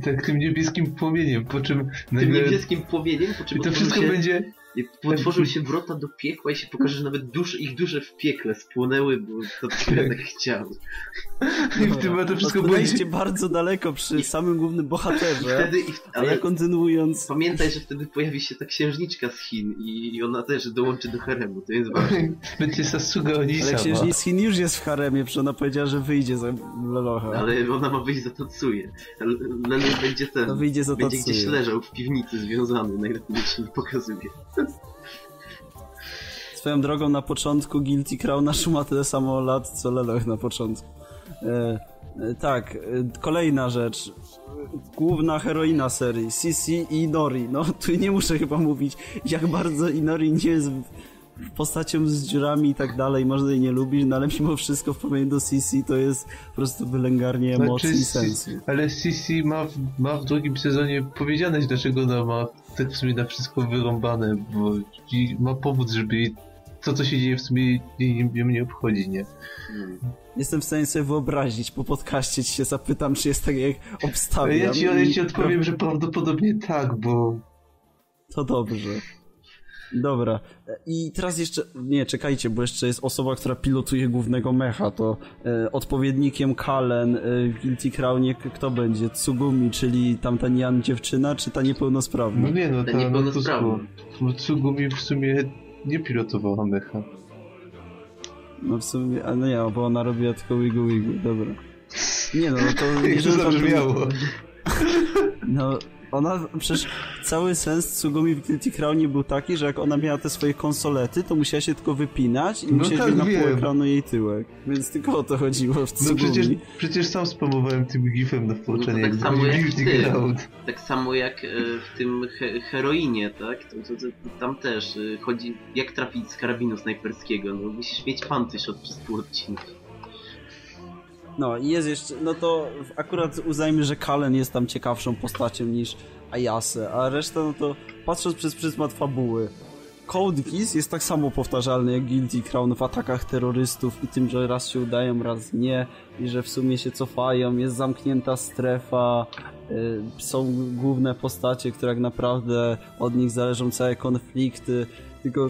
Tak, tym niebieskim płomieniem, po czym Tym nagle... niebieskim płomieniem, po czym I to wszystko się, będzie... i otworzą się wrota do piekła i się pokaże, że nawet dusze, ich dusze w piekle spłonęły, bo to *laughs* tak chciał. I w tym to wszystko będzie... bardzo daleko przy samym głównym I bohaterze. wtedy, i, ja ale kontynuując, pamiętaj, że wtedy pojawi się ta księżniczka z Chin i, i ona też dołączy do haremu, to jest ważne. *laughs* Będzie Sasuga ale Onisama. księżniczka z Chin już jest w haremie, przecież ona powiedziała, że wyjdzie za Lelocha. Ale ona ma wyjść za Tatsuję. Lelu będzie ten. No wyjdzie za będzie gdzieś leżał w piwnicy związany, najlepiej się nie pokazuje. Swoją drogą na początku Guilty Crown ma tyle samo lat, co Leloch na początku. E, E, Tak, e, kolejna rzecz. Główna heroina serii, Sisi i Inori. No, tu nie muszę chyba mówić, jak bardzo Inori nie jest postacią z dziurami i tak dalej. Można jej nie lubić, no ale mimo wszystko w porównaniu do Sisi to jest po prostu wylęgarnie emocji i sensu. ale Sisi ma, w- ma w drugim sezonie powiedziane, dlaczego ona ma tak w sumie na wszystko wyrąbane, bo i ma powód, żeby to, co się dzieje w sumie ją nie obchodzi, nie? Jestem w stanie sobie wyobrazić, po podcaście ci się zapytam, czy jest tak jak obstawiam. ja ci, ja ci I- odpowiem, że prawdopodobnie tak, bo To dobrze. Dobra. I teraz jeszcze. Nie, czekajcie, bo jeszcze jest osoba, która pilotuje głównego mecha. To e, odpowiednikiem Kalen e, w Guilty Crownie kto będzie? Tsugumi, czyli tamta Nian dziewczyna, czy ta niepełnosprawna? no nie no, Ta ta niepełnosprawna. no, Tsugumi w sumie nie pilotowała mecha. No w sumie, a no nie, bo ona robiła tylko wigu wigu, dobra. Nie no, no to *laughs* to jeżeli tam- zabrzmiało. No, ona, przecież cały sens Tsugumi w Guilty Crownie był taki, że jak ona miała te swoje konsolety, to musiała się tylko wypinać i No musiałeś tak, mieć na pół ekranu jej tyłek. Więc tylko o to chodziło w No Tsugumi. przecież, przecież sam spamowałem tym gifem na Forczanie, tak jak samo jak ty. Crowd. Tak samo jak e, w tym he heroinie, tak? To, to, to, tam też e, chodzi jak trafić z karabinu snajperskiego. No musisz mieć pantysz od przez pół odcinka. No i jest jeszcze, no to akurat uznajmy, że Kalen jest tam ciekawszą postacią niż Ayase, a reszta no to patrząc przez pryzmat fabuły, Code Geass jest tak samo powtarzalny jak Guilty Crown w atakach terrorystów i tym, że raz się udają, raz nie i że w sumie się cofają, jest zamknięta strefa, y, są główne postacie, które jak naprawdę od nich zależą całe konflikty, tylko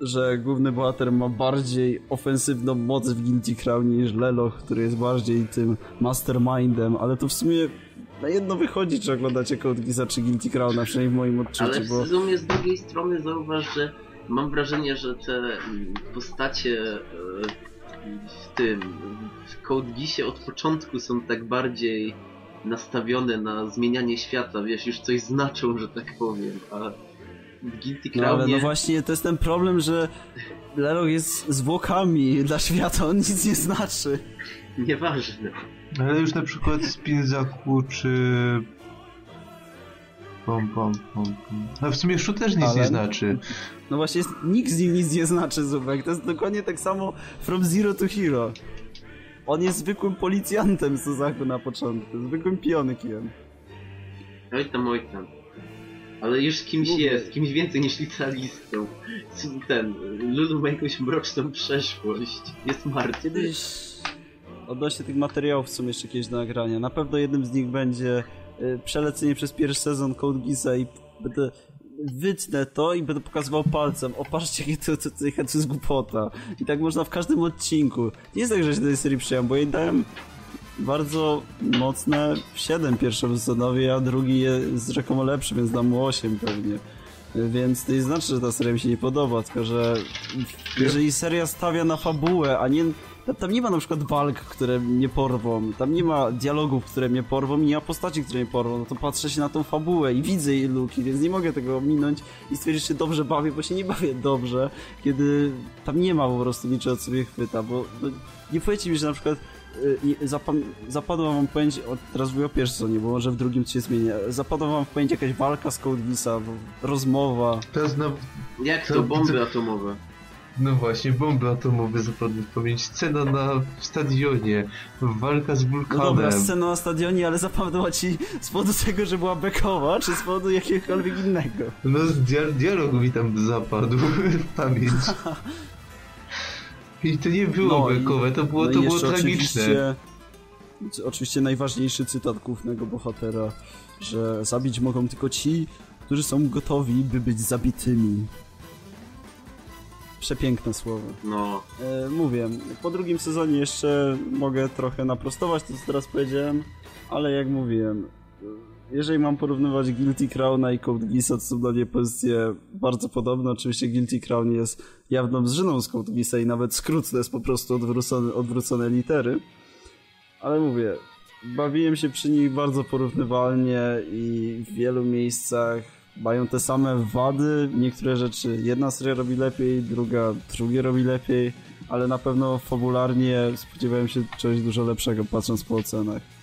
że- główny bohater ma bardziej ofensywną moc w Guilty Crown niż Leloch, który jest bardziej tym mastermindem, ale to w sumie na jedno wychodzi, czy oglądacie Code Geassa czy Guilty Crown, przynajmniej w moim odczuciu, Ale w sumie z drugiej strony zauważ, że mam wrażenie, że te mm, postacie e, w tym, w Code Geassie od początku są tak bardziej nastawione na zmienianie świata, wiesz, już coś znaczą, że tak powiem, a Guilty no, ale Crownie... no właśnie to jest ten problem, że Leloch jest zwłokami dla świata, on nic nie znaczy. Nieważne. Ale już na przykład Spinzaku czy... Pom, pom, pom, pom. A w sumie Shu też nic Ale- nie znaczy. No właśnie, jest, nikt z nich nic nie znaczy, Zubek. To jest dokładnie tak samo From Zero to Hero. On jest zwykłym policjantem Suzaku na początku, zwykłym pionkiem. Oj tam, oj tam. Ale już kimś Mówię. jest, kimś więcej niż licealistą. Ten, Lulu ma jakąś mroczną przeszłość. Jest martwy. Kiedyś odnośnie tych materiałów są jeszcze jakieś do nagrania. Na pewno jednym z nich będzie y, przelecenie przez pierwszy sezon Code Geassa i będę wytnę to i będę pokazywał palcem. O, patrzcie, jakie to, to, to, to jest głupota. I tak można w każdym odcinku. Nie jest tak, że się tej serii przyjąłem, bo jej dałem bardzo mocne 7 pierwszosezonowi, a drugi jest rzekomo lepszy, więc dam mu 8 pewnie. Więc to nie znaczy, że ta seria mi się nie podoba, tylko że jeżeli seria stawia na fabułę, a nie... Tam, nie ma na przykład walk, które mnie porwą, tam nie ma dialogów, które mnie porwą i nie ma postaci, które mnie porwą, no to patrzę się na tą fabułę i widzę jej luki, więc nie mogę tego ominąć i stwierdzić, że się dobrze bawię, bo się nie bawię dobrze, kiedy tam nie ma po prostu niczego, co mnie chwyta, bo no, nie powiecie mi, że na przykład zapam- zapadła wam pamięć, teraz mówię o pierwszym sezonie, bo może w drugim się zmieni, zapadła wam w pamięć jakaś walka z w- rozmowa, Teraz na... Jak To- to bomby to- atomowe? No właśnie, bomby atomowe zapadły w pamięć. Scena na w stadionie, walka z No wulkanem. dobra, scena na stadionie, ale zapadła ci z powodu tego, że była bekowa, czy z powodu jakiegokolwiek innego? No z dia dialog mi tam zapadł w pamięć. *laughs* I to nie było No bekowe, to było, no to było tragiczne. Oczywiście, oczywiście najważniejszy cytat głównego bohatera, że zabić mogą tylko ci, którzy są gotowi, by być zabitymi. Przepiękne słowo. No, E, mówię, po drugim sezonie jeszcze mogę trochę naprostować to, co teraz powiedziałem, ale jak mówiłem, jeżeli mam porównywać Guilty Crowna i Code Geassa, to są dla mnie pozycje bardzo podobne. Oczywiście Guilty Crown jest jawną zżyną z Code Geassa i nawet skrót to jest po prostu odwrócone, odwrócone litery. Ale mówię, bawiłem się przy nich bardzo porównywalnie i w wielu miejscach mają te same wady. Niektóre rzeczy jedna seria robi lepiej, druga drugie robi lepiej. ale na pewno fabularnie spodziewałem się czegoś dużo lepszego, patrząc po ocenach.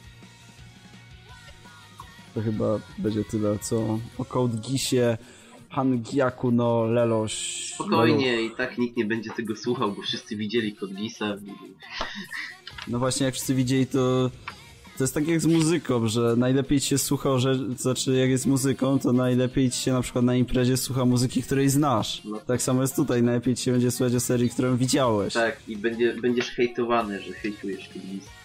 To chyba będzie tyle, co o Code Geassie, Hangiaku no Leloś. Spokojnie, i tak nikt nie będzie tego słuchał, bo wszyscy widzieli kod Gisa. No właśnie, jak wszyscy widzieli, to to jest tak jak z muzyką, że najlepiej ci się słucha, że, znaczy jak jest muzyką, to najlepiej ci się na przykład na imprezie słucha muzyki, której znasz. No. Tak samo jest tutaj, najlepiej ci się będzie słuchać o serii, którą widziałeś. Tak, i będzie, będziesz hejtowany, że hejtujesz Gisa.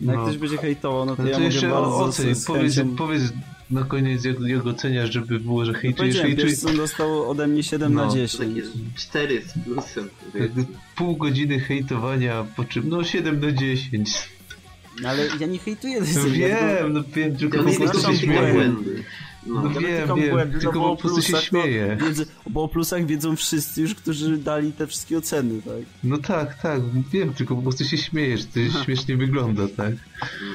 No Jak No. ktoś będzie hejtował, no to No ja to mogę jeszcze bardzo oceń, z powiedz, chęcią... powiedz na koniec jak, jak oceniasz, żeby było, że hejtujesz, hejtujesz. Pearson dostał ode mnie 7 No, na To 10. takie 4 z plusem. Jakby pół godziny hejtowania, po czym no 7 na 10. No, ale ja nie hejtuję No *laughs* wiem, no wiem, tylko To po prostu się śmieję. No. No wiem, wiem, błędy, tylko no bo po prostu się o plusach to śmieję. Wiedzą, bo o plusach wiedzą wszyscy już, którzy dali te wszystkie oceny, tak? No tak, tak, wiem, tylko po prostu się śmieję, że to *laughs* śmiesznie wygląda, tak?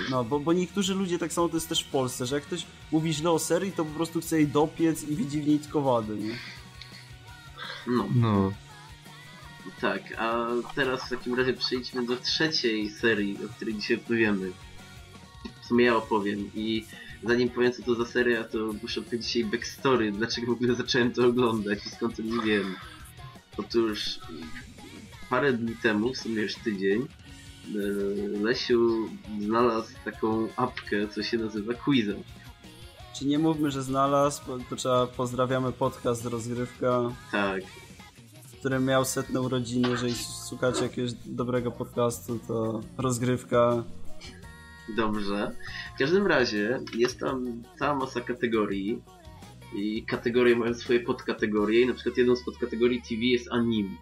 No, bo, bo niektórzy ludzie, tak samo to jest też w Polsce, że jak ktoś mówi źle o serii, to po prostu chce jej dopiec i widzi w niej tylko wady, nie? no, No. tak. A teraz w takim razie przejdźmy do trzeciej serii, o której dzisiaj opowiemy. W sumie ja opowiem i zanim powiem co to za seria, to muszę powiedzieć dzisiaj backstory, dlaczego w ogóle zacząłem to oglądać i skąd to nie wiem. Otóż parę dni temu, w sumie już tydzień, e, Lesiu znalazł taką apkę, co się nazywa Quiza. Czy nie mówmy, że znalazł, bo to trzeba pozdrawiamy podcast Rozgrywka, Tak, który miał setne urodziny, jeżeli słuchacie jakiegoś dobrego podcastu, to Rozgrywka. Dobrze. W każdym razie jest tam cała masa kategorii i kategorie mają swoje podkategorie i na przykład jedną z podkategorii TV jest anim.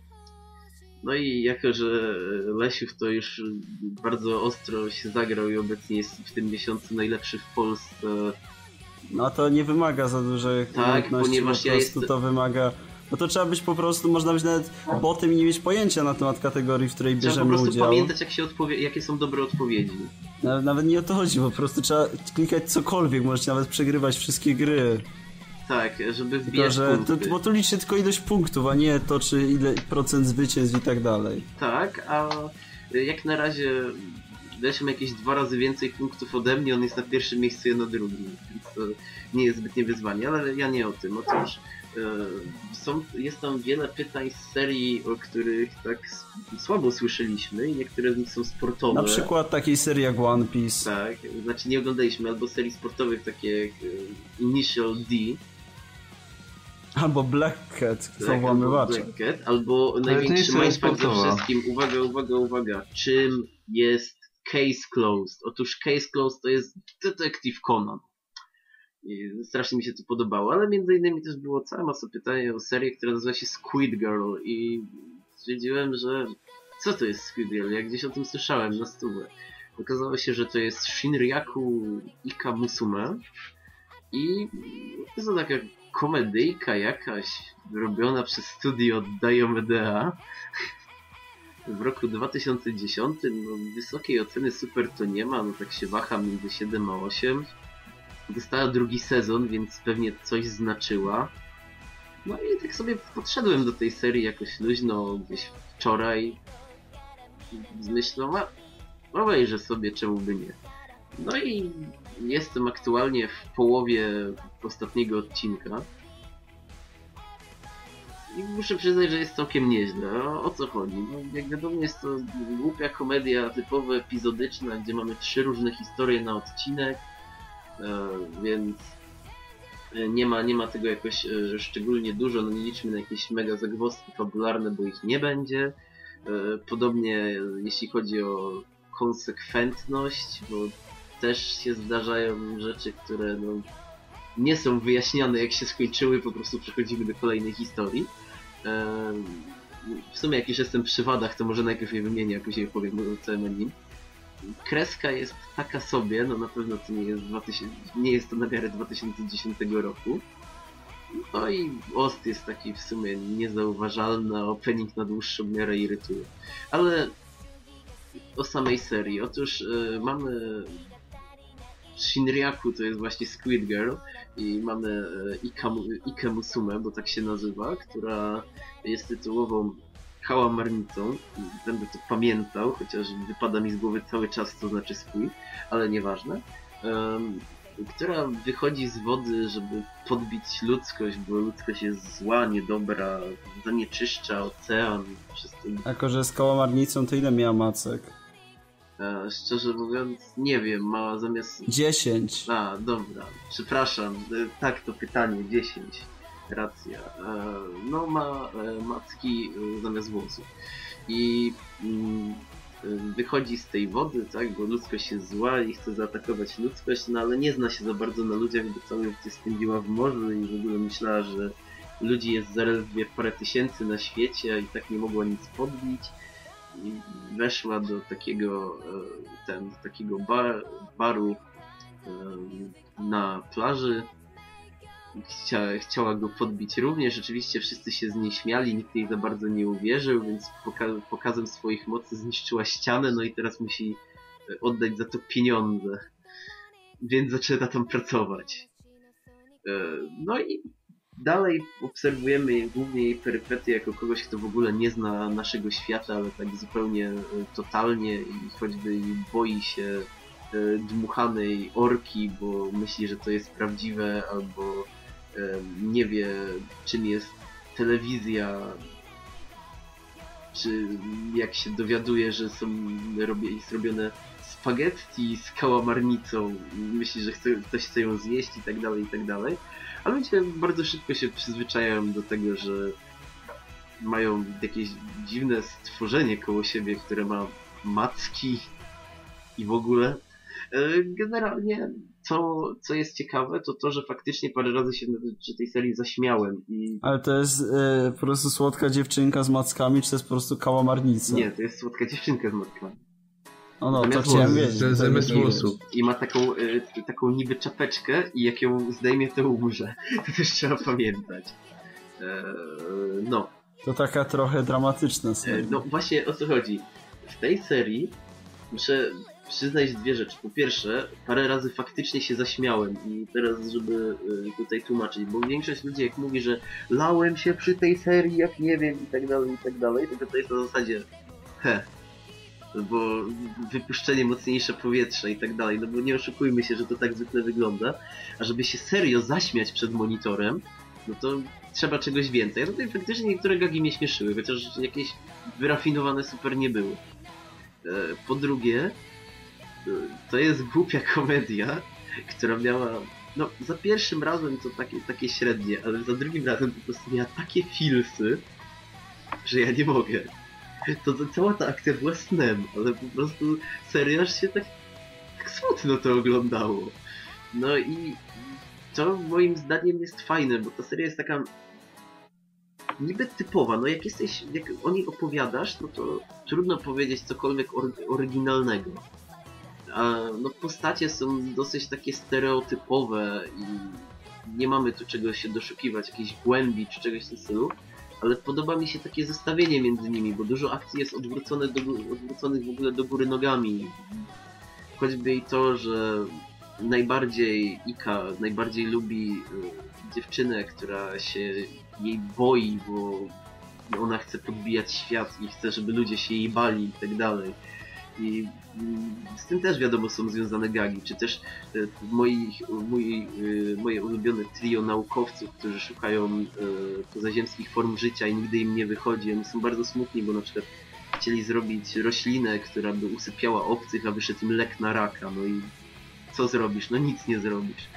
No i jako, że Lesiów to już bardzo ostro się zagrał i obecnie jest w tym miesiącu najlepszy w Polsce, No to nie wymaga za dużych Tak, umiejętności, ponieważ po ja prostu jestem- to wymaga... No to trzeba być po prostu, można być nawet botem i nie mieć pojęcia na temat kategorii, w której trzeba po bierzemy prostu udział. pamiętać jak się odpowie- jakie są dobre odpowiedzi. Nawet, nawet nie o to chodzi, po prostu trzeba klikać cokolwiek, możecie nawet przegrywać wszystkie gry. Tak, żeby Tylko, wbijać że to, bo tu liczy tylko ilość punktów, a nie to, czy ile procent zwycięstw i tak dalej. Tak, a jak na razie ma jakieś dwa razy więcej punktów ode mnie, on jest na pierwszym miejscu, ja na drugim, więc to nie jest zbytnie wyzwanie, ale ja nie o tym. Otóż są, jest tam wiele pytań z serii, o których tak słabo słyszeliśmy i niektóre z nich są sportowe. Na przykład takiej serii jak One Piece. Tak, znaczy nie oglądaliśmy, albo serii sportowych takie jak e, Initial D, Albo Black Cat, tak, są albo. Black Cat, albo największy mindfuck ze wszystkim. Uwaga, uwaga, uwaga. Czym jest Case Closed? Otóż Case Closed to jest Detective Conan. I strasznie mi się to podobało, ale między innymi też było cała masa pytań o serię, która nazywa się Squid Girl i stwierdziłem, że co to jest Squid Girl? Ja gdzieś o tym słyszałem na stówę. Okazało się, że to jest Shinryaku Ika Musume i to taka komedyjka jakaś robiona przez studio Diomedea w roku 2010. No, wysokiej oceny super to nie ma, no tak się waha między 7 a 8. Dostała drugi sezon, więc pewnie coś znaczyła. No i tak sobie podszedłem do tej serii jakoś luźno gdzieś wczoraj z myślą, a obejrzę sobie, czemu by nie. No i jestem aktualnie w połowie ostatniego odcinka. I muszę przyznać, że jest całkiem nieźle. O, co chodzi? No, jak wiadomo, jest to głupia komedia typowo epizodyczna, gdzie mamy trzy różne historie na odcinek, więc e, nie ma, nie ma tego jakoś e, szczególnie dużo. No nie liczmy na jakieś mega zagwozdki fabularne, bo ich nie będzie. E, podobnie e, jeśli chodzi o konsekwentność, bo też się zdarzają rzeczy, które no, nie są wyjaśniane jak się skończyły, po prostu przechodzimy do kolejnej historii. W sumie jak już jestem przy wadach, to może najpierw je wymienię, a później powiem o całym anim. Kreska jest taka sobie, no na pewno to nie jest, 2000, nie jest to na miarę 2010 roku. No i Ost jest taki w sumie niezauważalny, a opening na dłuższą miarę irytuje. Ale o samej serii. Otóż y, mamy Shinryaku, to jest właśnie Squid Girl i mamy y, Ikamu, Ike Musume, bo tak się nazywa, która jest tytułową kałamarnicą. Będę to pamiętał, chociaż wypada mi z głowy cały czas, co znaczy swój, ale nieważne. Em, która wychodzi z wody, żeby podbić ludzkość, bo ludzkość jest zła, niedobra, zanieczyszcza ocean, wszystko. Jako, że z kałamarnicą to ile miała macek? E, szczerze mówiąc, nie wiem, ma zamiast 10. A, dobra, przepraszam, e, tak to pytanie, 10, racja. E, No ma e, macki e, zamiast włosów. I mm, wychodzi z tej wody, tak, bo ludzkość jest zła i chce zaatakować ludzkość, no ale nie zna się za bardzo na ludziach, bo całe życie spędziła w morzu i w ogóle myślała, że ludzi jest zaledwie parę tysięcy na świecie i tak nie mogła nic podbić. I weszła do takiego, ten, takiego bar, baru na plaży. Chcia, chciała go podbić również. Oczywiście wszyscy się z niej śmiali, nikt jej za bardzo nie uwierzył, więc poka- pokazem swoich mocy zniszczyła ścianę, no i teraz musi e, oddać za to pieniądze. Więc zaczyna tam pracować. E, No i dalej obserwujemy głównie jej perypety jako kogoś, kto w ogóle nie zna naszego świata, ale tak zupełnie e, totalnie i choćby boi się dmuchanej orki, bo myśli, że to jest prawdziwe, albo nie wie, czym jest telewizja, czy jak się dowiaduje, że są robi- jest robione spaghetti z kałamarnicą, myśli, że chce, ktoś chce ją zjeść i tak dalej, i tak dalej. A ludzie bardzo szybko się przyzwyczajają do tego, że mają jakieś dziwne stworzenie koło siebie, które ma macki i w ogóle. E, Generalnie, co, co jest ciekawe, to to, że faktycznie parę razy się przy tej serii zaśmiałem i Ale to jest e, po prostu słodka dziewczynka z mackami, czy to jest po prostu kałamarnica? nie, to jest słodka dziewczynka z mackami. No, no, to chciałem wiedzieć. Z- włosów. I ma taką, e, taką niby czapeczkę i jak ją zdejmie, to umrze. *laughs* To też trzeba pamiętać. E, No, To taka trochę dramatyczna E, seria. No właśnie o co chodzi. W tej serii muszę przyznać dwie rzeczy. Po pierwsze, parę razy faktycznie się zaśmiałem i teraz, żeby e, tutaj tłumaczyć, bo większość ludzi jak mówi, że lałem się przy tej serii, jak nie wiem i tak dalej, i tak dalej, to to jest na zasadzie he, bo wypuszczenie mocniejsze powietrza i tak dalej, no bo nie oszukujmy się, że to tak zwykle wygląda, a żeby się serio zaśmiać przed monitorem, no to trzeba czegoś więcej. A tutaj faktycznie niektóre gagi mnie śmieszyły, chociaż jakieś wyrafinowane super nie były. E, Po drugie, to jest głupia komedia, która miała, no za pierwszym razem to takie, takie średnie, ale za drugim razem po prostu miała takie filsy, że ja nie mogę. To, to cała ta akcja była snem, ale po prostu serio się tak, tak smutno to oglądało. No i to moim zdaniem jest fajne, bo ta seria jest taka niby typowa, no jak jesteś, jak o niej opowiadasz, no to trudno powiedzieć cokolwiek or oryginalnego. No postacie są dosyć takie stereotypowe i nie mamy tu czego się doszukiwać, jakiejś głębi czy czegoś w tym stylu, ale podoba mi się takie zestawienie między nimi, bo dużo akcji jest odwrócone do, odwróconych w ogóle do góry nogami. Choćby i to, że najbardziej Ika najbardziej lubi y, dziewczynę, która się jej boi, bo ona chce podbijać świat i chce, żeby ludzie się jej bali i tak dalej. I z tym też wiadomo są związane gagi, czy też y, moich, mój, y, moje ulubione trio naukowców, którzy szukają y, pozaziemskich form życia i nigdy im nie wychodzi. Oni są bardzo smutni, bo na przykład chcieli zrobić roślinę, która by usypiała obcych, a wyszedł im lek na raka. No i co zrobisz? No nic nie zrobisz.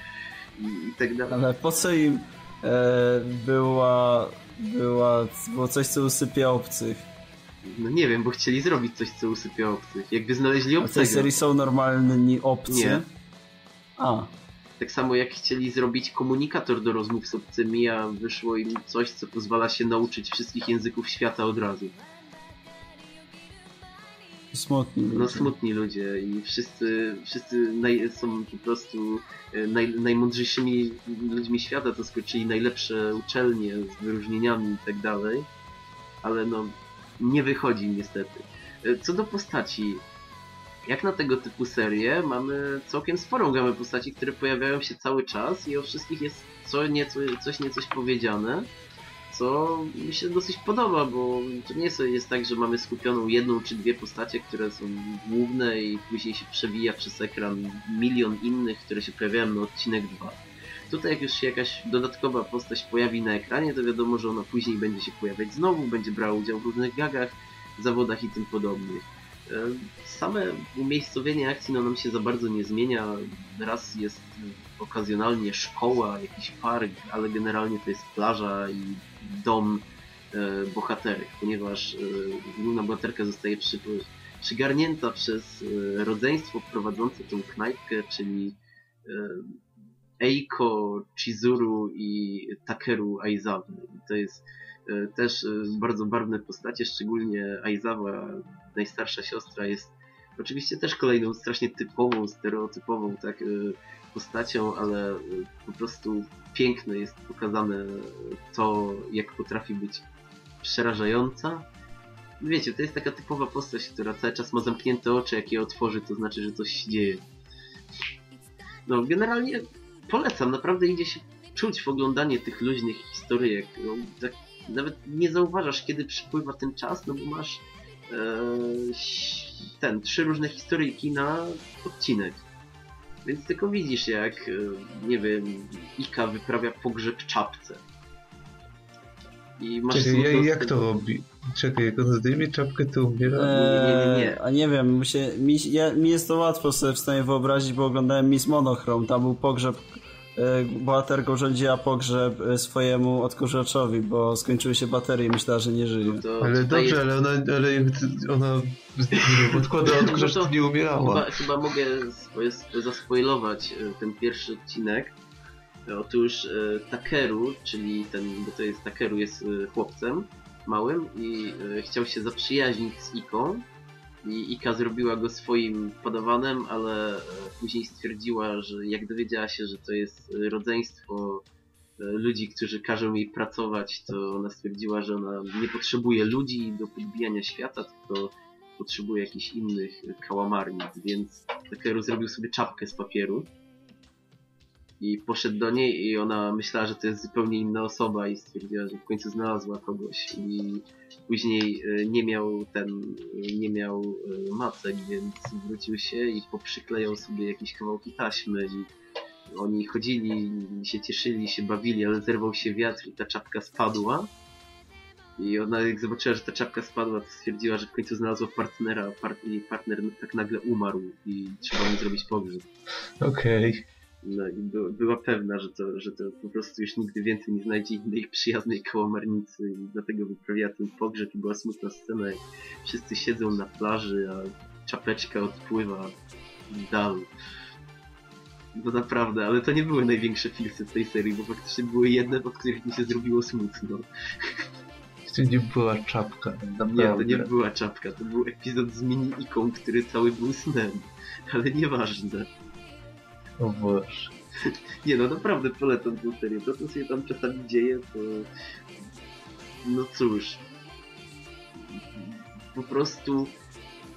I, i tak dalej. Ale po co im e, była, była, było coś, co usypia obcych? No nie wiem, bo chcieli zrobić coś, co usypia obcych. Jakby znaleźli A w tej obcego. serii są normalni obcy? Nie. A, Tak samo jak chcieli zrobić komunikator do rozmów z obcymi, a wyszło im coś, co pozwala się nauczyć wszystkich języków świata od razu. smutni ludzie. No smutni ludzie i wszyscy, wszyscy naj, są po prostu e, naj, najmądrzejszymi ludźmi świata, to skończyli najlepsze uczelnie z wyróżnieniami i tak dalej, ale no nie wychodzi niestety. E, Co do postaci, jak na tego typu serię mamy całkiem sporą gamę postaci, które pojawiają się cały czas i o wszystkich jest co nieco, coś niecoś powiedziane. co mi się dosyć podoba, bo to nie jest- tak, że mamy skupioną jedną czy dwie postacie, które są główne i później się przewija przez ekran milion innych, które się pojawiają na odcinek 2. Tutaj jak już się jakaś dodatkowa postać pojawi na ekranie, to wiadomo, że ona później będzie się pojawiać znowu, będzie brała udział w różnych gagach, zawodach i tym podobnych. E, Same umiejscowienie akcji no, nam się za bardzo nie zmienia. Raz jest okazjonalnie szkoła, jakiś park, ale generalnie to jest plaża i dom e, bohaterek, ponieważ e, główna bohaterka zostaje przy, przygarnięta przez rodzeństwo prowadzące tą knajpkę, czyli Eiko, Chizuru i Takeru Aizawa. To jest e, też e, bardzo barwne postacie, szczególnie Aizawa, najstarsza siostra, jest oczywiście też kolejną strasznie typową, stereotypową tak e, postacią, ale po prostu piękne jest pokazane to, jak potrafi być przerażająca. Wiecie, to jest taka typowa postać, która cały czas ma zamknięte oczy, jak je otworzy, to znaczy, że coś się dzieje. No, generalnie polecam, naprawdę idzie się czuć w oglądanie tych luźnych historyjek. No, tak nawet nie zauważasz, kiedy przypływa ten czas, no bo masz e, ten, trzy różne historyjki na odcinek. Więc tylko widzisz, jak, e, nie wiem, Ika wyprawia pogrzeb czapce. I masz Czekaj, ja, jak to robi? Czekaj, jak on zdejmie czapkę, to umiera? nie, nie, nie. A nie wiem, mi się, mi, ja, mi jest to łatwo sobie w stanie wyobrazić, bo oglądałem Miss Monochrome, tam był pogrzeb, e, bohaterka urządziła pogrzeb e, swojemu odkurzaczowi, bo skończyły się baterie i myślała, że nie żyje. To Ale dobrze, jest- ale ona, ale ona nie wiem, odkłada odkurzacz, *laughs* No to to nie umierała. Chyba, chyba mogę spo- zaspoilować e, ten pierwszy odcinek. Otóż e, Takeru, czyli ten, bo to jest Takeru jest e, chłopcem małym i e, chciał się zaprzyjaźnić z Iką. I Ika zrobiła go swoim podawanem, ale e, później stwierdziła, że jak dowiedziała się, że to jest rodzeństwo e, ludzi, którzy każą jej pracować, to ona stwierdziła, że ona nie potrzebuje ludzi do podbijania świata, tylko potrzebuje jakichś innych kałamarnic, więc Takeru zrobił sobie czapkę z papieru i poszedł do niej i ona myślała, że to jest zupełnie inna osoba i stwierdziła, że w końcu znalazła kogoś i później e, nie miał ten, e, nie miał e, macek, więc wrócił się i poprzyklejał sobie jakieś kawałki taśmy i oni chodzili, się cieszyli, się bawili, ale zerwał się wiatr i ta czapka spadła. I ona jak zobaczyła, że ta czapka spadła, to stwierdziła, że w końcu znalazła partnera, part, jej partner tak nagle umarł i trzeba mu zrobić pogrzeb. Okej. No i by, była pewna, że to, że to po prostu już nigdy więcej nie znajdzie innej przyjaznej kałamarnicy i dlatego wyprawiała ten pogrzeb i była smutna scena, jak wszyscy siedzą na plaży, a czapeczka odpływa w dal. No naprawdę, ale to nie były największe filsy w tej serii, bo faktycznie były jedne, od których mi się zrobiło smutno. To nie była czapka, Nie, naprawdę. to nie była czapka, to był epizod z mini-iką, który cały był snem. Ale nieważne. O Boże. *laughs* Nie no, naprawdę polecam tę serię. To, co się tam czasami dzieje, to... No cóż... Po prostu...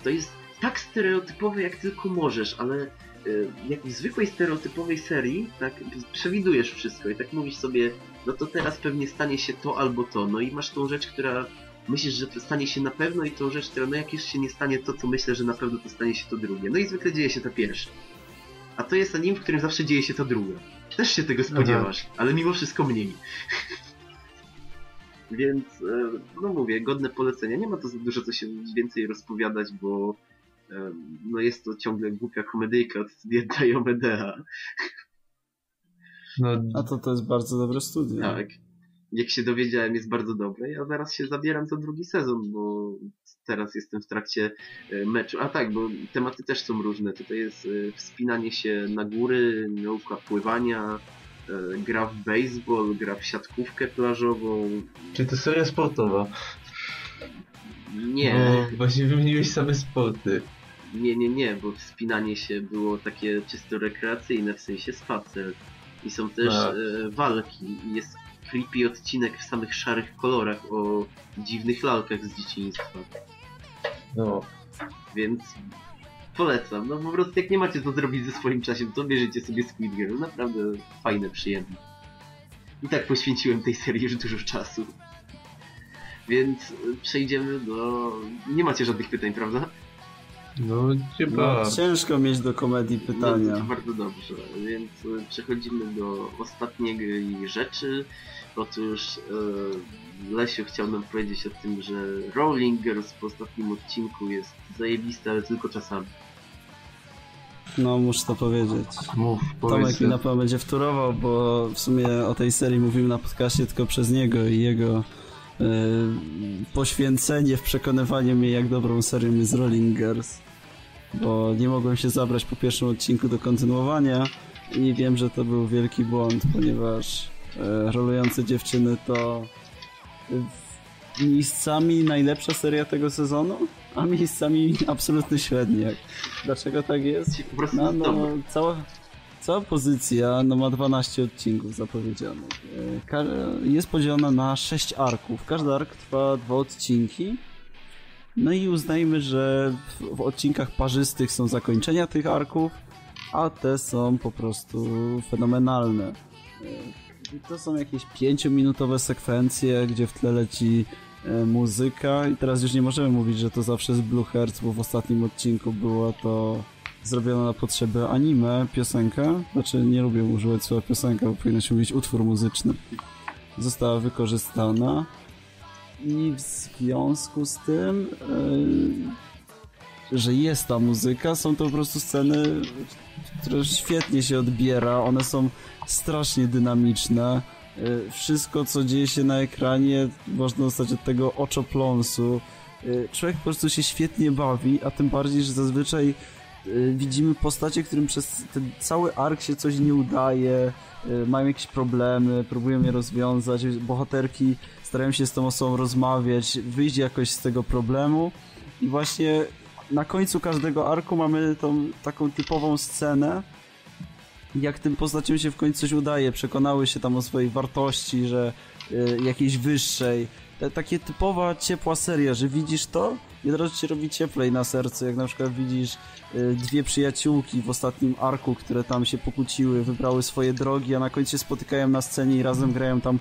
To jest tak stereotypowe, jak tylko możesz, ale y, jak w zwykłej stereotypowej serii, tak przewidujesz wszystko i tak mówisz sobie, no to teraz pewnie stanie się to albo to, no i masz tą rzecz, która myślisz, że to stanie się na pewno i tą rzecz, która no jak już się nie stanie to, co myślę, że na pewno to stanie się to drugie. No i zwykle dzieje się to pierwsze. A to jest anim, w którym zawsze dzieje się to drugie. Też się tego spodziewasz, ale mimo wszystko mniej. *laughs* Więc, e, no mówię, godne polecenia. Nie ma to za dużo co się więcej rozpowiadać, bo e, no jest to ciągle głupia komedyjka od studia Diomedea. No, A to to jest bardzo dobre studio. Tak. Jak się dowiedziałem, jest bardzo dobre. Ja zaraz się zabieram za drugi sezon, bo teraz jestem w trakcie e, meczu. A tak, bo tematy też są różne. Tutaj jest e, wspinanie się na góry, nauka pływania, e, gra w baseball, gra w siatkówkę plażową. czyli to seria sportowa. Nie, Bo właśnie wymieniłeś same sporty. nie, nie, nie, bo wspinanie się było takie czysto rekreacyjne, w sensie spacer. I są też Tak. e, walki. I jest creepy odcinek w samych szarych kolorach o dziwnych lalkach z dzieciństwa. No. Więc polecam. No po prostu jak nie macie co zrobić ze swoim czasem, to bierzecie sobie Squid Girl. Naprawdę fajne, przyjemne. I tak poświęciłem tej serii już dużo czasu. Więc przejdziemy do... Nie macie żadnych pytań, prawda? No, chyba. No, ciężko mieć do komedii No, pytania. to bardzo dobrze, więc y, przechodzimy do ostatniej rzeczy. Otóż y, Lesiu chciał nam powiedzieć o tym, że Rolling Girls po ostatnim odcinku jest zajebiste, ale tylko czasami. No, muszę to powiedzieć. Mów, Tomek powiedz. mi na pewno będzie wtórował, bo w sumie o tej serii mówił na podcaście tylko przez niego i jego e, poświęcenie w przekonywaniu mnie, jak dobrą serią jest Rolling Girls. Bo nie mogłem się zabrać po pierwszym odcinku do kontynuowania i wiem, że to był wielki błąd, ponieważ e, rolujące dziewczyny to e, miejscami najlepsza seria tego sezonu, a miejscami absolutny średniak. Dlaczego tak jest? No, no, cała, cała pozycja no, ma 12 odcinków zapowiedzianych. E, Jest podzielona na 6 arków. Każdy ark trwa dwa odcinki. No i uznajmy, że w, w odcinkach parzystych są zakończenia tych arków, a te są po prostu fenomenalne. To są jakieś 5-minutowe sekwencje, gdzie w tle leci e, muzyka. I teraz już nie możemy mówić, że to zawsze jest Blue Hearts, bo w ostatnim odcinku było to zrobione na potrzeby anime, piosenka, znaczy nie lubię używać słowa piosenka, bo powinno się mówić utwór muzyczny, została wykorzystana i w związku z tym, yy, że jest ta muzyka, są to po prostu sceny, które świetnie się odbiera, one są strasznie dynamiczne, yy, wszystko co dzieje się na ekranie można dostać od tego oczopląsu, Yy, człowiek po prostu się świetnie bawi, a tym bardziej, że zazwyczaj y, widzimy postacie, którym przez ten cały ark się coś nie udaje, y, mają jakieś problemy, próbują je rozwiązać, bohaterki starają się z tą osobą rozmawiać, wyjść jakoś z tego problemu. I właśnie na końcu każdego arku mamy tą taką typową scenę, jak tym postaciom się w końcu coś udaje, przekonały się tam o swojej wartości, że y, jakiejś wyższej. Te, takie typowa, ciepła seria, że widzisz to i od razu ci robi cieplej na sercu, jak na przykład widzisz y, dwie przyjaciółki w ostatnim arku, które tam się pokłóciły, wybrały swoje drogi, a na końcu się spotykają na scenie i razem grają tam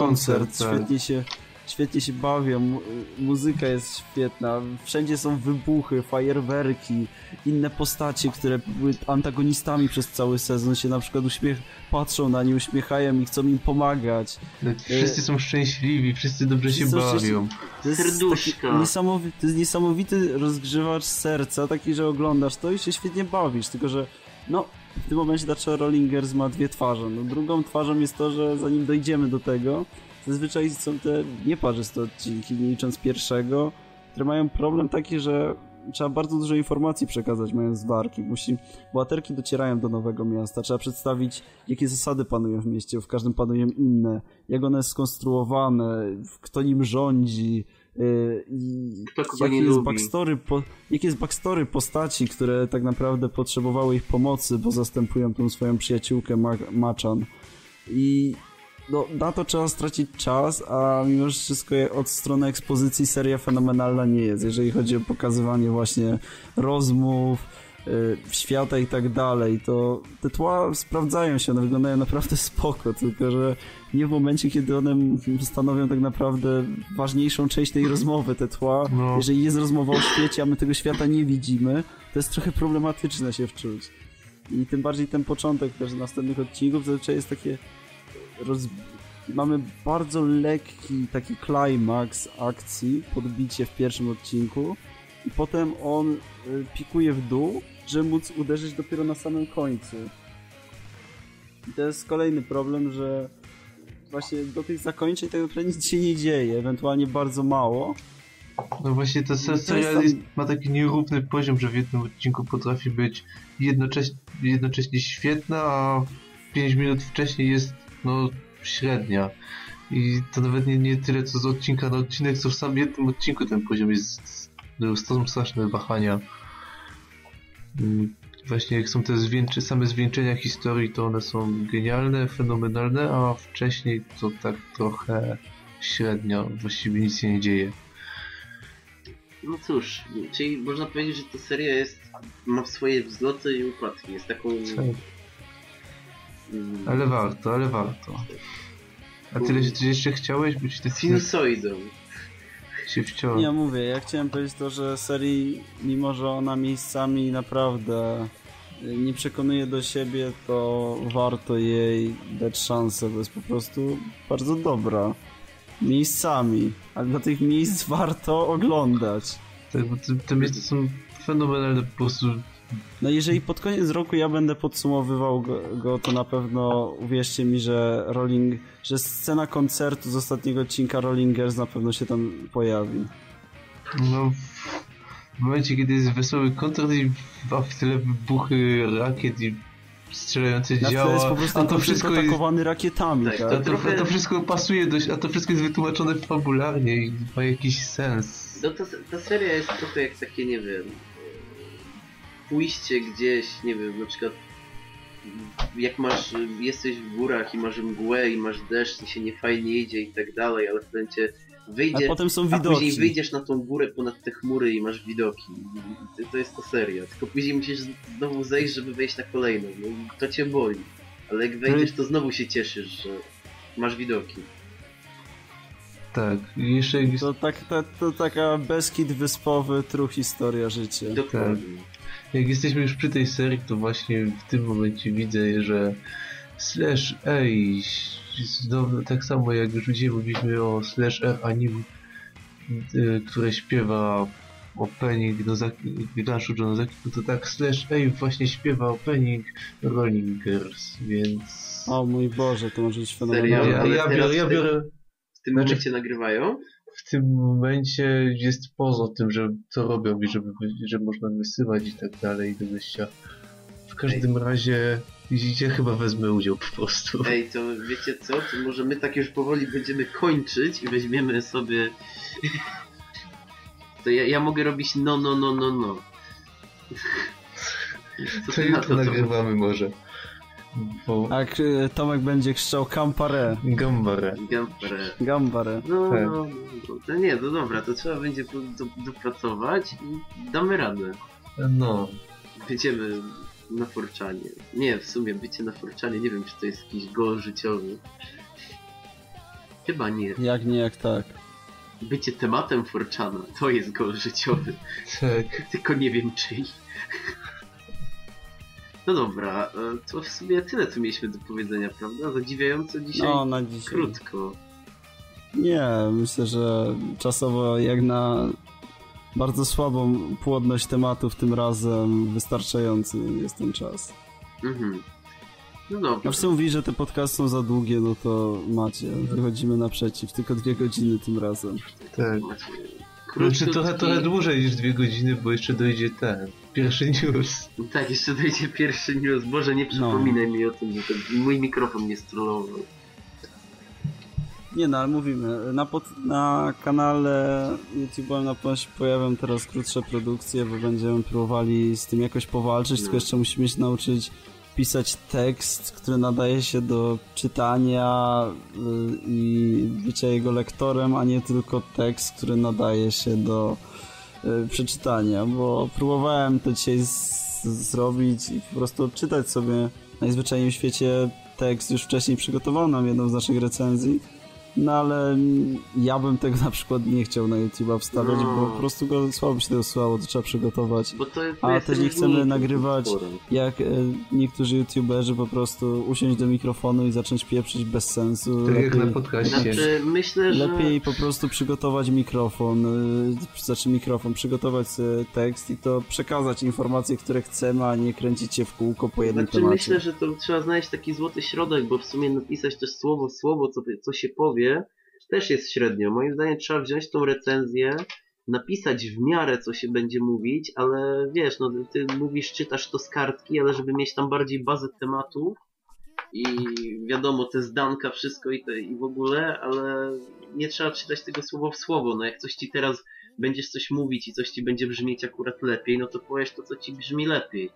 koncert. Koncert, tak. Świetnie się świetnie się bawią, mu- muzyka jest świetna, wszędzie są wybuchy, fajerwerki, inne postacie, które były antagonistami przez cały sezon się na przykład uśmiech, patrzą na nie, uśmiechają i chcą im pomagać. Wszyscy są szczęśliwi, wszyscy dobrze się Wszyscy są bawią. To jest Serduszka. Niesamowi- to jest niesamowity rozgrzewacz serca, taki, że oglądasz to i się świetnie bawisz, tylko że no, w tym momencie dlaczego Rollingers ma dwie twarze. No, drugą twarzą jest to, że zanim dojdziemy do tego, zazwyczaj są te nieparzyste odcinki, nie licząc pierwszego, które mają problem taki, że trzeba bardzo dużo informacji przekazać, mając warki. Musi, bohaterki docierają do nowego miasta, trzeba przedstawić, jakie zasady panują w mieście, w każdym panują inne, jak one jest skonstruowane, kto nim rządzi, i kogo jakie nie jest lubi. backstory, po, jest backstory postaci, które tak naprawdę potrzebowały ich pomocy, bo zastępują tą swoją przyjaciółkę Ma Machan. I no, na to trzeba stracić czas, a mimo wszystko od strony ekspozycji seria fenomenalna nie jest, jeżeli chodzi o pokazywanie właśnie rozmów, y, świata i tak dalej, to te tła sprawdzają się, one wyglądają naprawdę spoko, tylko że nie w momencie, kiedy one stanowią tak naprawdę ważniejszą część tej rozmowy, te tła. No. Jeżeli jest rozmowa o świecie, a my tego świata nie widzimy, to jest trochę problematyczne się wczuć. I tym bardziej ten początek też następnych odcinków zazwyczaj jest takie roz... mamy bardzo lekki taki klimaks akcji, podbicie w pierwszym odcinku i potem on y, pikuje w dół, żeby móc uderzyć dopiero na samym końcu. I to jest kolejny problem, że właśnie do tych zakończeń tak naprawdę nic się nie dzieje, ewentualnie bardzo mało. No właśnie ta No to seria tam- ma taki nierówny poziom, że w jednym odcinku potrafi być jednocześnie, jednocześnie świetna, a 5 minut wcześniej jest no średnia. I to nawet nie, nie tyle co z odcinka na odcinek, co w samym jednym odcinku ten poziom jest no, są straszne wahania. Mm, Właśnie jak są te zwieńcze, same zwieńczenia historii, to one są genialne, fenomenalne, a wcześniej to tak trochę średnio, właściwie nic się nie dzieje. No cóż, czyli można powiedzieć, że ta seria jest, ma swoje wzloty i upadki. Jest taką... Tak. mm, Ale warto, ale warto. A tyle, że ty jeszcze chciałeś być. Sinusoidą. Się wciął. Nie mówię, ja chciałem powiedzieć to, że serii, mimo że ona miejscami naprawdę y, nie przekonuje do siebie, to warto jej dać szansę, bo jest po prostu bardzo dobra. Miejscami, ale dla tych miejsc warto oglądać. Tak, bo te, te miejsca są fenomenalne po prostu. No jeżeli pod koniec roku ja będę podsumowywał go, go, to na pewno uwierzcie mi, że Rolling, że scena koncertu z ostatniego odcinka Rollingers na pewno się tam pojawi. No, w momencie, kiedy jest wesoły koncert i a w tyle wybuchy rakiet i strzelające Na działa, jest po prostu a to wszystko jest, atakowany rakietami, Tak, tak? a to, a to wszystko pasuje dość, a to wszystko jest wytłumaczone fabularnie i ma jakiś sens. No to, ta seria jest trochę jak takie, nie wiem, pójście gdzieś, nie wiem, na przykład jak masz, jesteś w górach i masz mgłę i masz deszcz i się nie fajnie idzie i tak dalej, ale w momencie A potem są a widoki. później wyjdziesz na tą górę ponad te chmury i masz widoki. I to- jest to seria, tylko później musisz znowu zejść, żeby wejść na kolejną, no to cię boli. Ale jak wejdziesz, to znowu się cieszysz, że masz widoki. Tak, i jeszcze To, tak, to, to taka Beskid wyspowy, true historia życia. Dokładnie. Jak jesteśmy już przy tej serii, to właśnie w tym momencie widzę, że Slash Ej, znowu tak samo jak już dzisiaj mówiliśmy o Slash R Anim, y, które śpiewa opening Nozaki, Glashu Jonozaki, no to tak Slash Ej właśnie śpiewa opening Rollingers, więc... O mój Boże, to może być fenomenalne. Ja, ja, ja ty- biorę W tym Znaczy- momencie nagrywają? W tym momencie jest poza tym, że to robią i żeby, że można wysyłać i tak dalej do wyjścia. W każdym razie ja chyba wezmę udział po prostu. Ej, to wiecie co? To może my tak już powoli będziemy kończyć i weźmiemy sobie... To ja, ja mogę robić no, no, no, no, no. Co To jutro to? nagrywamy może. Bo A k- Tomek będzie krzyczał Campare. Gambare. Gampere. Gambare. No, Tak. no, no, to nie, to dobra, to trzeba będzie dopracować i damy radę. No, Będziemy na forczanie. Nie, w sumie bycie na forczanie, nie wiem czy to jest jakiś gol życiowy. Chyba nie. Jak nie, jak tak. Bycie tematem forczana to jest gol życiowy. tak. Tylko nie wiem czyj. No dobra, e, to w sumie tyle co mieliśmy do powiedzenia, prawda? Zadziwiająco dzisiaj No, na dzisiaj. krótko. Nie, myślę, że czasowo jak na bardzo słabą płodność tematów tym razem wystarczający jest ten czas. Mhm. No dobra. A wszyscy mówili, że te podcasty są za długie, no to macie, wychodzimy naprzeciw, tylko dwie godziny tym razem. tak. Macie Znaczy trochę, trochę dłużej niż dwie godziny, bo jeszcze dojdzie ten pierwszy news. Tak, jeszcze dojdzie pierwszy news. Boże, nie przypominaj mi o tym, że to mój mikrofon mnie strollował. Nie no, ale mówimy, na, pod, na kanale YouTube'owym na pewno się pojawią teraz krótsze produkcje, bo będziemy próbowali z tym jakoś powalczyć, tylko No. jeszcze musimy się nauczyć pisać tekst, który nadaje się do czytania y, i bycia jego lektorem, a nie tylko tekst, który nadaje się do przeczytania, bo próbowałem to dzisiaj zrobić i po prostu odczytać sobie najzwyczajniej w świecie tekst już wcześniej przygotowany jedną z naszych recenzji. No ale ja bym tego na przykład nie chciał na YouTube'a wstawiać, No. bo po prostu go słabo się tego słuchało, to trzeba przygotować. Bo to, to A jest też nie chcemy nagrywać. Jak e, niektórzy YouTuberzy po prostu usiąść do mikrofonu i zacząć pieprzyć bez sensu. Tak jak na lepiej, podcaście. Znaczy, myślę, że... lepiej po prostu przygotować mikrofon, e, znaczy mikrofon, przygotować tekst i to przekazać informacje, które chcemy, a nie kręcić się w kółko po jednym Znaczy, temacie. myślę, że to trzeba znaleźć taki złoty środek, bo w sumie napisać też słowo słowo, co, co się powie, też jest średnio. Moim zdaniem trzeba wziąć tą recenzję, napisać w miarę, co się będzie mówić, ale wiesz, no ty mówisz, czytasz to z kartki, ale żeby mieć tam bardziej bazę tematów i wiadomo, te zdanka, wszystko i, te, i w ogóle, ale nie trzeba czytać tego słowo w słowo. No jak coś ci teraz będziesz coś mówić i coś ci będzie brzmieć akurat lepiej, no to powiesz to, co ci brzmi lepiej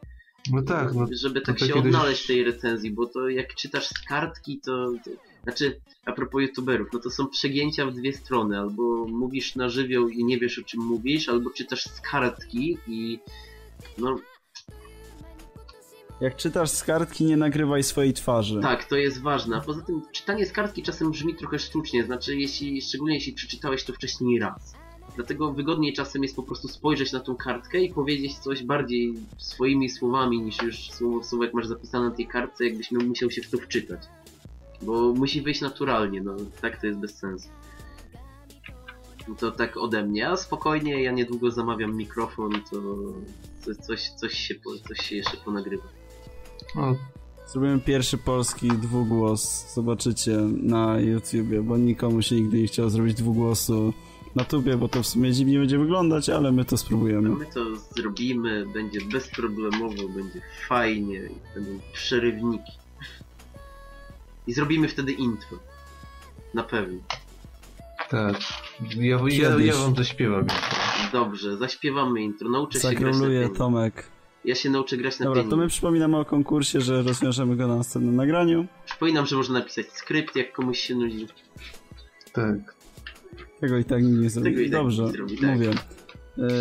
No tak, no żeby tak się takie dość- odnaleźć w tej recenzji, bo to jak czytasz z kartki, to, to znaczy, a propos youtuberów, no to są przegięcia w dwie strony, albo mówisz na żywioł i nie wiesz o czym mówisz, albo czytasz z kartki i no Jak czytasz z kartki, nie nagrywaj swojej twarzy. tak, to jest ważne, a poza tym czytanie z kartki czasem brzmi trochę sztucznie, znaczy jeśli, szczególnie jeśli przeczytałeś to wcześniej raz. Dlatego wygodniej czasem jest po prostu spojrzeć na tą kartkę i powiedzieć coś bardziej swoimi słowami niż już słowo w słowo jak masz zapisane na tej kartce, jakbyś musiał się w to wczytać. Bo musi wyjść naturalnie, no tak to jest bez sensu. No to tak ode mnie, a spokojnie, ja niedługo zamawiam mikrofon, to coś, coś, coś, się, coś się jeszcze ponagrywa. O, Zrobimy pierwszy polski dwugłos, zobaczycie na YouTubie, bo nikomu się nigdy nie chciało zrobić dwugłosu na tubie, bo to w sumie dziwnie będzie wyglądać, ale my to spróbujemy. My to zrobimy, będzie bezproblemowo, będzie fajnie, będą przerywniki. I zrobimy wtedy intro. Na pewno. tak. Ja, ja, ja wam zaśpiewam. Dobrze, zaśpiewamy intro, nauczę się grać na. Tomek. Ja się nauczę grać na Dobra, to my przypominamy o konkursie, że rozwiążemy go na następnym nagraniu. Przypominam, że można napisać skrypt, jak komuś się nudzi. Tak. Tego i tak nie zrobi. Tego i tak Dobrze, nie zrobi, tak. mówię.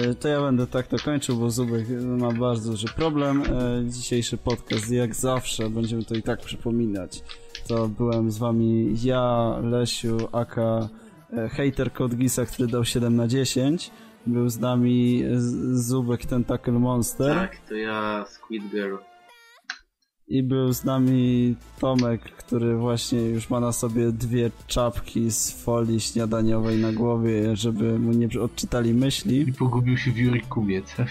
E, To ja będę tak to kończył, bo Zubek ma bardzo duży problem. E, Dzisiejszy podcast, jak zawsze, będziemy to i tak przypominać. To byłem z wami ja, Lesiu, aka e, hater Code Gisa, który dał 7 na 10. Był z nami Z- Zubek Tentacle Monster. Tak, to ja, Squid Girl. I był z nami Tomek, który właśnie już ma na sobie dwie czapki z folii śniadaniowej na głowie, żeby mu nie odczytali myśli. I pogubił się w Jurikumie, tak?